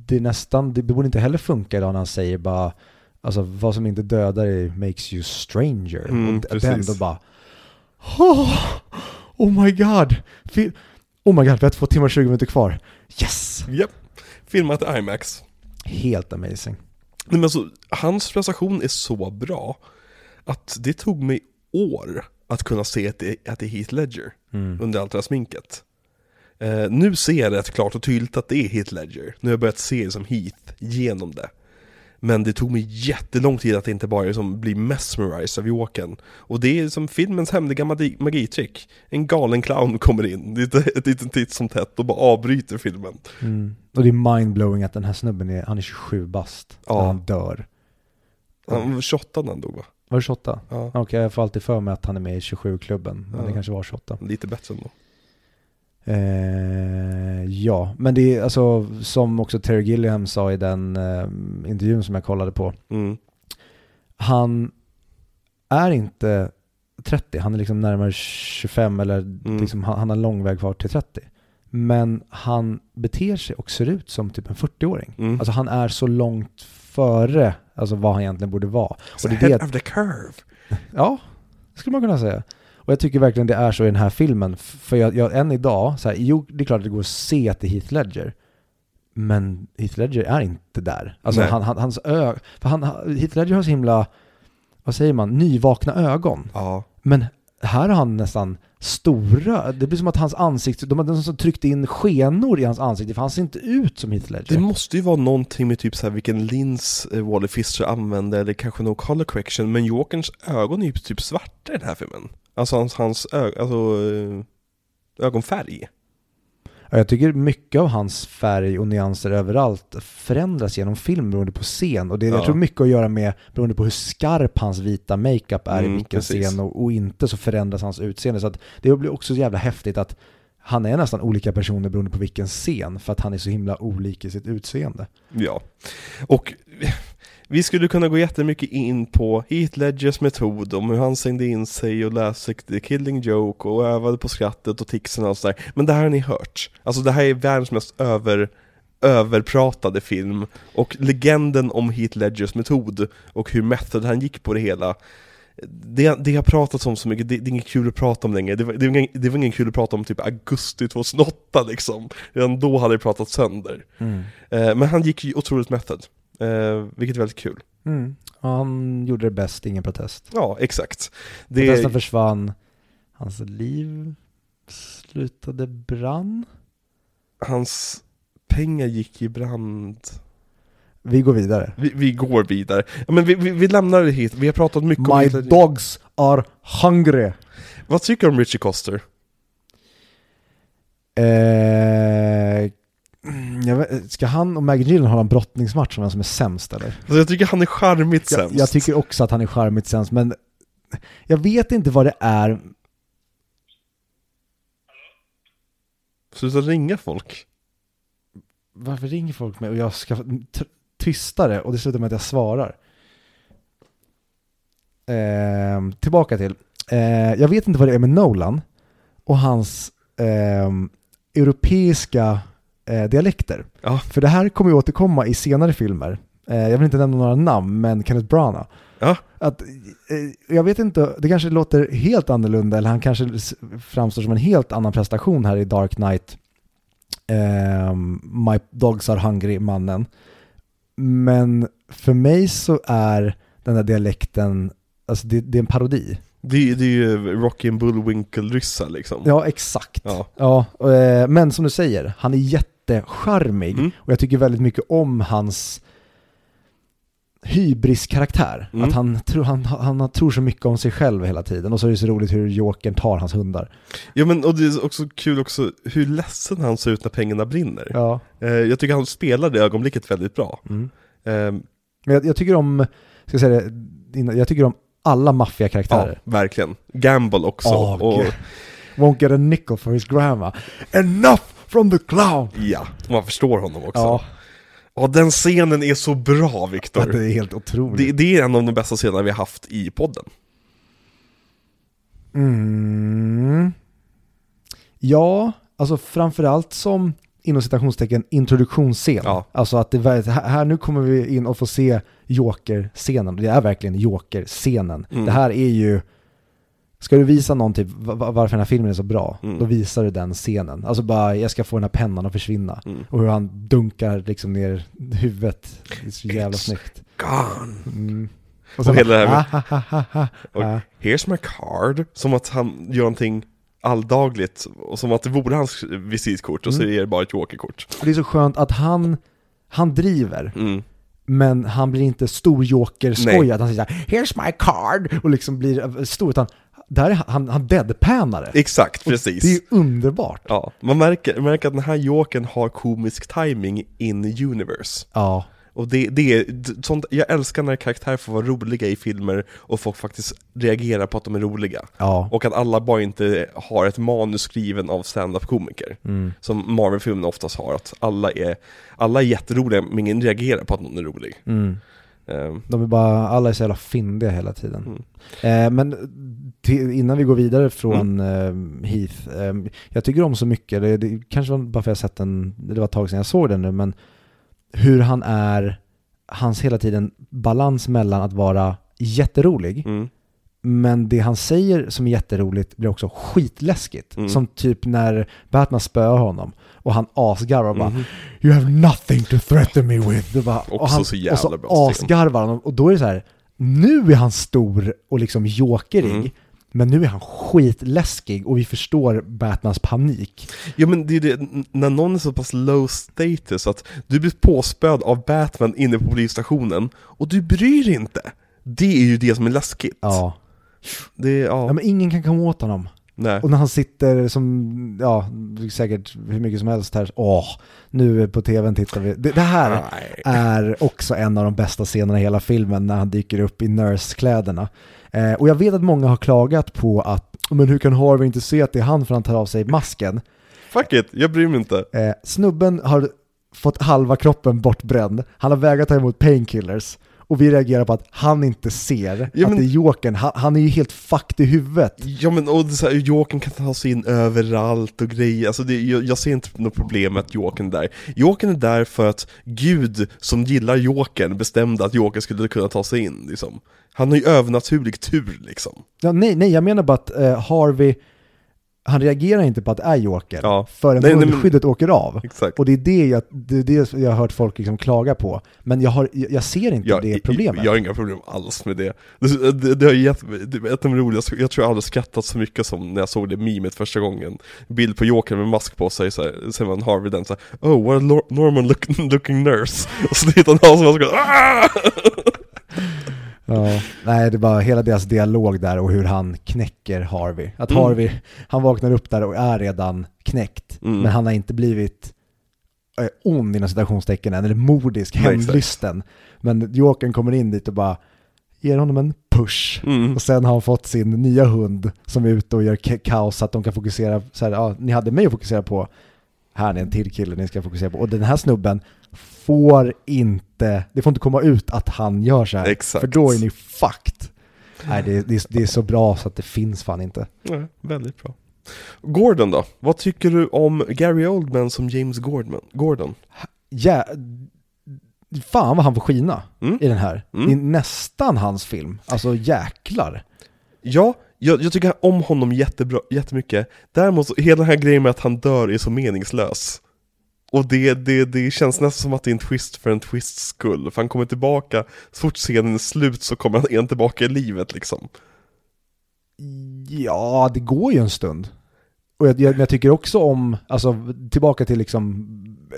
det är nästan, det borde inte heller funka idag när han säger bara, alltså vad som inte dödar dig makes you stranger. Mm, och precis. den då bara, oh, oh my god, oh my god, vi har två timmar och 20 minuter kvar. Yes! Japp. Filmat i IMAX. Helt amazing. Nej, men alltså, hans prestation är så bra att det tog mig år att kunna se att det, att det är Heath Ledger Mm. under allt det här sminket. Eh, nu ser jag rätt klart och tydligt att det är Heath Ledger. Nu har jag börjat se det som Heath genom det. Men det tog mig jättelång tid att inte bara liksom bli mesmerized av Jokern. Och det är som filmens hemliga magi- magitrick. En galen clown kommer in, ett litet titt som tätt och bara avbryter filmen. Mm. Och det är mindblowing att den här snubben är, han är 27 bast Ja. när han dör. Han var 28 när han dog va? Var det 28? Ja, Okej, jag får alltid för mig att han är med i 27-klubben, men Ja. det kanske var 28. lite bättre ändå. Eh, ja, men det är alltså som också Terry Gilliam sa i den eh, intervjun som jag kollade på. Mm. Han är inte 30, han är liksom närmare 25 eller Mm. liksom, han, han har lång väg kvar till 30. Men han beter sig och ser ut som typ en 40-åring. Mm. Alltså han är så långt före alltså, vad han egentligen borde vara. Så Och det är head det, of the curve. Ja, det skulle man kunna säga. Och jag tycker verkligen det är så i den här filmen. För jag, jag än idag, så här, jo det är klart att det går att se att det är Heath Ledger. Men Heath Ledger är inte där. Alltså han, han, hans ö... För han, Heath Ledger har så himla, vad säger man, nyvakna ögon. Ja. Men här har han nästan stora, det blir som att hans ansikte, de har som tryckt in skenor i hans ansikte för han ser inte ut som Heath Ledger. Det måste ju vara någonting med typ så här vilken lins eh, Wally Fischer använde eller kanske någon color correction men Jokerns ögon är ju typ svarta i den här filmen. Alltså hans, hans ö, alltså, eh, ögonfärg. Ja, jag tycker mycket av hans färg och nyanser överallt förändras genom film beroende på scen. Och det jag Ja. tror mycket att göra med beroende på hur skarp hans vita makeup är Mm, i vilken precis. scen och, och inte så förändras hans utseende. Så det blir också så jävla häftigt att han är nästan olika personer beroende på vilken scen för att han är så himla olik i sitt utseende. Ja. Och vi skulle kunna gå jättemycket in på Heath Ledgers metod, om hur han sängde in sig och läste The Killing Joke och övade på skrattet och ticsen och sådär. Men det här har ni hört. Alltså det här är världens mest över, överpratade film. Och legenden om Heath Ledgers metod och hur method han gick på det hela. Det, det har pratats om så mycket, det, det är inget kul att prata om längre. Det var, det, var ingen, det var ingen kul att prata om typ augusti 2008 liksom. Redan då hade det pratats sönder. Eh, men han gick ju otroligt method, eh, vilket är väldigt kul. Mm. Han gjorde det bäst, ingen protest. Ja, exakt. Det, Protesten försvann, hans liv slutade brann. hans pengar gick i brand. Vi går vidare. Vi, vi går vidare. Ja, men vi, vi, vi lämnar det hit, vi har pratat mycket om My dogs are hungry. Vad tycker du om Richie Coster? Eh, vet, ska han och Maggie Gyllenhaal ha en brottningsmatch om vem som är sämst eller? Alltså, jag tycker han är charmigt Jag, sämst. jag tycker också att han är charmigt sämst, men jag vet inte vad det är. Sluta ringa folk. Varför ringer folk mig och jag ska tysta det och det slutar med att jag svarar? Eh, tillbaka till. Eh, jag vet inte vad det är med Nolan och hans eh, europeiska eh, dialekter. Ja. För det här kommer ju återkomma i senare filmer. Eh, jag vill inte nämna några namn, men Kenneth Branagh. Ja. Att, eh, jag vet inte, det kanske låter helt annorlunda eller han kanske framstår som en helt annan prestation här i Dark Knight ehm, My Dogs Are Hungry-mannen. Men för mig så är den där dialekten, alltså det, det är en parodi. Det, det är ju Rocky and Bullwinkle-ryssar liksom. Ja, exakt. Ja. Ja, eh, men som du säger, han är jättecharmig Mm. och jag tycker väldigt mycket om hans hybris-karaktär. Mm. Att han, tror- han, han, han tror så mycket om sig själv hela tiden och så är det så roligt hur Jokern tar hans hundar. Ja men och det är också kul också hur ledsen han ser ut när pengarna brinner. Ja. Eh, jag tycker han spelar det ögonblicket väldigt bra. Mm. Eh, Men jag, jag tycker om, ska jag säga det, jag tycker om alla ja, maffiakaraktärer. verkligen. Gamble också. Åh, och. Won't get a nickel for his grandma. Enough from the clown! ja, man förstår honom också. Ja, Ja, den scenen är så bra Viktor. det är helt otroligt. Det, det är en av de bästa scenerna vi har haft i podden. Mm. Ja, alltså framförallt som inom citationstecken introduktionsscen. Ja. Alltså att det, här, nu kommer vi in och få se Joker-scenen. Det är verkligen Joker-scenen. Mm. Det här är ju, ska du visa någon typ va- va- varför den här filmen är så bra, Mm. då visar du den scenen. Alltså bara, jag ska få den här pennan att försvinna. Mm. Och hur han dunkar liksom ner huvudet. Det är så jävla It's snyggt. Gone. Mm. Och hela det här med- ah, ha, ha, Och here's my card. Som att han gör någonting alldagligt. Och som att det vore hans visitkort och så Mm. är det bara ett jokerkort. Och det är så skönt att han, han driver, Mm. men han blir inte stor joker Nej. skojad. Han säger såhär, here's my card, och liksom blir stor, utan där är han, han, han deadpanar det. Exakt, precis. Det är underbart. Ja, man märker, märker att den här jokern har komisk timing in universe. Ja, Och det, det är sånt, jag älskar när karaktärer får vara roliga i filmer och folk faktiskt reagerar på att de är roliga. ja. Och att alla bara inte har ett manus skriven av stand-up-komiker. Mm. Som Marvel-filmerna oftast har, att alla är, alla är jätteroliga men ingen reagerar på att någon är rolig. Mm. Ehm, De är bara, alla är så jävla fyndiga hela tiden. Mm. Eh, men till, innan vi går vidare från eh, Heath, eh, jag tycker om så mycket, det, det kanske var bara för att jag sett den, det var ett tag sedan jag såg den nu, men hur han är, hans hela tiden balans mellan att vara jätterolig, mm, men det han säger som är jätteroligt blir också skitläskigt. Mm. Som typ när Batman spöar honom och han asgarvar och bara mhm. You have nothing to threaten me with. Det bara, och han, så jävla och så bra asgarvar han och då är det så här, nu är han stor och liksom jokerig, Mm. men nu är han skitläskig och vi förstår Batmans panik. Ja men det är det, när någon är så pass low status att du blir påspöd av Batman inne på polisstationen och du bryr dig inte. Det är ju det som är läskigt. Ja. Det ja, ja, men ingen kan komma åt honom. nej. Och när han sitter som, ja, säkert hur mycket som helst här, åh, nu på tvn tittar vi. Det, det här Nej. är också en av de bästa scenerna i hela filmen när han dyker upp i Nurse-kläderna. Eh, och jag vet att många har klagat på att, men hur kan Harvey inte se att det är han för han tar av sig masken? Fuck it, jag bryr mig inte. Eh, snubben har fått halva kroppen bortbränd, han har vägrat ta emot painkillers och vi reagerar på att han inte ser Ja, att men- det är Jokern. Han, han är ju helt fucked i huvudet. Ja men och så här, Jokern kan ta sig in överallt och grejer, alltså det, jag, jag ser inte något problem med att Jokern är där. Jokern är där för att Gud som gillar Jokern bestämde att Jokern skulle kunna ta sig in liksom. Han har ju övernaturlig tur liksom. Ja, nej, nej, jag menar bara att eh, Harvey, han reagerar inte på att det är Joker Ja. förrän Nej, munskyddet åker av. Exakt. Och det är det jag, det är det jag har hört folk liksom klaga på. Men jag, har, jag ser inte Jag, det problemet. jag har inga problem alls med det. Det, det, det har gett, det är ett av de roligaste, jag tror jag aldrig skrattat så mycket som när jag såg det memet första gången. Bild på Jokern med mask på sig, så här, ser man Harvey den så här, Oh, what a normal look, looking nurse. Och så tittar han av som mask ah! Ja, nej, det är bara hela deras dialog där och hur han knäcker Harvey. Att Mm. Harvey, han vaknar upp där och är redan knäckt. Mm. Men han har inte blivit eh, ond inom citationstecken än, eller exakt. hämndlysten. Men Jokern kommer in dit och bara ger honom en push. Mm. Och sen har han fått sin nya hund som är ute och gör ka- kaos så att de kan fokusera, så här, ja, ni hade mig att fokusera på, här är en till kille ni ska fokusera på. Och den här snubben får inte, det får inte komma ut att han gör så här. Exakt. För då är ni fucked. Nej, det, det, är- det är så bra så att det finns fan inte. Ja, väldigt bra. Gordon då? Vad tycker du om Gary Oldman som James Gordon? Gordon? Ja, fan vad han får skina Mm. i den här. Mm. Det är nästan hans film. Alltså jäklar. Ja, jag, jag tycker om honom jättebra, jättemycket. Däremot, hela den här grejen med att han dör är så meningslös. Och det, det, det känns nästan som att det är en twist för en twists skull, för han kommer tillbaka, så fort scenen är slut så kommer han igen tillbaka i livet liksom. Ja, det går ju en stund. Och jag, jag, jag tycker också om, alltså tillbaka till liksom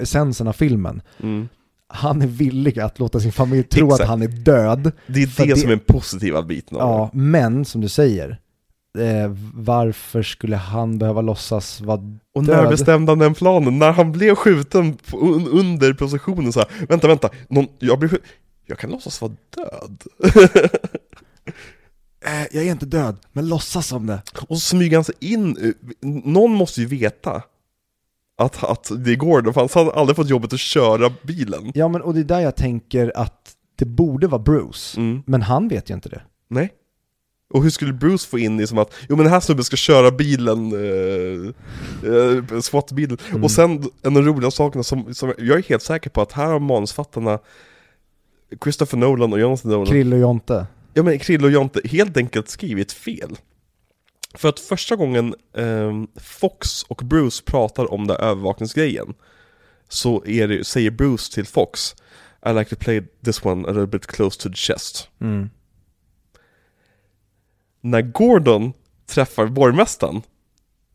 essensen av filmen. Mm. Han är villig att låta sin familj tro Exakt. att han är död. Det är det, det- som är den positiva biten av Ja, men som du säger, eh, varför skulle han behöva låtsas vara det. Och död? när bestämde han den planen? När han blev skjuten på, un, under positionen så här, vänta, vänta, någon, jag blev jag kan låtsas vara död. Eh, jag är inte död, men låtsas som det. Och så smyger han sig in, eh, någon måste ju veta att, att det Gordon, för han hade aldrig fått jobbet att köra bilen. Ja, men och det är där jag tänker att det borde vara Bruce. Mm. Men han vet ju inte det. Nej. Och hur skulle Bruce få in i som att, jo men den här snubben ska köra bilen, eh, eh, SWAT-bilen. Mm. Och sen en av de roliga sakerna som, som jag är helt säker på att här har manusfattarna Christopher Nolan och Jonathan Nolan, Krill och Jonte. ja men Krill och Jonte, helt enkelt skrivit fel. För att första gången ehm, Fox och Bruce pratar om den här övervakningsgrejen så det, säger Bruce till Fox I like to play this one a little bit close to the chest. Mm. När Gordon träffar borgmästaren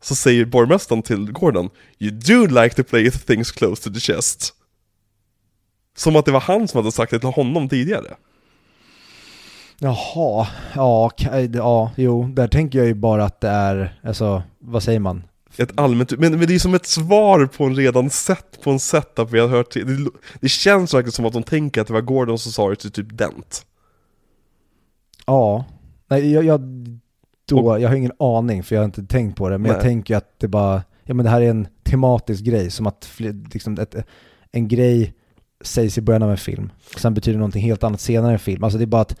så säger borgmästaren till Gordon You do like to play things close to the chest. Som att det var han som hade sagt det till honom tidigare. Jaha, ja, ka- ja, jo, där tänker jag ju bara att det är, alltså, vad säger man? Ett allmänt, men, men det är som ett svar på en redan sett, på en setup vi har hört till. Det, det känns verkligen som att de tänker att det var Gordon som sa det till typ Dent. Ja, nej, jag, jag, då, jag har ingen aning för jag har inte tänkt på det, men jag Nej. tänker att det bara, ja men det här är en tematisk grej, som att liksom ett, en grej sägs i början av en film, och sen betyder någonting helt annat senare i en film. Alltså det är bara att,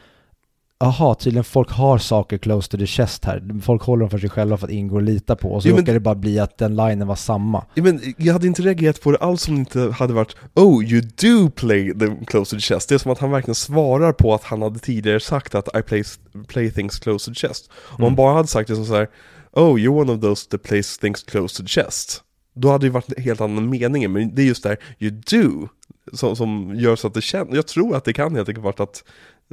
aha, tydligen folk har saker close to the chest här. Folk håller dem för sig själva för att går att lita på, och så men- råkar det bara bli att den linen var samma. Ja, men jag hade inte reagerat på det alls om det inte hade varit Oh, you do play the close to the chest. Det är som att han verkligen svarar på att han hade tidigare sagt att I play, play things close to the chest. Om han bara hade sagt det som så här Oh, you're one of those that plays things close to the chest. Då hade det varit en helt annan mening, men det är just där you do som, som gör så att det känns, jag tror att det kan helt enkelt varit att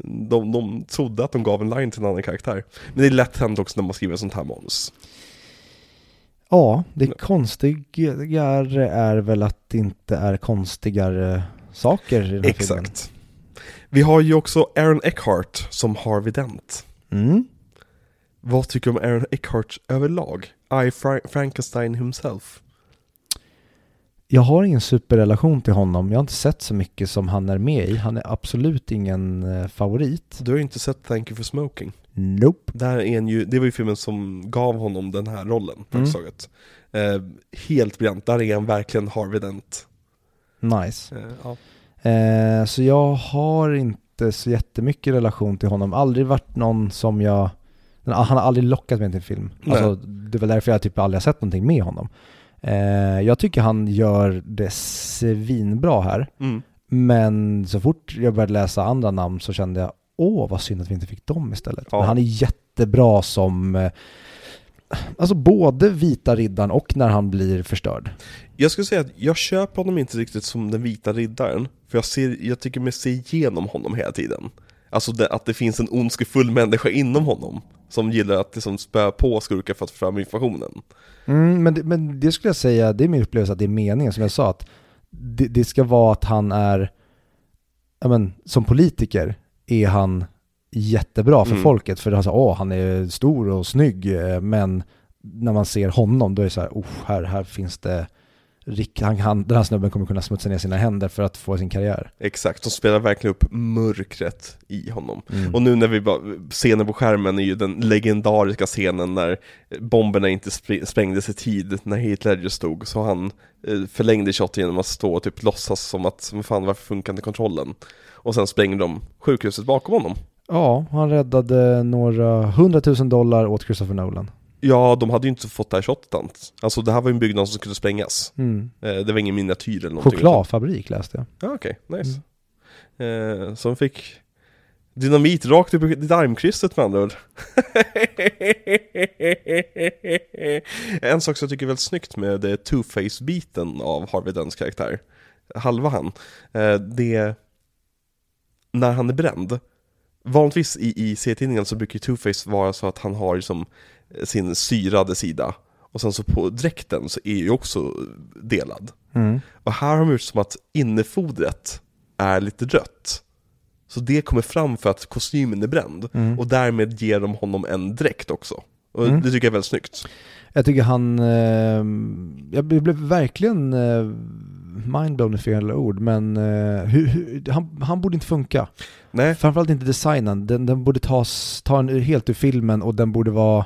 de, de trodde att de gav en line till en annan karaktär. Men det är lätt hänt också när man skriver sånt här manus. Ja, det konstigare är väl att det inte är konstigare saker i den här filmen. Exakt. Vi har ju också Aaron Eckhart som Harvey Dent. Mm. Vad tycker du om Aaron Eckhart överlag? I Fra- Frankenstein himself. Jag har ingen superrelation till honom. Jag har inte sett så mycket som han är med i. Han är absolut ingen eh, favorit. Du har ju inte sett Thank You For Smoking. Nope. Där är en ju, det var ju filmen som gav honom den här rollen, praktiskt taget. Eh, helt briljant, där är han verkligen Harvey Dent. Nice. Eh, ja. Eh, så jag har inte så jättemycket relation till honom. Aldrig varit någon som jag... Han har aldrig lockat mig till en film. Nej. Alltså, det väl därför jag typ aldrig har sett någonting med honom. Eh, jag tycker han gör det svinbra här. Mm. Men så fort jag började läsa andra namn så kände jag åh vad synd att vi inte fick dem istället. Ja. Men han är jättebra som eh, Alltså både vita riddaren och när han blir förstörd. Jag skulle säga att jag köper honom inte riktigt som den vita riddaren, för jag, ser, jag tycker mig se igenom honom hela tiden. Alltså det, att det finns en ondskefull människa inom honom, som gillar att liksom spä på skurkar för att få fram informationen. Mm, men, det, men det skulle jag säga, det är min upplevelse att det är meningen. Som jag sa att det, det ska vara att han är, ja men som politiker är han jättebra för Mm. folket. För han sa åh han är stor och snygg. Eh, men när man ser honom då är det så här, oh, här, här finns det Rick, han, han, den här snubben kommer kunna smutsa ner sina händer för att få sin karriär. Exakt, de spelar verkligen upp mörkret i honom. Mm. Och nu när vi bara, scenen på skärmen är ju den legendariska scenen när bomberna inte spr- sprängdes i tid, när Heath Ledger stod, så han eh, förlängde shot genom att stå och typ låtsas som att, men fan varför funkar inte kontrollen? Och sen sprängde de sjukhuset bakom honom. Ja, han räddade några hundratusen dollar åt Christopher Nolan. Ja, de hade ju inte fått det här shotet ens. Alltså det här var ju en byggnad som skulle sprängas. Mm. Eh, det var ingen miniatyr eller någonting. Chokladfabrik läste jag. Ja, okej, nice. Eh, så de fick Dynamit rakt upp i ditt armkrysset med andra ord. en sak som jag tycker är väldigt snyggt med det two-face-biten av Harvey Dents karaktär, halva han, eh, det är när han är bränd. Vanligtvis i, i serietidningen så brukar two-face vara så att han har liksom sin syrade sida, och sen så på dräkten så är ju också delad. Mm. Och här har de gjort som att innefodret är lite rött. Så det kommer fram för att kostymen är bränd. Mm. Och därmed ger de honom en dräkt också. Och Mm. det tycker jag är väldigt snyggt. Jag tycker han, eh, jag blev verkligen eh, mindblown är fel ord, men eh, hur, hur, han, han borde inte funka. Nej, Framförallt inte designen, den, den borde tas, ta en helt ur filmen och den borde vara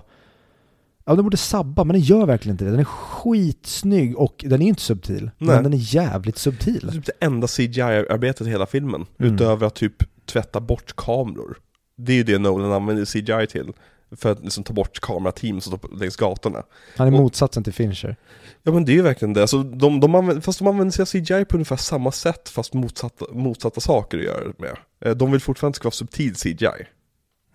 Ja den borde sabba, men den gör verkligen inte det. Den är skitsnygg och den är inte subtil. Nej. Men den är jävligt det är subtil. typ det enda CGI-arbetet i hela filmen. Mm. Utöver att typ tvätta bort kameror. Det är ju det Nolan använder CGI till. För att liksom ta bort kamerateam som står längs gatorna. Han är Och- motsatsen till Fincher. Ja men det är ju verkligen det. Alltså, de, de använder, fast de använder sig av CGI på ungefär samma sätt fast motsatta, motsatta saker att göra med. Eh, De vill fortfarande att det ska vara subtil CGI.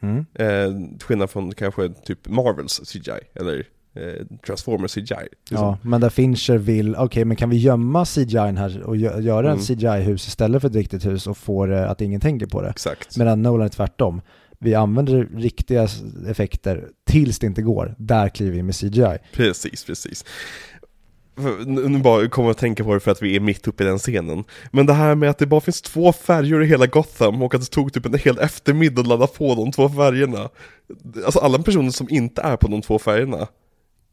Mm. Eh, skillnad från kanske typ Marvels CGI eller eh, Transformers CGI. Liksom. Ja, men där Fincher vill, okej men kan vi gömma CGI här och gö- göra en Mm. CGI-hus istället för ett riktigt hus och få det att ingen tänker på det? Exakt. Medan Nolan är tvärtom. Vi använder riktiga effekter tills det inte går. Där kliver vi med CGI. Precis, precis. Nu bara kommer jag att tänka på det för att vi är mitt uppe i den scenen. Men det här med att det bara finns två färger i hela Gotham och att det tog typ en hel eftermiddag att ladda på de två färgerna. Alltså alla personer som inte är på de två färgerna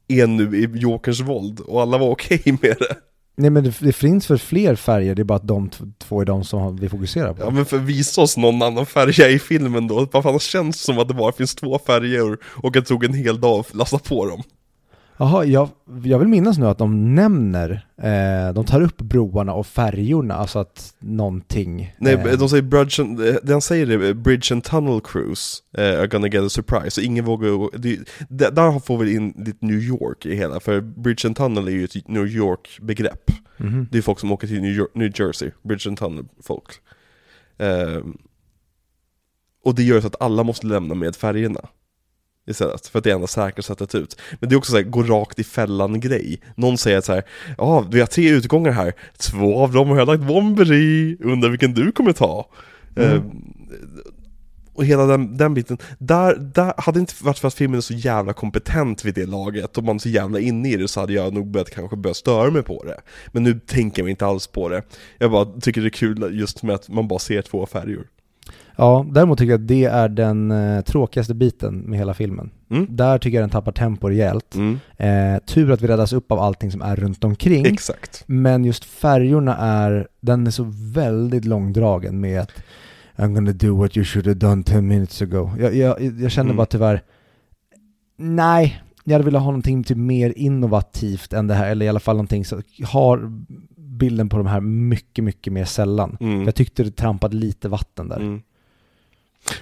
är nu i Jokers våld och alla var okej med det. Nej men det, det finns för fler färger, det är bara att de två är de som vi fokuserar på. Ja men för visa oss någon annan färg i filmen då, bara fan det känns som att det bara finns två färger och att det tog en hel dag att lasta på dem. Jaha, jag, jag vill minnas nu att de nämner, eh, de tar upp broarna och färjorna, alltså att någonting... Nej, eh, de säger bridge and, eh, den säger det, Bridge and Tunnel Cruise eh, are gonna get a surprise, så ingen vågar, det, det, där får vi in lite New York i hela, för Bridge and Tunnel är ju ett New York-begrepp. mhm. Det är folk som åker till New, York, New Jersey, Bridge and Tunnel-folk. Ehm, och det gör så att alla måste lämna med färgerna. Istället, för att det är enda säkra sättet ut. Men det är också så här, gå rakt i fällan-grej. Någon säger så här, ja, vi har tre utgångar här, två av dem har jag lagt bomber i, undrar vilken du kommer ta. Mm. Ehm, och hela den, den biten, där, där hade det inte varit för att filmen är så jävla kompetent vid det laget, och man är så jävla inne i det så hade jag nog börjat kanske börja störa mig på det. Men nu tänker jag inte alls på det. Jag bara tycker det är kul just med att man bara ser två färger. Ja, däremot tycker jag att det är den eh, tråkigaste biten med hela filmen. Mm. Där tycker jag den tappar tempo rejält. Mm. Eh, tur att vi räddas upp av allting som är runt omkring. Exakt. Men just färgerna är, den är så väldigt långdragen med att I'm gonna do what you should have done 10 minutes ago. Jag, jag, jag känner Mm. bara tyvärr, nej, jag hade velat ha någonting typ mer innovativt än det här, eller i alla fall någonting som har bilden på de här mycket, mycket mer sällan. Mm. Jag tyckte det trampade lite vatten där. Mm.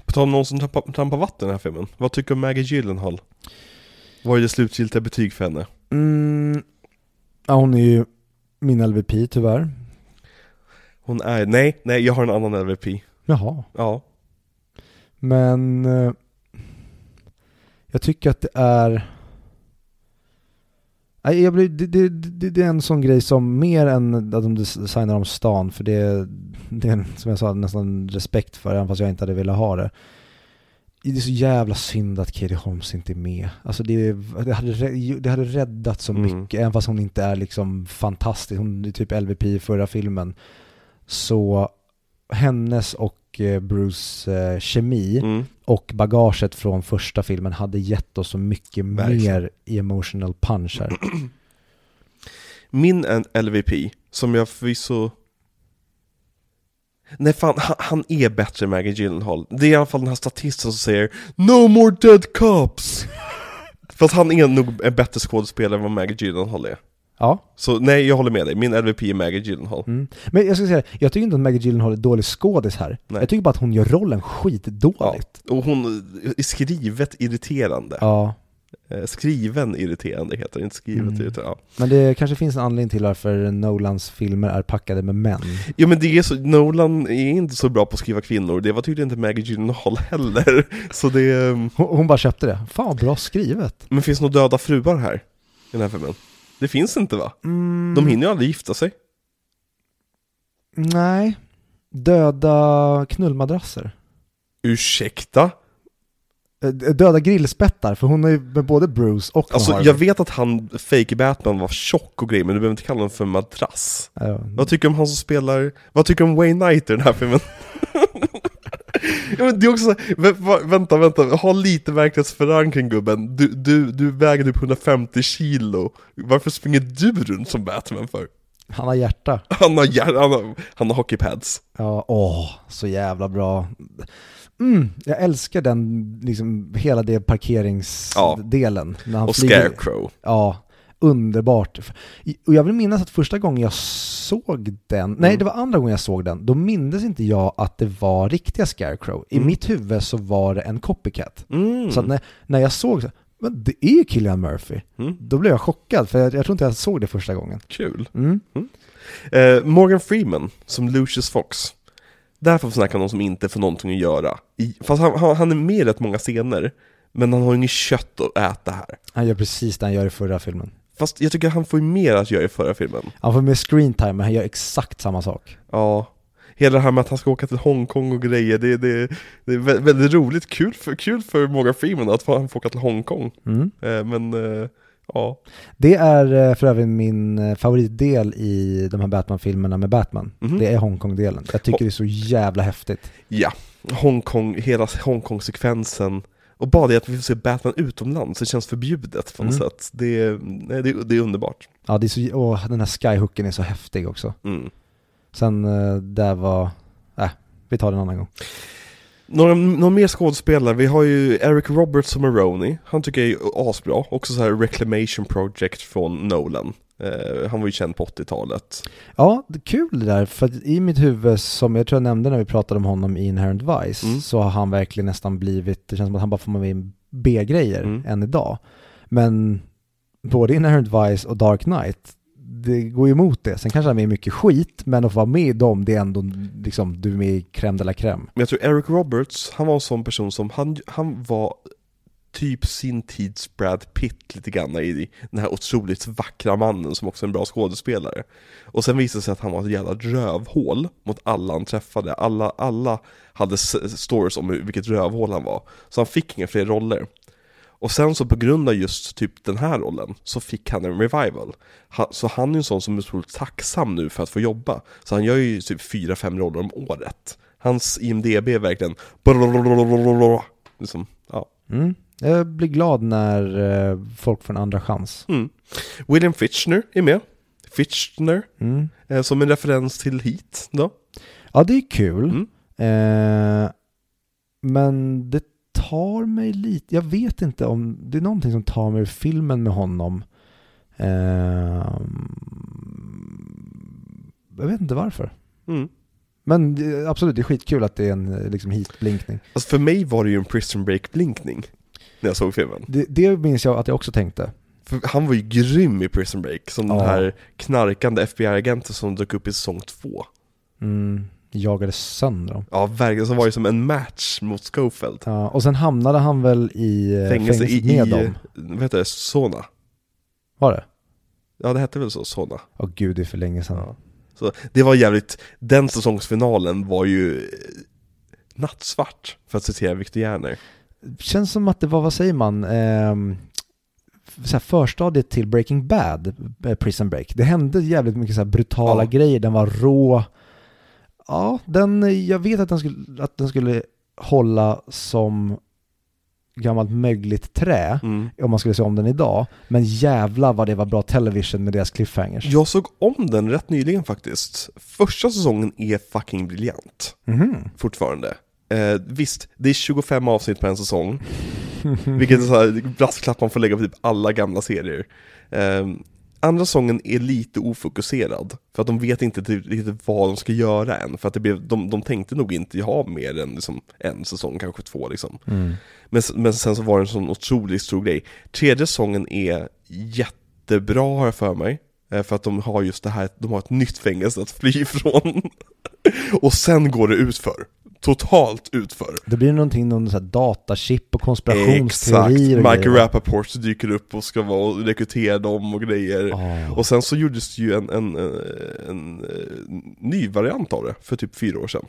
På tal om någon som trampar, trampar vatten i den här filmen, vad tycker du om Maggie Gyllenhaal? Vad är det slutgiltiga betyg för henne? Mm, ja, hon är ju min LVP tyvärr. Hon är, nej, nej, jag har en annan LVP. Jaha. Ja. Men eh, jag tycker att det är... Jag blir, det, det, det, det är en sån grej som mer än att de designar om stan, för det, det är som jag sa nästan respekt för, även fast jag inte hade velat ha det. Det är så jävla synd att Katie Holmes inte är med. Alltså det, det, hade, det hade räddat så Mm. mycket, även fast hon inte är liksom fantastisk. Hon är typ LVP i förra filmen. Så hennes och eh, Bruce eh, kemi Mm. och bagaget från första filmen hade gett oss så mycket Verkligen. mer emotional punch här. Min LVP, som jag förvisso... Nej fan, han, han är bättre än Maggie Gyllenhaal. Det är i alla fall den här statisten som säger No more dead cops! Fast han är nog en bättre skådespelare än vad Maggie Gyllenhaal är. Ja, Så nej, jag håller med dig. Min LVP är Maggie Gyllenhaal. mm. men jag ska säga, jag tycker inte att Maggie Gyllenhaal är dålig skådis här. Nej. Jag tycker bara att hon gör rollen Ja. skitdåligt. Och hon är skrivet irriterande. Ja. Eh, skriven irriterande heter det, inte skrivet Mm. irriterande. Ja. Men det kanske finns en anledning till varför Nolans filmer är packade med män. Jo men det är så, Nolan är inte så bra på att skriva kvinnor, det var tydligen inte Maggie Gyllenhaal heller. Så det, ehm, Hon, hon bara köpte det. Fan bra skrivet. men finns det några döda fruar här? I den här filmen? Det finns inte va? Mm, De hinner ju aldrig gifta sig. Nej. Döda knullmadrasser. Ursäkta? Eh, Döda grillspettar, för hon är med både Bruce och Alltså Harvey. jag vet att han, fake Batman var tjock och grejer, men du behöver inte kalla honom för madrass. Ja. Vad tycker du om han som spelar, vad tycker du om Wayne Knight i den här filmen? ja, men det är också så här, vänta, vänta, ha lite verklighetsförankring gubben. Du, du, du väger typ 150 kilo. Varför springer du runt som Batman för? Han har hjärta. Han har, hjär- han har, han har hockeypads. Ja, åh, så jävla bra. Mm, jag älskar den, liksom hela det parkeringsdelen. när han Och flyger- Scarecrow. Ja, underbart. Och jag vill minnas att första gången jag såg den, nej Mm. det var andra gången jag såg den, då mindes inte jag att det var riktiga Scarecrow. I Mm. mitt huvud så var det en copycat. Mm. Så att när, när jag såg så, men det är ju Killian Murphy. Mm. Då blev jag chockad, för jag, jag tror inte jag såg det första gången. Kul. Mm. Eh, Morgan Freeman som Lucius Fox. Där får vi snacka om någon som inte får någonting att göra. I, fast han, han, han är med i rätt många scener, men han har inget kött att äta här. Han gör precis det han gör i förra filmen. Fast jag tycker han får ju mer att göra i förra filmen. Han får med screen time, men han gör exakt samma sak. Ja, hela det här med att han ska åka till Hongkong och grejer, det, det, det är vä- väldigt roligt, kul för, kul för Morgan Freeman att han får åka till Hongkong. Mm. Eh, men, eh, ja. Det är eh, för övrigt min favoritdel i de här Batman-filmerna med Batman. Mhm. Det är Hongkong-delen. Jag tycker det är så jävla häftigt. Ja, Hongkong, hela Hongkong-sekvensen. Och bara det att vi får se Batman utomlands, det känns förbjudet på något Mm. sätt. Det, är- nej, det, är- det är underbart. Ja, det är så, åh, den här skyhooken är så häftig också. Mm. Sen eh, där var, äh, vi tar den en annan gång. Några, några mer skådespelare, vi har ju Eric Roberts som Maroney, han tycker jag är asbra, också så här Reclamation Project från Nolan. Eh, han var ju känd på 80-talet. Ja, det kul det där, för att i mitt huvud, som jag tror jag nämnde när vi pratade om honom i Inherent Vice, Mm. så har han verkligen nästan blivit, det känns som att han bara får med B-grejer Mm. än idag. Men både Inherent Vice och Dark Knight, det går ju emot det. Sen kanske han är med i mycket skit, men att få vara med i dem, det är ändå liksom, du är med i crème de la crème. Men jag tror Eric Roberts, han var en sån person som, han, han var typ sin tids Brad Pitt lite grann i den här otroligt vackra mannen som också är en bra skådespelare. Och sen visade det sig att han var ett jävla rövhål mot alla han träffade. Alla, alla hade stories om vilket rövhål han var. Så han fick inga fler roller. Och sen så på grund av just typ den här rollen så fick han en revival. Han, så han är en sån som är otroligt tacksam nu för att få jobba. Så han gör ju typ 4-5 roller om året. Hans IMDB är verkligen liksom, ja. Mm. Jag blir glad när eh, folk får en andra chans. Mm. William Fitchner är med. Fitchner, Mm. eh, som en referens till Heat då. Ja, det är kul. Mm. Eh, men det tar mig lite, jag vet inte om, det är någonting som tar mig ur filmen med honom. Eh, jag vet inte varför. Mm. Men det- absolut, det är skitkul att det är en eh, liksom hit-blinkning. Alltså för mig var det ju en Prison Break-blinkning när jag såg filmen. Det, det minns jag att jag också tänkte. För han var ju grym i Prison Break, som den Ja. här knarkande FBI-agenten som dök upp i säsong två. Mm, jagade sönder dem. Ja, verkligen, som var ju som en match mot Schofield. Ja, och sen hamnade han väl i eh, Fängelse i, med i dem. vad heter det, Sona? Var det? Ja, det hette väl så, Sona. Åh gud, det är för länge sedan. Ja. Så det var jävligt, den säsongsfinalen var ju eh, nattsvart, för att citera Victor Järner. Känns som att det var, vad säger man, ehm, så förstadiet till Breaking Bad, eh, Prison Break. Det hände jävligt mycket så här brutala Ja. grejer, den var rå. Ja, den, jag vet att den skulle, att den skulle hålla som gammalt mögligt trä Mm. om man skulle se om den idag. Men jävla vad det var bra television med deras cliffhangers. Jag såg om den rätt nyligen faktiskt. Första säsongen är fucking briljant, Mhm. fortfarande. Eh, visst, det är 25 avsnitt på en säsong, vilket är så här brasklapp man får lägga på typ alla gamla serier. Eh, Andra sången är lite ofokuserad, för att de vet inte riktigt vad de ska göra än, för att det blev, de, de tänkte nog inte ha mer än liksom, en säsong, kanske två liksom. Mm. Men, men sen så var det en sån otroligt stor grej. Tredje sången är jättebra har jag för mig, eh, för att de har just det här, de har ett nytt fängelse att fly ifrån. och sen går det utför. Totalt utför. Det blir någonting, någon sån här datachip och Exakt, konspirationsteorier och Michael. Rappaport dyker upp och ska vara och rekrytera dem och grejer. Ja. Och sen så gjordes det ju en, en, en, en, eh, ny variant av det för typ fyra år sedan.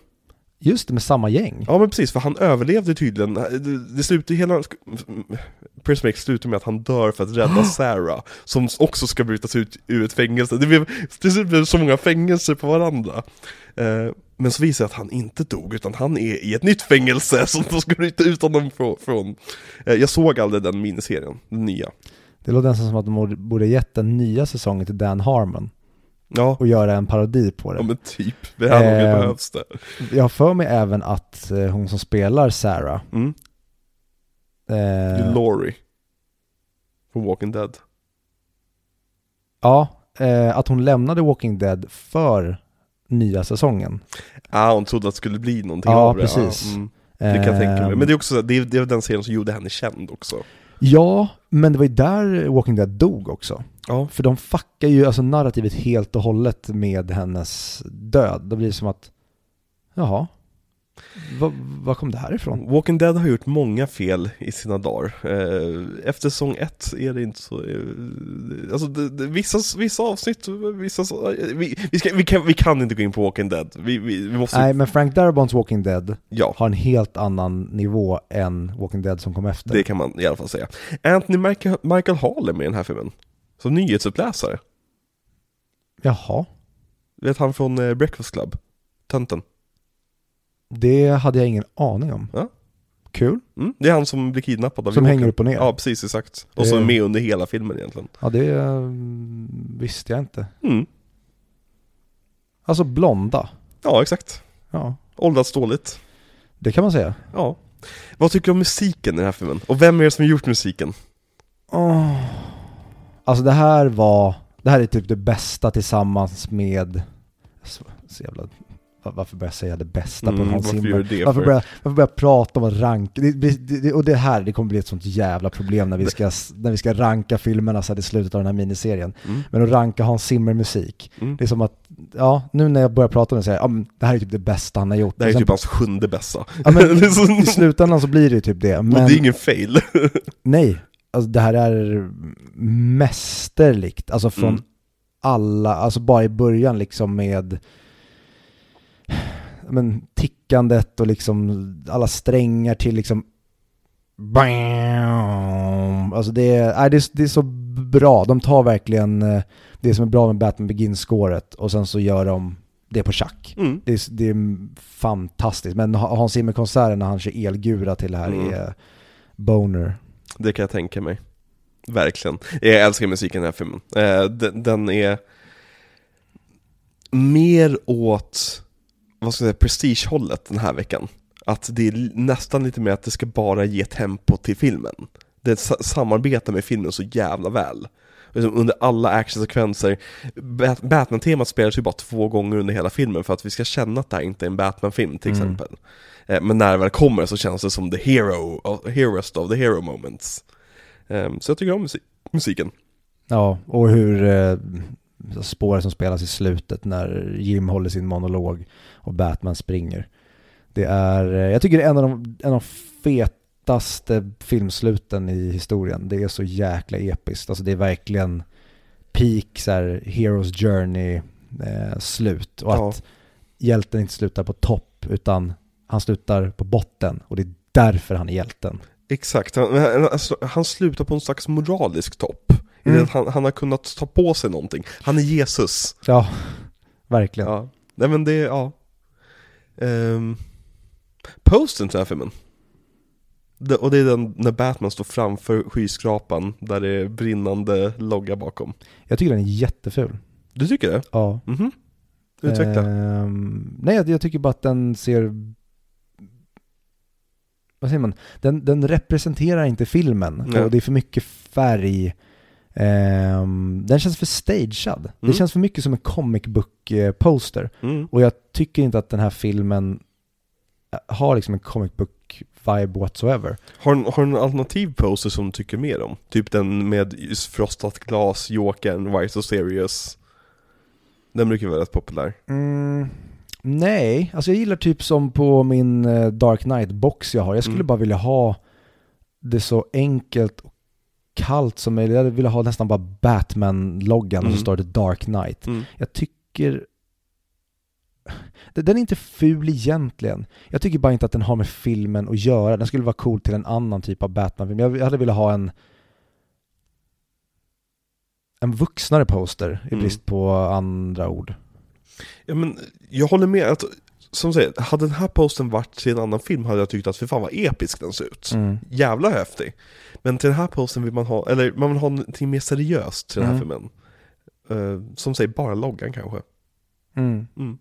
Just det, med samma gäng. Ja men precis, för han överlevde tydligen, det, det slutar hela, Prince Make slutar med att han dör för att rädda Sarah, som också ska brytas ut ur ett fängelse. Det blev, till slut blev så många fängelser på varandra. Eh, men så visar det att han inte dog, utan han är i ett nytt fängelse som de ska bryta ut honom från. Eh, jag såg aldrig den miniserien, den nya. Det låter nästan som att de borde gett den nya säsongen till Dan Harmon Ja, och göra en parodi på ja det. men typ, det här Eh, behövs det. Jag har för mig även att eh, hon som spelar Sarah, Mm. eh, Laurie. Från Walking Dead. ja, eh, att hon lämnade Walking Dead för nya säsongen. Ah, hon trodde att det skulle bli någonting Ja, av det. precis. Ja, mm. Det kan jag tänka mig. Ehm, Men det är också så- det är, det är den serien som gjorde henne känd också. Ja, men det var ju där Walking Dead dog också. Ja. För de fuckar ju alltså narrativet helt och hållet med hennes död. Då blir det som att, jaha, vad var kom det här ifrån? Walking Dead har gjort många fel i sina dagar. Eh, Efter säsong ett är det inte så... eh, Alltså det, det, vissa, vissa avsnitt, vissa... så- Vi, vi, ska, vi, kan, vi kan inte gå in på Walking Dead. Vi, vi, vi måste... Nej, men Frank Darabont's Walking Dead Ja, har en helt annan nivå än Walking Dead som kom efter. det kan man i alla fall säga. Anthony Michael, Michael Hall är med i den här filmen. Som nyhetsuppläsare. Jaha, Vet han från eh, Breakfast Club? Tönten. Det hade jag ingen aning om. Ja. Kul. Mm, det är han som blir kidnappad av Som hänger upp och ner. Ja, precis, exakt. Och Det- är med under hela filmen egentligen. Ja, det mm, visste jag inte. Mm. Alltså blonda. Ja, exakt. Ja, Åldrats dåligt. det kan man säga. Ja. Vad tycker du om musiken i den här filmen? Och vem är det som har gjort musiken? Åh. Alltså det här var, det här är typ det bästa tillsammans med, så, så jävla, varför börjar jag säga det bästa på en Mm, Hans varför Zimmer? Varför för? börjar, varför börjar jag prata om att ranka? Det, det, det, och det här, det kommer bli ett sånt jävla problem när vi ska, när vi ska ranka filmerna så här i slutet av den här miniserien. Mm. Men att ranka Hans Zimmer musik, Mm. det är som att, ja, nu när jag börjar prata om det så säger jag, det här är typ det bästa han har gjort. Det här är Och sen- typ hans sjunde bästa. ja, men, I slutändan så blir det ju typ det. Och Men det är ingen fail. nej, alltså det här är mästerligt. Alltså från Mm. alla, alltså bara i början liksom med men, tickandet och liksom alla strängar till liksom Bam! Alltså det är, nej, det, är, det är så bra, de tar verkligen eh, det som är bra med Batman Begins-scoret och sen så gör de det på schack. Mm. Det är, det är fantastiskt, men Hans Zimmer-konserten när han kör elgura till det här Mm. är boner. Det kan jag tänka mig. Verkligen. Jag älskar musiken i den här filmen. Eh, den, den är mer åt, vad ska jag säga, prestigehållet den här veckan. Att det är nästan lite mer att det ska bara ge tempo till filmen. Det sa- samarbetar med filmen så jävla väl. Liksom Under alla actionsekvenser, Bat- Batman-temat spelas ju bara två gånger under hela filmen för att vi ska känna att det här inte är en Batman-film till Mm. exempel. Eh, Men när det väl kommer så känns det som the hero, heroest of the hero moments. Ehm, Så jag tycker om musik musiken. Ja, och hur eh, spåret som spelas i slutet när Jim håller sin monolog och Batman springer. Det är, eh, jag tycker det är en av de, en av fetaste filmsluten i historien. Det är så jäkla episkt. Alltså det är verkligen peak så här, Heroes Journey eh, slut. Och Ja. att hjälten inte slutar på topp utan han slutar på botten och det är därför han är hjälten. Exakt, han, alltså, han slutar på en slags moralisk topp. Mm. han, han har kunnat ta på sig någonting. Han är Jesus. Ja, verkligen. Ja. Nej men det, ja. Um, posten till den här filmen. Det, och det är den när Batman står framför skyskrapan där det är brinnande logga bakom. Jag tycker den är jätteful. Du tycker det? Ja. Mhm. Utveckla. Ehm, nej, jag, jag tycker bara att den ser... Vad säger man? Den, den representerar inte filmen. Nej. Och det är för mycket färg. Ehm, den känns för stagead. Det Mm. känns för mycket som en comic book eh, poster. Mm. Och jag tycker inte att den här filmen eh, har liksom en comic book vibe whatsoever. Har du har en alternativ poster som du tycker mer om? Typ den med frostat glas, Jokern, Why So Serious Den brukar vara rätt populär Mm, nej, alltså jag gillar typ som på min eh, Dark Knight-box jag har. Jag skulle Mm. bara vilja ha det så enkelt kallt som möjligt. Jag ville ha nästan bara Batman-loggan och Mm. så står det Dark Knight. mm. Jag tycker... Den är inte ful egentligen. Jag tycker bara inte att den har med filmen att göra. Den skulle vara cool till en annan typ av Batman-film. Jag hade velat ha en en vuxnare poster i Mm. brist på andra ord. Ja men, jag håller med att Som säger, hade den här posten varit till en annan film hade jag tyckt att för fan vad episk den ser ut Mm. Jävla häftig Men till den här posten vill man ha, eller man vill ha någonting mer seriöst till den här Mm. filmen Eh, Som säger, bara loggan kanske Mm. mm.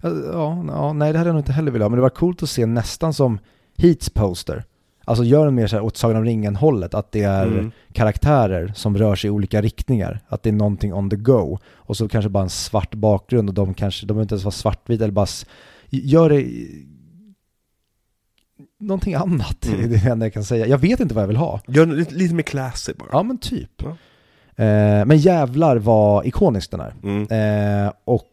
Ja, ja, ja, nej det hade jag nog inte heller velat ha, men det var coolt att se nästan som Heats poster. Alltså gör den mer så här åt Sagan om ringen-hållet, att det är Mm. karaktärer som rör sig i olika riktningar. Att det är någonting on the go. Och så kanske bara en svart bakgrund och de kanske, de behöver inte ens vara svartvita eller bara, gör det någonting annat, Mm. det är det enda jag kan säga. Jag vet inte vad jag vill ha. Gör lite, lite mer classy bara Ja men typ. Ja. Eh, men jävlar vad ikonisk den är. mm. Eh, och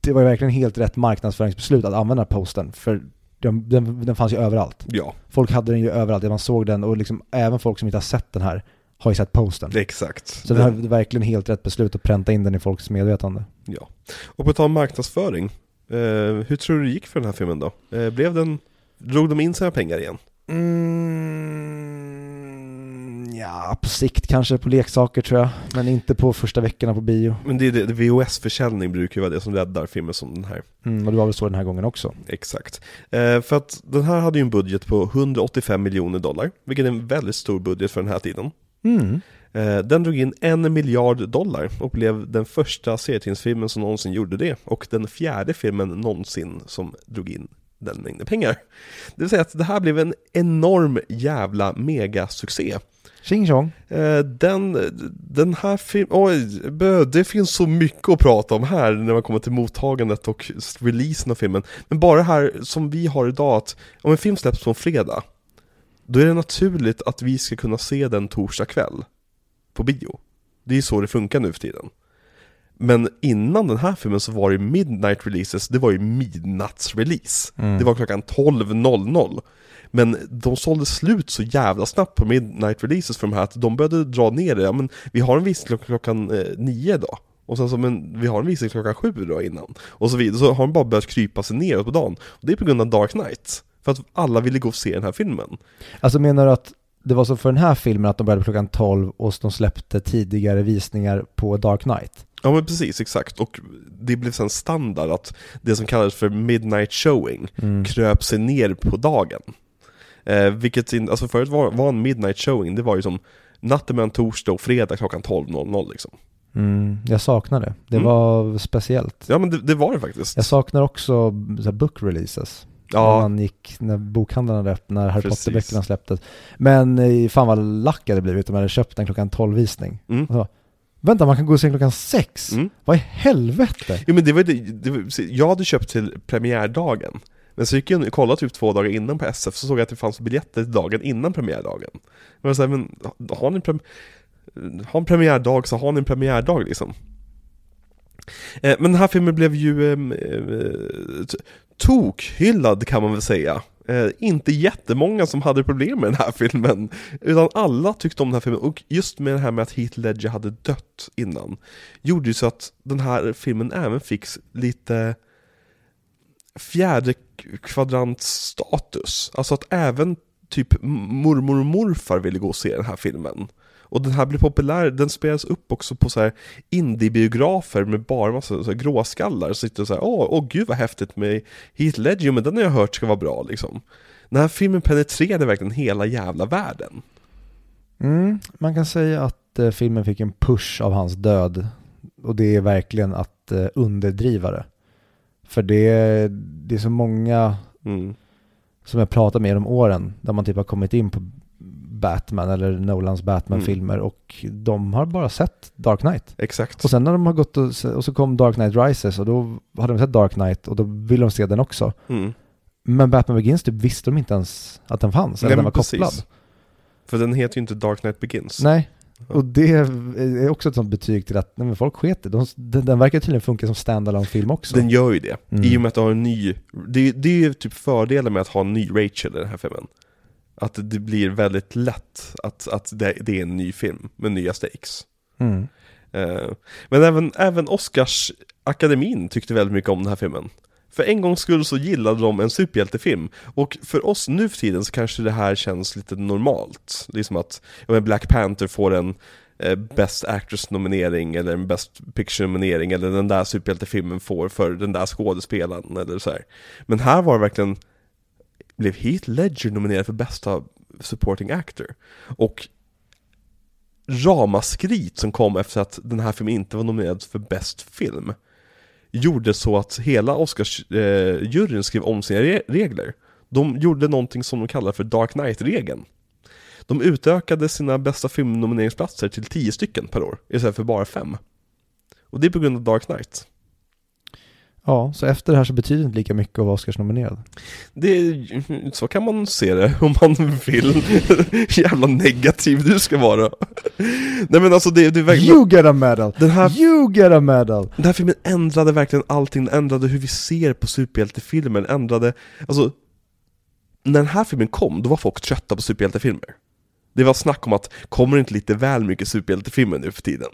det var ju verkligen helt rätt marknadsföringsbeslut att använda posten, för den, den, den fanns ju överallt. Ja, Folk hade den ju överallt, man såg den och liksom även folk som inte har sett den här har ju sett posten. exakt Så det var verkligen helt rätt beslut att pränta in den i folks medvetande. Ja. Och på tal om marknadsföring, eh, hur tror du det gick för den här filmen då? Eh, blev den, drog de in sina pengar igen? Mm, ja, på sikt kanske på leksaker tror jag, men inte på första veckorna på bio. Men det det, VHS-försäljning brukar ju vara det som räddar filmer som den här. Mm, och det var väl så den här gången också. Exakt. Eh, för att den här hade ju en budget på 185 miljoner dollar, vilket är en väldigt stor budget för den här tiden. Mm. Eh, den drog in en miljard dollar och blev den första serietidningsfilmen som någonsin gjorde det, och den fjärde filmen någonsin som drog in den mängden pengar. Det vill säga att det här blev en enorm jävla megasuccé. Tjing tjong. Eh, Den, den här filmen, oj, det finns så mycket att prata om här när man kommer till mottagandet och releasen av filmen. Men bara det här som vi har idag, att om en film släpps på en fredag, då är det naturligt att vi ska kunna se den torsdag kväll på bio. Det är så det funkar nu för tiden. Men innan den här filmen så var det midnight releases, det var ju midnattsrelease. Mm. Det var klockan 12.00. Men de sålde slut så jävla snabbt på midnight releases för de här att de började dra ner det. Ja, men vi har en visning klockan, eh, nio då. Och sen så, men vi har en visning klockan sju då innan. Och så vidare. Så har de bara börjat krypa sig neråt på dagen. Och det är på grund av Dark Knight. För att alla ville gå och se den här filmen. Alltså menar du att det var så för den här filmen att de började klockan 12 och de släppte tidigare visningar på Dark Knight? Ja men precis, exakt. Och det blev sen standard att det som kallades för midnight showing Mm. kröp sig ner på dagen. Eh, vilket, in, alltså förut var, var en midnight showing, det var ju som natten mellan torsdag och fredag klockan 12.00 liksom. Mm, jag saknar det. Det Mm. var speciellt. Ja men det, det var det faktiskt. Jag saknar också så book releases. När Ja, man gick, när bokhandlarna öppnat, när Harry. Potter-böckerna släpptes. Men eh, fan vad lack jag hade blivit om jag hade köpt en klockan 12-visning. mm. Vänta, man kan gå och se klockan 6? Mm. Vad i helvete? Jo men det var det, det var, jag hade köpt till premiärdagen. Men så gick jag och kollade typ två dagar innan på SF, så såg jag att det fanns biljetter till dagen innan premiärdagen. Jag var såhär, men har ni en, prem, har en premiärdag så har ni en premiärdag liksom. Eh, men den här filmen blev ju eh, eh tokhyllad kan man väl säga. Eh, inte jättemånga som hade problem med den här filmen, utan alla tyckte om den här filmen. Och just med det här med att Heath Ledger hade dött innan, gjorde ju så att den här filmen även fick lite fjärde kvadrantstatus. Alltså att även typ mormor och morfar ville gå och se den här filmen. Och den här blev populär, den spelas upp också på så här indiebiografer med bara massa så här gråskallar. Så sitter och så här, åh, åh gud vad häftigt med Heath Ledger, men den har jag hört ska vara bra liksom. Den här filmen penetrerade verkligen hela jävla världen. Mm, man kan säga att eh, filmen fick en push av hans död. Och det är verkligen att eh, underdriva det. För det, det är så många Mm. som jag pratat med genom åren, där man typ har kommit in på Batman eller Nolans Batman-filmer och de har bara sett Dark Knight. Exakt. Och sen när de har gått och, och så kom Dark Knight Rises och då hade de sett Dark Knight och då ville de se den också. Mm. Men Batman Begins typ visste de inte ens att den fanns, eller Nej, den men var kopplad. precis. För den heter ju inte Dark Knight Begins. Nej. Och det är också ett sånt betyg till att nej, men folk sket de, den, den verkar tydligen funka som standalone film också. Den gör ju det. Mm. I och med att du har en ny... Det, det är ju typ fördelen med att ha en ny Rachel i den här filmen. Att det blir väldigt lätt att, att det, det är en ny film med nya stakes. Mm. Eh, men även, även Oscarsakademin tyckte väldigt mycket om den här filmen. För en gångs skull så gillade de en superhjältefilm. Och för oss nu för tiden så kanske det här känns lite normalt. Det är som att ja, Black Panther får en eh, Best Actress-nominering eller en Best Picture-nominering eller den där superhjältefilmen får för den där skådespelaren eller så här. Men här var det verkligen, blev Heath Ledger nominerad för bästa supporting actor. Och ramaskrit som kom efter att den här filmen inte var nominerad för bäst film gjorde så att hela Oscarsjuryn eh, skrev om sina re- regler. De gjorde någonting som de kallar för Dark Knight-regeln. De utökade sina bästa filmnomineringsplatser till 10 stycken per år, istället för bara 5. Och det är på grund av Dark Knight. Ja, så efter det här så betyder det inte lika mycket att vara Oscarsnominerad. Det så kan man se det om man vill. Jävla negativ du ska vara. Nej men alltså det, det är verkligen... You get a medal! Den här You get a medal! Den här filmen ändrade verkligen allting, den ändrade hur vi ser på superhjältefilmer, ändrade, alltså När den här filmen kom, då var folk trötta på superhjältefilmer Det var snack om att, kommer det inte lite väl mycket superhjältefilmer nu för tiden?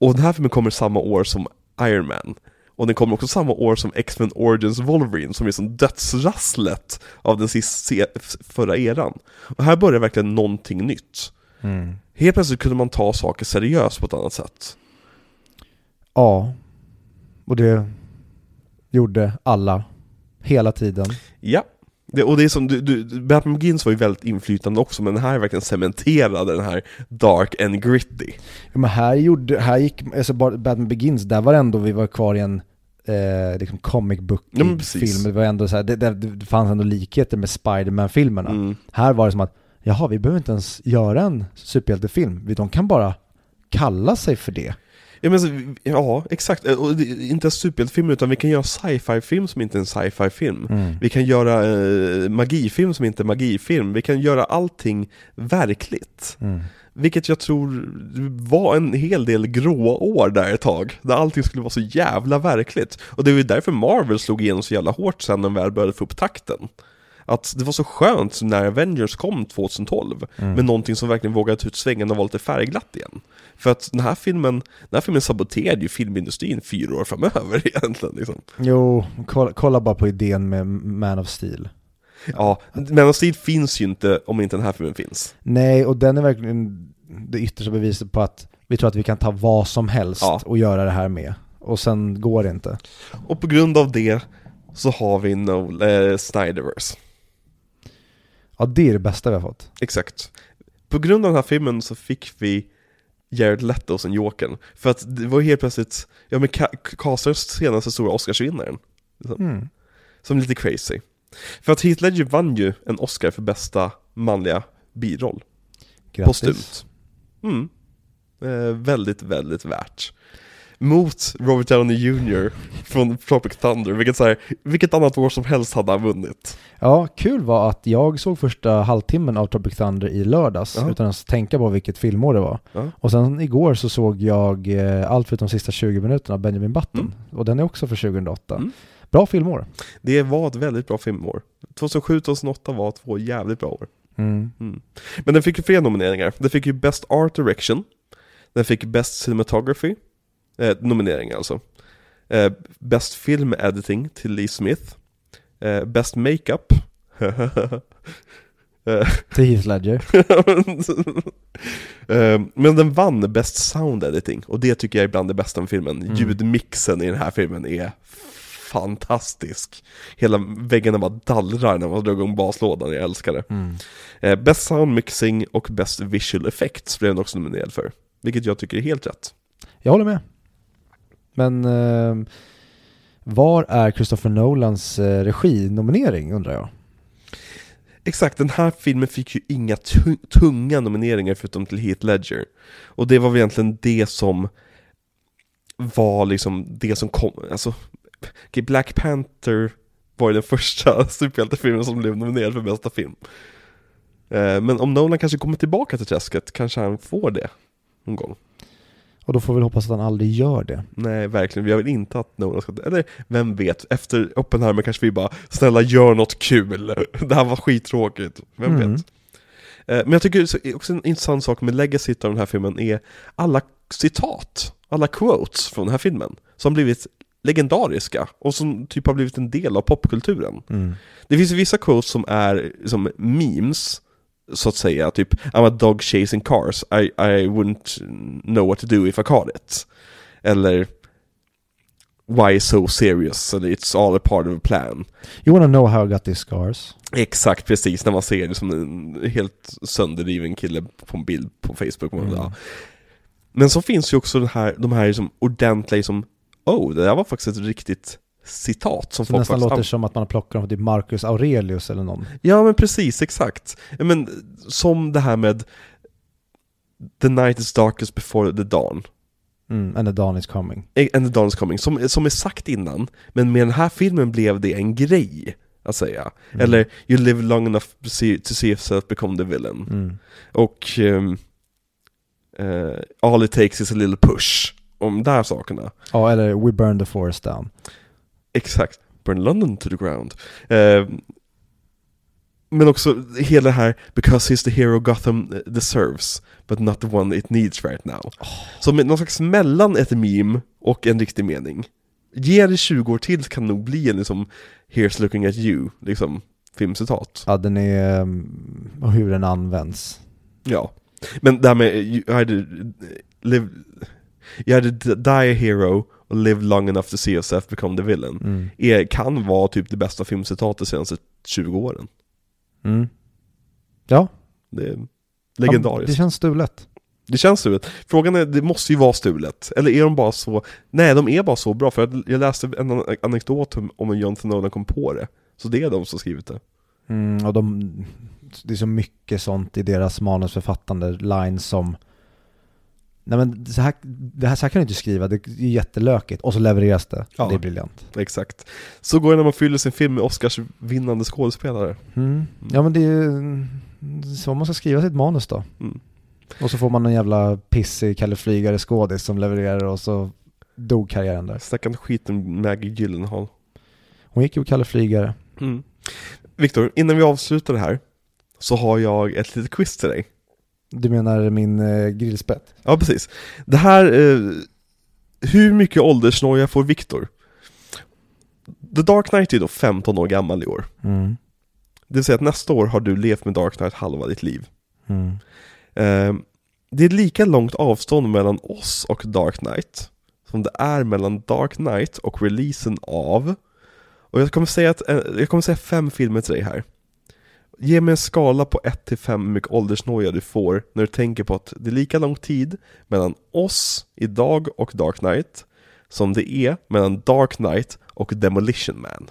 Och den här filmen kommer samma år som Iron Man och den kommer också samma år som X-Men Origins Wolverine som är som dödsrasslet av den sist, se, förra eran. Och här börjar verkligen någonting nytt. Mm. Helt plötsligt kunde man ta saker seriöst på ett annat sätt. Ja, och det gjorde alla, hela tiden. Ja, det, och det är som du, du, Batman Begins var ju väldigt inflytande också, men den här verkligen cementerade den här dark and gritty. Ja, men här, gjorde, här gick, alltså Batman Begins, där var det ändå vi var kvar i en eh, liksom comic book Ja, men precis. film. Det var ändå så här, det, det, det fanns ändå likheter med Spider-Man-filmerna. Mm. Här var det som att, jaha, vi behöver inte ens göra en superhjältefilm. De kan bara kalla sig för det. Ja, men, så- ja, exakt. Eh, Och inte en superhjältefilm, utan vi kan göra sci-fi-film som inte är en sci-fi-film. Vi kan göra eh, magifilm som inte är magifilm. Vi kan göra allting verkligt. Mm. Vilket jag tror var en hel del gråa år där ett tag, där allting skulle vara så jävla verkligt. Och det var ju därför Marvel slog igenom så jävla hårt sen när de väl började få upp takten. Att det var så skönt när Avengers kom 2012, Mm. med någonting som verkligen vågade ta ut svängen och vara lite färgglatt igen. För att den här filmen, den här filmen saboterade ju filmindustrin fyra år framöver egentligen liksom. Jo, kolla, kolla bara på idén med Man of Steel. Ja, men of Steel finns ju inte om inte den här filmen finns. Nej, och den är verkligen det yttersta beviset på att vi tror att vi kan ta vad som helst Ja. och göra det här med. Och sen går det inte. Och på grund av det så har vi no, eh, Snyderverse. Ja, det är det bästa vi har fått. Exakt. På grund av den här filmen så fick vi Jared Leto som Jokern. För att det var helt plötsligt, ja men Casters senaste stora Oscarsvinnaren. Liksom. Mm. Som lite crazy. För att Heath Ledger vann ju en Oscar för bästa manliga biroll. Grattis. Postumt. Mm. Eh, väldigt, väldigt värt. Mot Robert Downey Jr. från Tropic Thunder, vilket, så här, vilket annat år som helst hade han vunnit. Ja, kul var att jag såg första halvtimmen av Tropic Thunder i lördags Ja. utan att tänka på vilket filmår det var. Ja. Och sen igår så såg jag eh, allt förutom de sista 20 minuterna av Benjamin Button. Mm. Och den är också för 2008. Mm. Bra filmår. Det var ett väldigt bra filmår. 2007-2008 var två jävligt bra år. Mm. Mm. Men den fick ju fler nomineringar. Den fick ju Best Art Direction. Den fick Best Cinematography. Eh, nomineringar alltså. Eh, Best Film Editing till Lee Smith. Eh, Best Makeup. Eh, Till Heath Ledger. Eh, Men den vann Best Sound Editing, och det tycker jag är bland det bästa med filmen. Mm. Ljudmixen i den här filmen är fantastisk. Hela väggarna bara dallrar när man drar igång baslådan, jag älskar det. Mm. Eh, Best Sound Mixing och Best Visual Effects blev den också nominerad för. Vilket jag tycker är helt rätt. Jag håller med. Men eh, var är Christopher Nolans eh, reginominering undrar jag? Exakt, den här filmen fick ju inga tunga nomineringar förutom till Heath Ledger. Och det var väl egentligen det som var liksom det som kom, alltså Black Panther var ju den första superhjältefilmen som blev nominerad för bästa film. Eh, Men om Nolan kanske kommer tillbaka till träsket kanske han får det någon gång. Och då får vi hoppas att han aldrig gör det. Nej, verkligen. Jag vill inte att Nolan ska... Eller vem vet, efter Oppenheimer kanske vi bara Snälla gör något kul! Det här var skittråkigt. Vem Mm. vet? Eh, Men jag tycker så- också en intressant sak med legacy av den här filmen är alla citat, alla quotes från den här filmen, som blivit legendariska och som typ har blivit en del av popkulturen. Mm. Det finns vissa quotes som är som memes, så att säga, typ I'm a dog chasing cars, I, I wouldn't know what to do if I caught it. Eller Why so serious? Eller It's all a part of a plan. You wanna know how I got these scars? Exakt, precis, när man ser det som en helt sönderriven kille på en bild på Facebook. Mm. Men så finns ju också den här, de här liksom ordentliga, som oh, det där var faktiskt ett riktigt citat som Som nästan faktiskt låter som att man har plockat dem från typ Marcus Aurelius eller någon. Ja men precis, exakt. Men som det här med The night is darkest before the dawn. Mm, and the dawn is coming. Eh, And the dawn is coming, som, som är sagt innan. Men med den här filmen blev det en grej, att säga. Mm. Eller You live long enough to see, to see yourself become the villain. Mm. Och ehm, eh, All it takes is a little push. Om de där sakerna. Ja, eller We burn the forest down. Exakt. Burn London to the ground. Eh, men också hela det här, because he's the hero Gotham deserves, but not the one it needs right now. Som någon slags mellan ett meme och en riktig mening. Ge det 20 år till kan det nog bli en liksom, here's looking at you, liksom, filmcitat. Ja, den är... mm, Och hur den används. Ja. Men det här med, you either live, you either die a hero live long enough to see yourself become the villain. Mm. är, kan vara typ det bästa filmcitatet senaste 20 åren. Mm. Ja, Det är Ja, legendariskt. det känns stulet. det känns stulet. Frågan är, det måste ju vara stulet. Eller är de bara så, nej de är bara så bra. För jag läste en an- anekdot om- en Jonathan Nolan kom på det. Så det är de som skrivit det. Mm, och de, det är så mycket sånt i deras manusförfattande, lines som Nej men så här, det här, så här kan du inte skriva, det är jättelökigt. Och så levereras det. Ja. Det är briljant. Exakt. Så går det när man fyller sin film med Oscarsvinnande skådespelare. Mm. Ja men det är ju så man ska skriva sitt manus då. Mm. Och så får man en jävla pissig Kalle Flygare skådis som levererar och så dog karriären där. Snacka skit om Maggie Gyllenhaal. Hon gick ju Kalle Flygare. Mm. Viktor, innan vi avslutar det här så har jag ett litet quiz till dig. Du menar min eh, grillspett? Ja, precis. Det här, eh, hur mycket åldersnoja får Viktor? The Dark Knight är då 15 år gammal i år. Mm. Det vill säga att nästa år har du levt med Dark Knight halva ditt liv. Mm. Eh, det är lika långt avstånd mellan oss och Dark Knight som det är mellan Dark Knight och releasen av och jag kommer säga, att, eh, jag kommer säga fem filmer till dig här. Ge mig en skala på 1 till 5 hur mycket åldersnoja du får när du tänker på att det är lika lång tid mellan oss idag och Dark Knight som det är mellan Dark Knight och Demolition Man.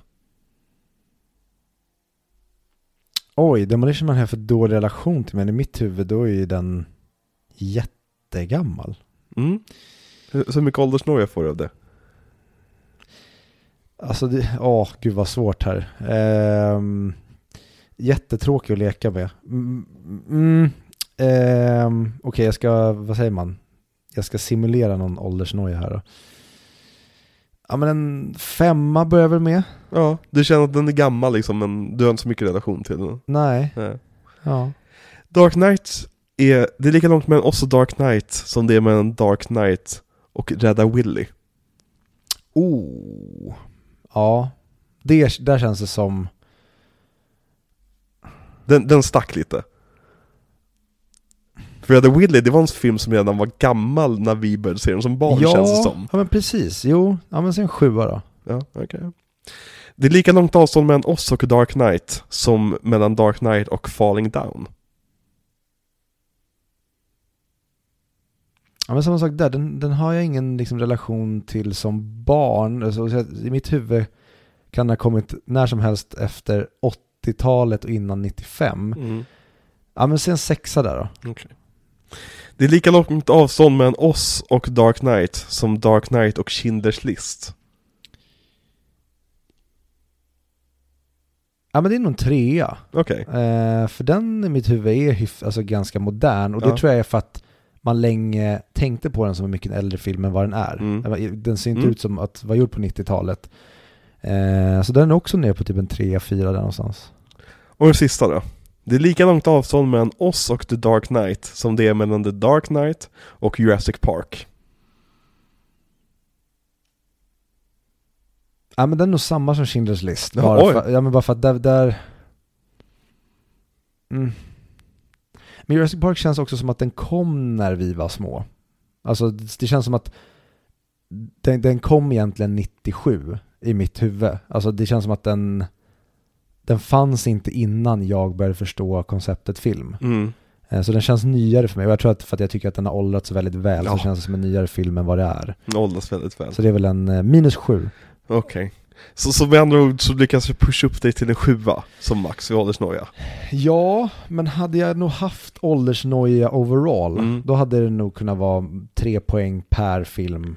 Oj, Demolition Man har för dålig relation till mig. I mitt huvud då är ju den jättegammal. Mm. Hur- Så hur mycket åldersnoja får du av det? Alltså, det, åh, gud vad svårt här. Ehm, jättetråkig att leka med. Mm, mm, ehm, Okej, jag ska, vad säger man? Jag ska simulera någon åldersnoja här då. Ja men en femma börjar väl med? Ja, du känner att den är gammal liksom men du har inte så mycket relation till den. Nej, Nej. ja. Dark Knight är, det är lika långt mellan oss och Dark Knight som det är mellan Dark Knight och Rädda Willy. Oh. Ja, det, där känns det som, Den, den stack lite. För Rädda Willy, det var en film som redan var gammal när vi började se den som barn känns det som. ja men precis, jo, ja men sen sjua då. Ja, okej. Det är lika långt avstånd mellan oss och Dark Knight som mellan Dark Knight och Falling Down. Ja men samma sak där, den, den har jag ingen liksom, relation till som barn. Alltså, I mitt huvud kan den ha kommit när som helst efter 80-talet och innan 95. Mm. Ja men sen sexa där då. Okej. Det är lika långt avstånd mellan oss och Dark Knight som Dark Knight och Schindler's list. Ja men det är nog en trea. Okej. Eh, för den i mitt huvud är hyf- alltså ganska modern och det Ja. tror jag är för att man länge tänkte på den som en mycket äldre film än vad den är. Mm. Den ser inte Mm. ut som att vara gjord på 90-talet. Eh, så den är också ner på typ en 3-4 där någonstans. Och den sista då. Det är lika långt avstånd mellan oss och The Dark Knight som det är mellan The Dark Knight och Jurassic Park. Ja men den är nog samma som Schindler's list. Ja, Bara för, ja men bara för att där... där... Mm. Men Jurassic Park känns också som att den kom när vi var små. Alltså det det känns som att den, den kom egentligen 97 i mitt huvud. Alltså det känns som att den, den fanns inte innan jag började förstå konceptet film. Mm. Eh, Så den känns nyare för mig och jag tror att för att jag tycker att den har åldrats väldigt väl Ja. så känns det som en nyare film än vad det är. Den åldras väldigt väl. Så det är väl en eh, minus sju. Okej. Så, så med andra ord så lyckas jag pusha upp dig till en sjua som max i åldersnoja. Ja, men hade jag nog haft åldersnoja overall, Mm. då hade det nog kunnat vara tre poäng per film.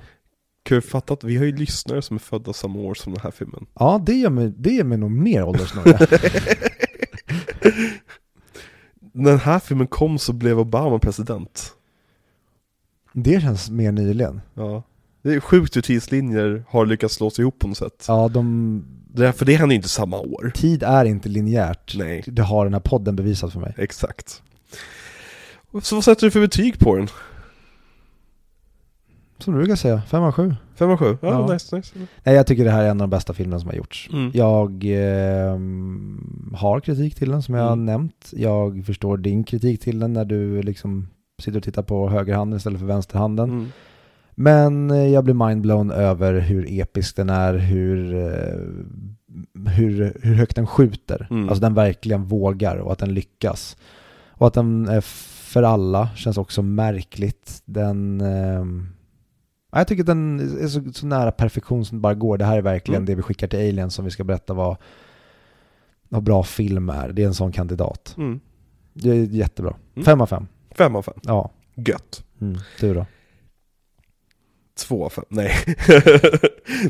Kul fattat, vi har ju lyssnare som är födda samma år som den här filmen. Ja, det gör mig, det gör mig nog mer åldersnoja. När den här filmen kom så blev Obama president. det känns mer nyligen. Ja. Det är sjukt hur tidslinjer har lyckats slå sig ihop på något sätt. Ja, de, Det är, för det hände ju inte samma år. tid är inte linjärt. Nej, Det har den här podden bevisat för mig. exakt. Så vad sätter du för betyg på den? Som du brukar säga, 5 av 7. 5 av 7? Ja, Ja. nice, nice. Nej, jag tycker det här är en av de bästa filmerna som har gjorts. Mm. Jag ehm, har kritik till den som jag har Mm. nämnt. Jag förstår din kritik till den när du liksom sitter och tittar på högerhanden istället för vänsterhanden. Mm. Men eh, jag blir mindblown över hur episk den är, hur, eh, hur, hur högt den skjuter. Mm. Alltså den verkligen vågar och att den lyckas. Och att den är för alla känns också märkligt. Den... ja, jag tycker att den är så, så nära perfektion som det bara går. Det här är verkligen Mm. det vi skickar till Alien som vi ska berätta vad, vad bra film är. Det är en sån kandidat. Mm. Det är jättebra. Mm. Fem av fem. 5 av 5. Ja. Gött. Mm. Du då? 2 av 5. Nej.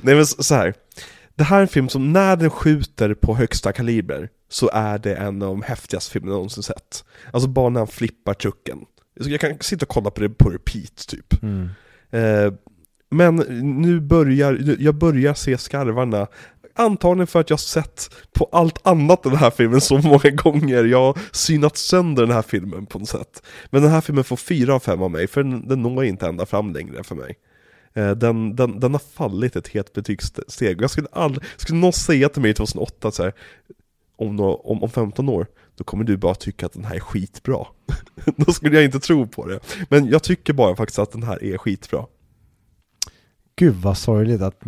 Nej men så här. Det här är en film som när den skjuter på högsta kaliber så är det en av de häftigaste filmerna jag någonsin sett. Alltså bara när han flippar trucken. Jag kan sitta och kolla på det på repeat typ. Mm. Eh, men nu börjar, jag börjar se skarvarna Antagligen för att jag sett på allt annat den här filmen så många gånger Jag har synat sönder den här filmen på något sätt Men den här filmen får fyra av fem av mig, för den, den når inte ända fram längre för mig eh, den, den, den har fallit ett helt betygssteg Jag skulle aldrig, skulle någon säga till mig 2008 så här, om, no, om, om 15 år då kommer du bara tycka att den här är skitbra. då skulle jag inte tro på det. Men jag tycker bara faktiskt att den här är skitbra. Gud vad sorgligt att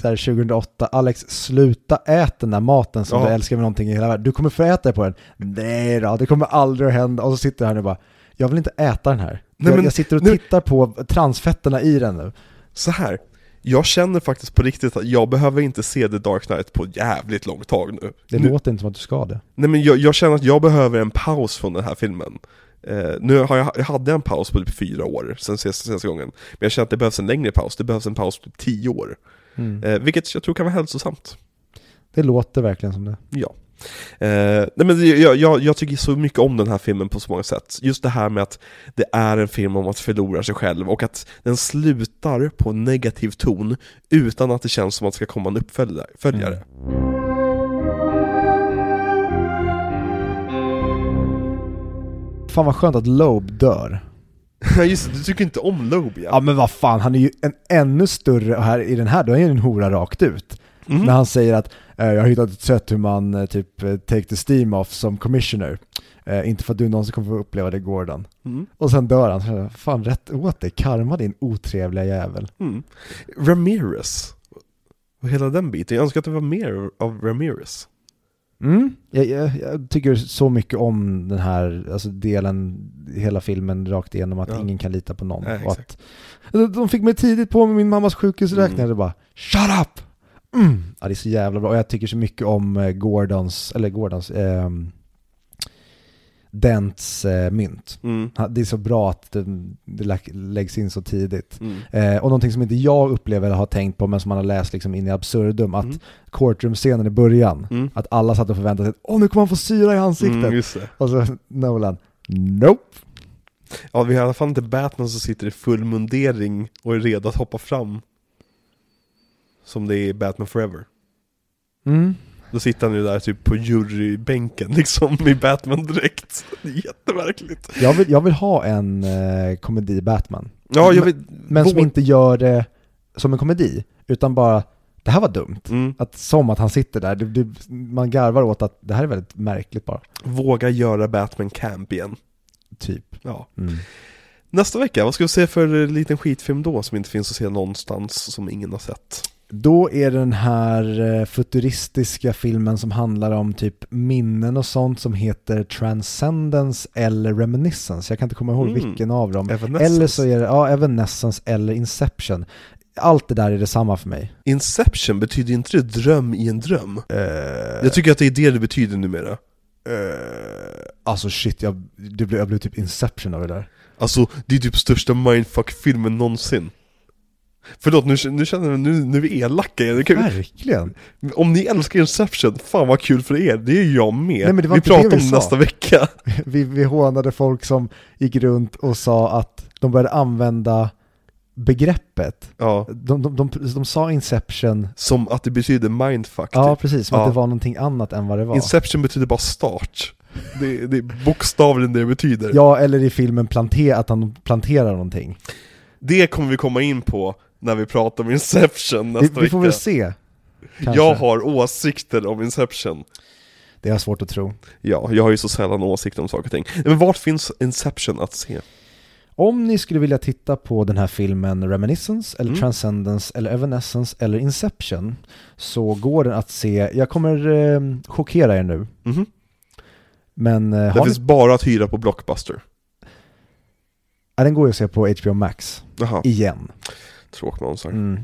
så här 2008, Alex sluta äta den där maten som Ja. du älskar med någonting i hela världen. Du kommer få äta på den. Nej då, det kommer aldrig att hända. Och så sitter han och bara, jag vill inte äta den här. Nej, jag, men jag sitter och nu- tittar på transfetterna i den nu. Så här. Jag känner faktiskt på riktigt att jag behöver inte se The Dark Knight på jävligt långt tag nu. Det nu låter inte som att du ska det. nej men jag, jag känner att jag behöver en paus från den här filmen. Eh, nu har jag, jag hade en paus på typ fyra år sen senaste, senaste gången. Men jag känner att det behövs en längre paus, det behövs en paus på typ tio år. Eh, vilket jag tror kan vara hälsosamt. Det låter verkligen som det. Ja. Eh, nej men jag, jag, jag tycker så mycket om den här filmen på så många sätt. Just det här med att det är en film om att förlora sig själv och att den slutar på en negativ ton utan att det känns som att det ska komma en uppföljare. följare. Fan vad skönt att Loeb dör. Just det, du tycker inte om Loeb Ja men vad fan, han är ju en ännu större, här i den här, då är han ju en hora rakt ut. Mm. När han säger att eh, jag har hittat ett sätt hur man eh, typ eh, take the steam off som commissioner. Eh, inte för att du någonsin kommer få uppleva det Gordon. Mm. Och sen dör han. Fan rätt åt dig, karma din otrevliga jävel. Mm. Ramirez. Och hela den biten, jag önskar att det var mer av Ramirez. Mm. Jag, jag, jag tycker så mycket om den här alltså delen, hela filmen rakt igenom att Ja. ingen kan lita på någon. Och att, de fick mig tidigt på med min mammas sjukhusräkning, Mm. det bara Shut up! mm, ja, det är så jävla bra. Och jag tycker så mycket om eh, Gordons, eller Gordons, ehm, Dents eh, mynt. Mm. Det är så bra att det, det lä- läggs in så tidigt. Mm. Eh, och någonting som inte jag upplever eller har tänkt på men som man har läst liksom in i absurdum, att Mm. courtroom-scenen i början, Mm. att alla satt och förväntade sig åh nu kommer han få syra i ansiktet. Mm. Och så Nolan, nope. Ja, vi har i alla fall inte Batman som sitter i full mundering och är redo att hoppa fram. Som det är i Batman Forever. Mm. Då sitter han ju där typ på jurybänken liksom i Batman direkt. Det är jättemärkligt. Jag, vill, jag vill ha en eh, komedi Batman. Ja, jag vet. Men som vår- inte gör det som en komedi, utan bara, det här var dumt. Mm. Att, som att han sitter där, det, det, man garvar åt att det här är väldigt märkligt bara. Våga göra Batman Camp igen. Typ. Ja. Mm. Nästa vecka, vad ska vi se för eh, liten skitfilm då som inte finns att se någonstans som ingen har sett? Då är det den här eh, futuristiska filmen som handlar om typ minnen och sånt som heter Transcendence eller Reminiscence. Jag kan inte komma ihåg Mm. vilken av dem. Eller så är det, ja, Evanescence eller Inception. Allt det där är detsamma för mig. Inception, betyder inte det dröm i en dröm? Uh, Jag tycker att det är det det betyder numera. alltså shit, jag, det blev, jag blev typ Inception av det där. Alltså, det är typ största mindfuck-filmen någonsin. Förlåt, nu, nu känner jag, nu, nu är vi elaka igen. Det Verkligen. Om ni älskar Inception, fan vad kul för er, det är ju jag med. Nej, men det var vi pratar det om vi det sa. nästa vecka. Vi, vi hånade folk som gick runt och sa att de började använda begreppet. Ja, De, de, de, de sa Inception, som att det betyder mindfuck. ja typ. precis, som Ja. att det var någonting annat än vad det var. Inception betyder bara start. Det, det är bokstavligen det det betyder. Ja, eller i filmen plante, att han planterar någonting. Det kommer vi komma in på när vi pratar om Inception Vi, nästa vi får vecka. väl se. Kanske. Jag har åsikter om Inception. Det är svårt att tro. Ja, jag har ju så sällan åsikter om saker och ting. Men vart finns Inception att se? Om ni skulle vilja titta på den här filmen Reminiscence, eller Mm. Transcendence, eller Evanescence, eller Inception, så går den att se, jag kommer eh, chockera er nu, Mhm. men eh, Det finns ni, bara att hyra på Blockbuster. ja, den går ju att se på HBO Max, Jaha, igen. Tråkmånsar. Mm.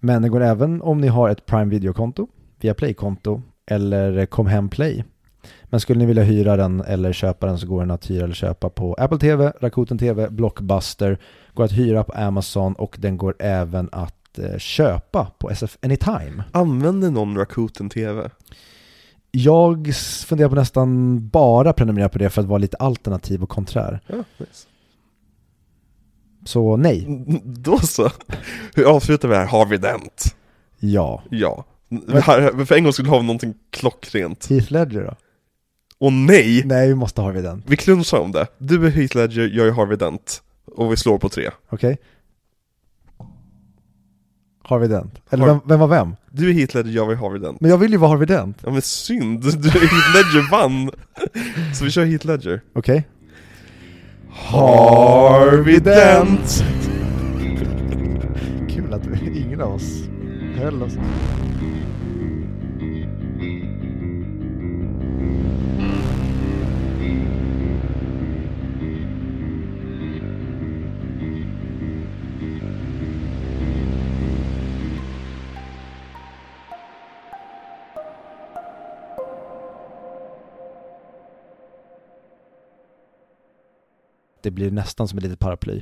Men det går även om ni har ett Prime Video-konto, via Play-konto, eller Comhem Play. Men skulle ni vilja hyra den eller köpa den så går den att hyra eller köpa på Apple TV, Rakuten TV, Blockbuster, går att hyra på Amazon och den går även att eh, köpa på SF Anytime. Använder någon Rakuten TV? Jag funderar på nästan bara prenumerera på det för att vara lite alternativ och konträr. Ja, nice. Så nej, Då så. Hur avslutar vi här? Har vi dent? ja. Ja. Har- För en gång skulle ha någonting klockrent. Heath Ledger då? Och nej! Nej, vi måste ha den. Vi klunsar om det. Du är Heath Ledger, jag är Harvey Dent. Och vi slår på tre. Okej? Harvey Dent. Eller Har- vem, vem var vem? Du är Heath Ledger, jag är Harvey Dent. Men jag vill ju vara Harvey Dent. Ja men synd, du Heath Ledger vann! Så vi kör Heath Ledger. Okej? Harvey Dent! Kul att vi, ingen av oss höll oss. Det blir nästan som ett litet paraply.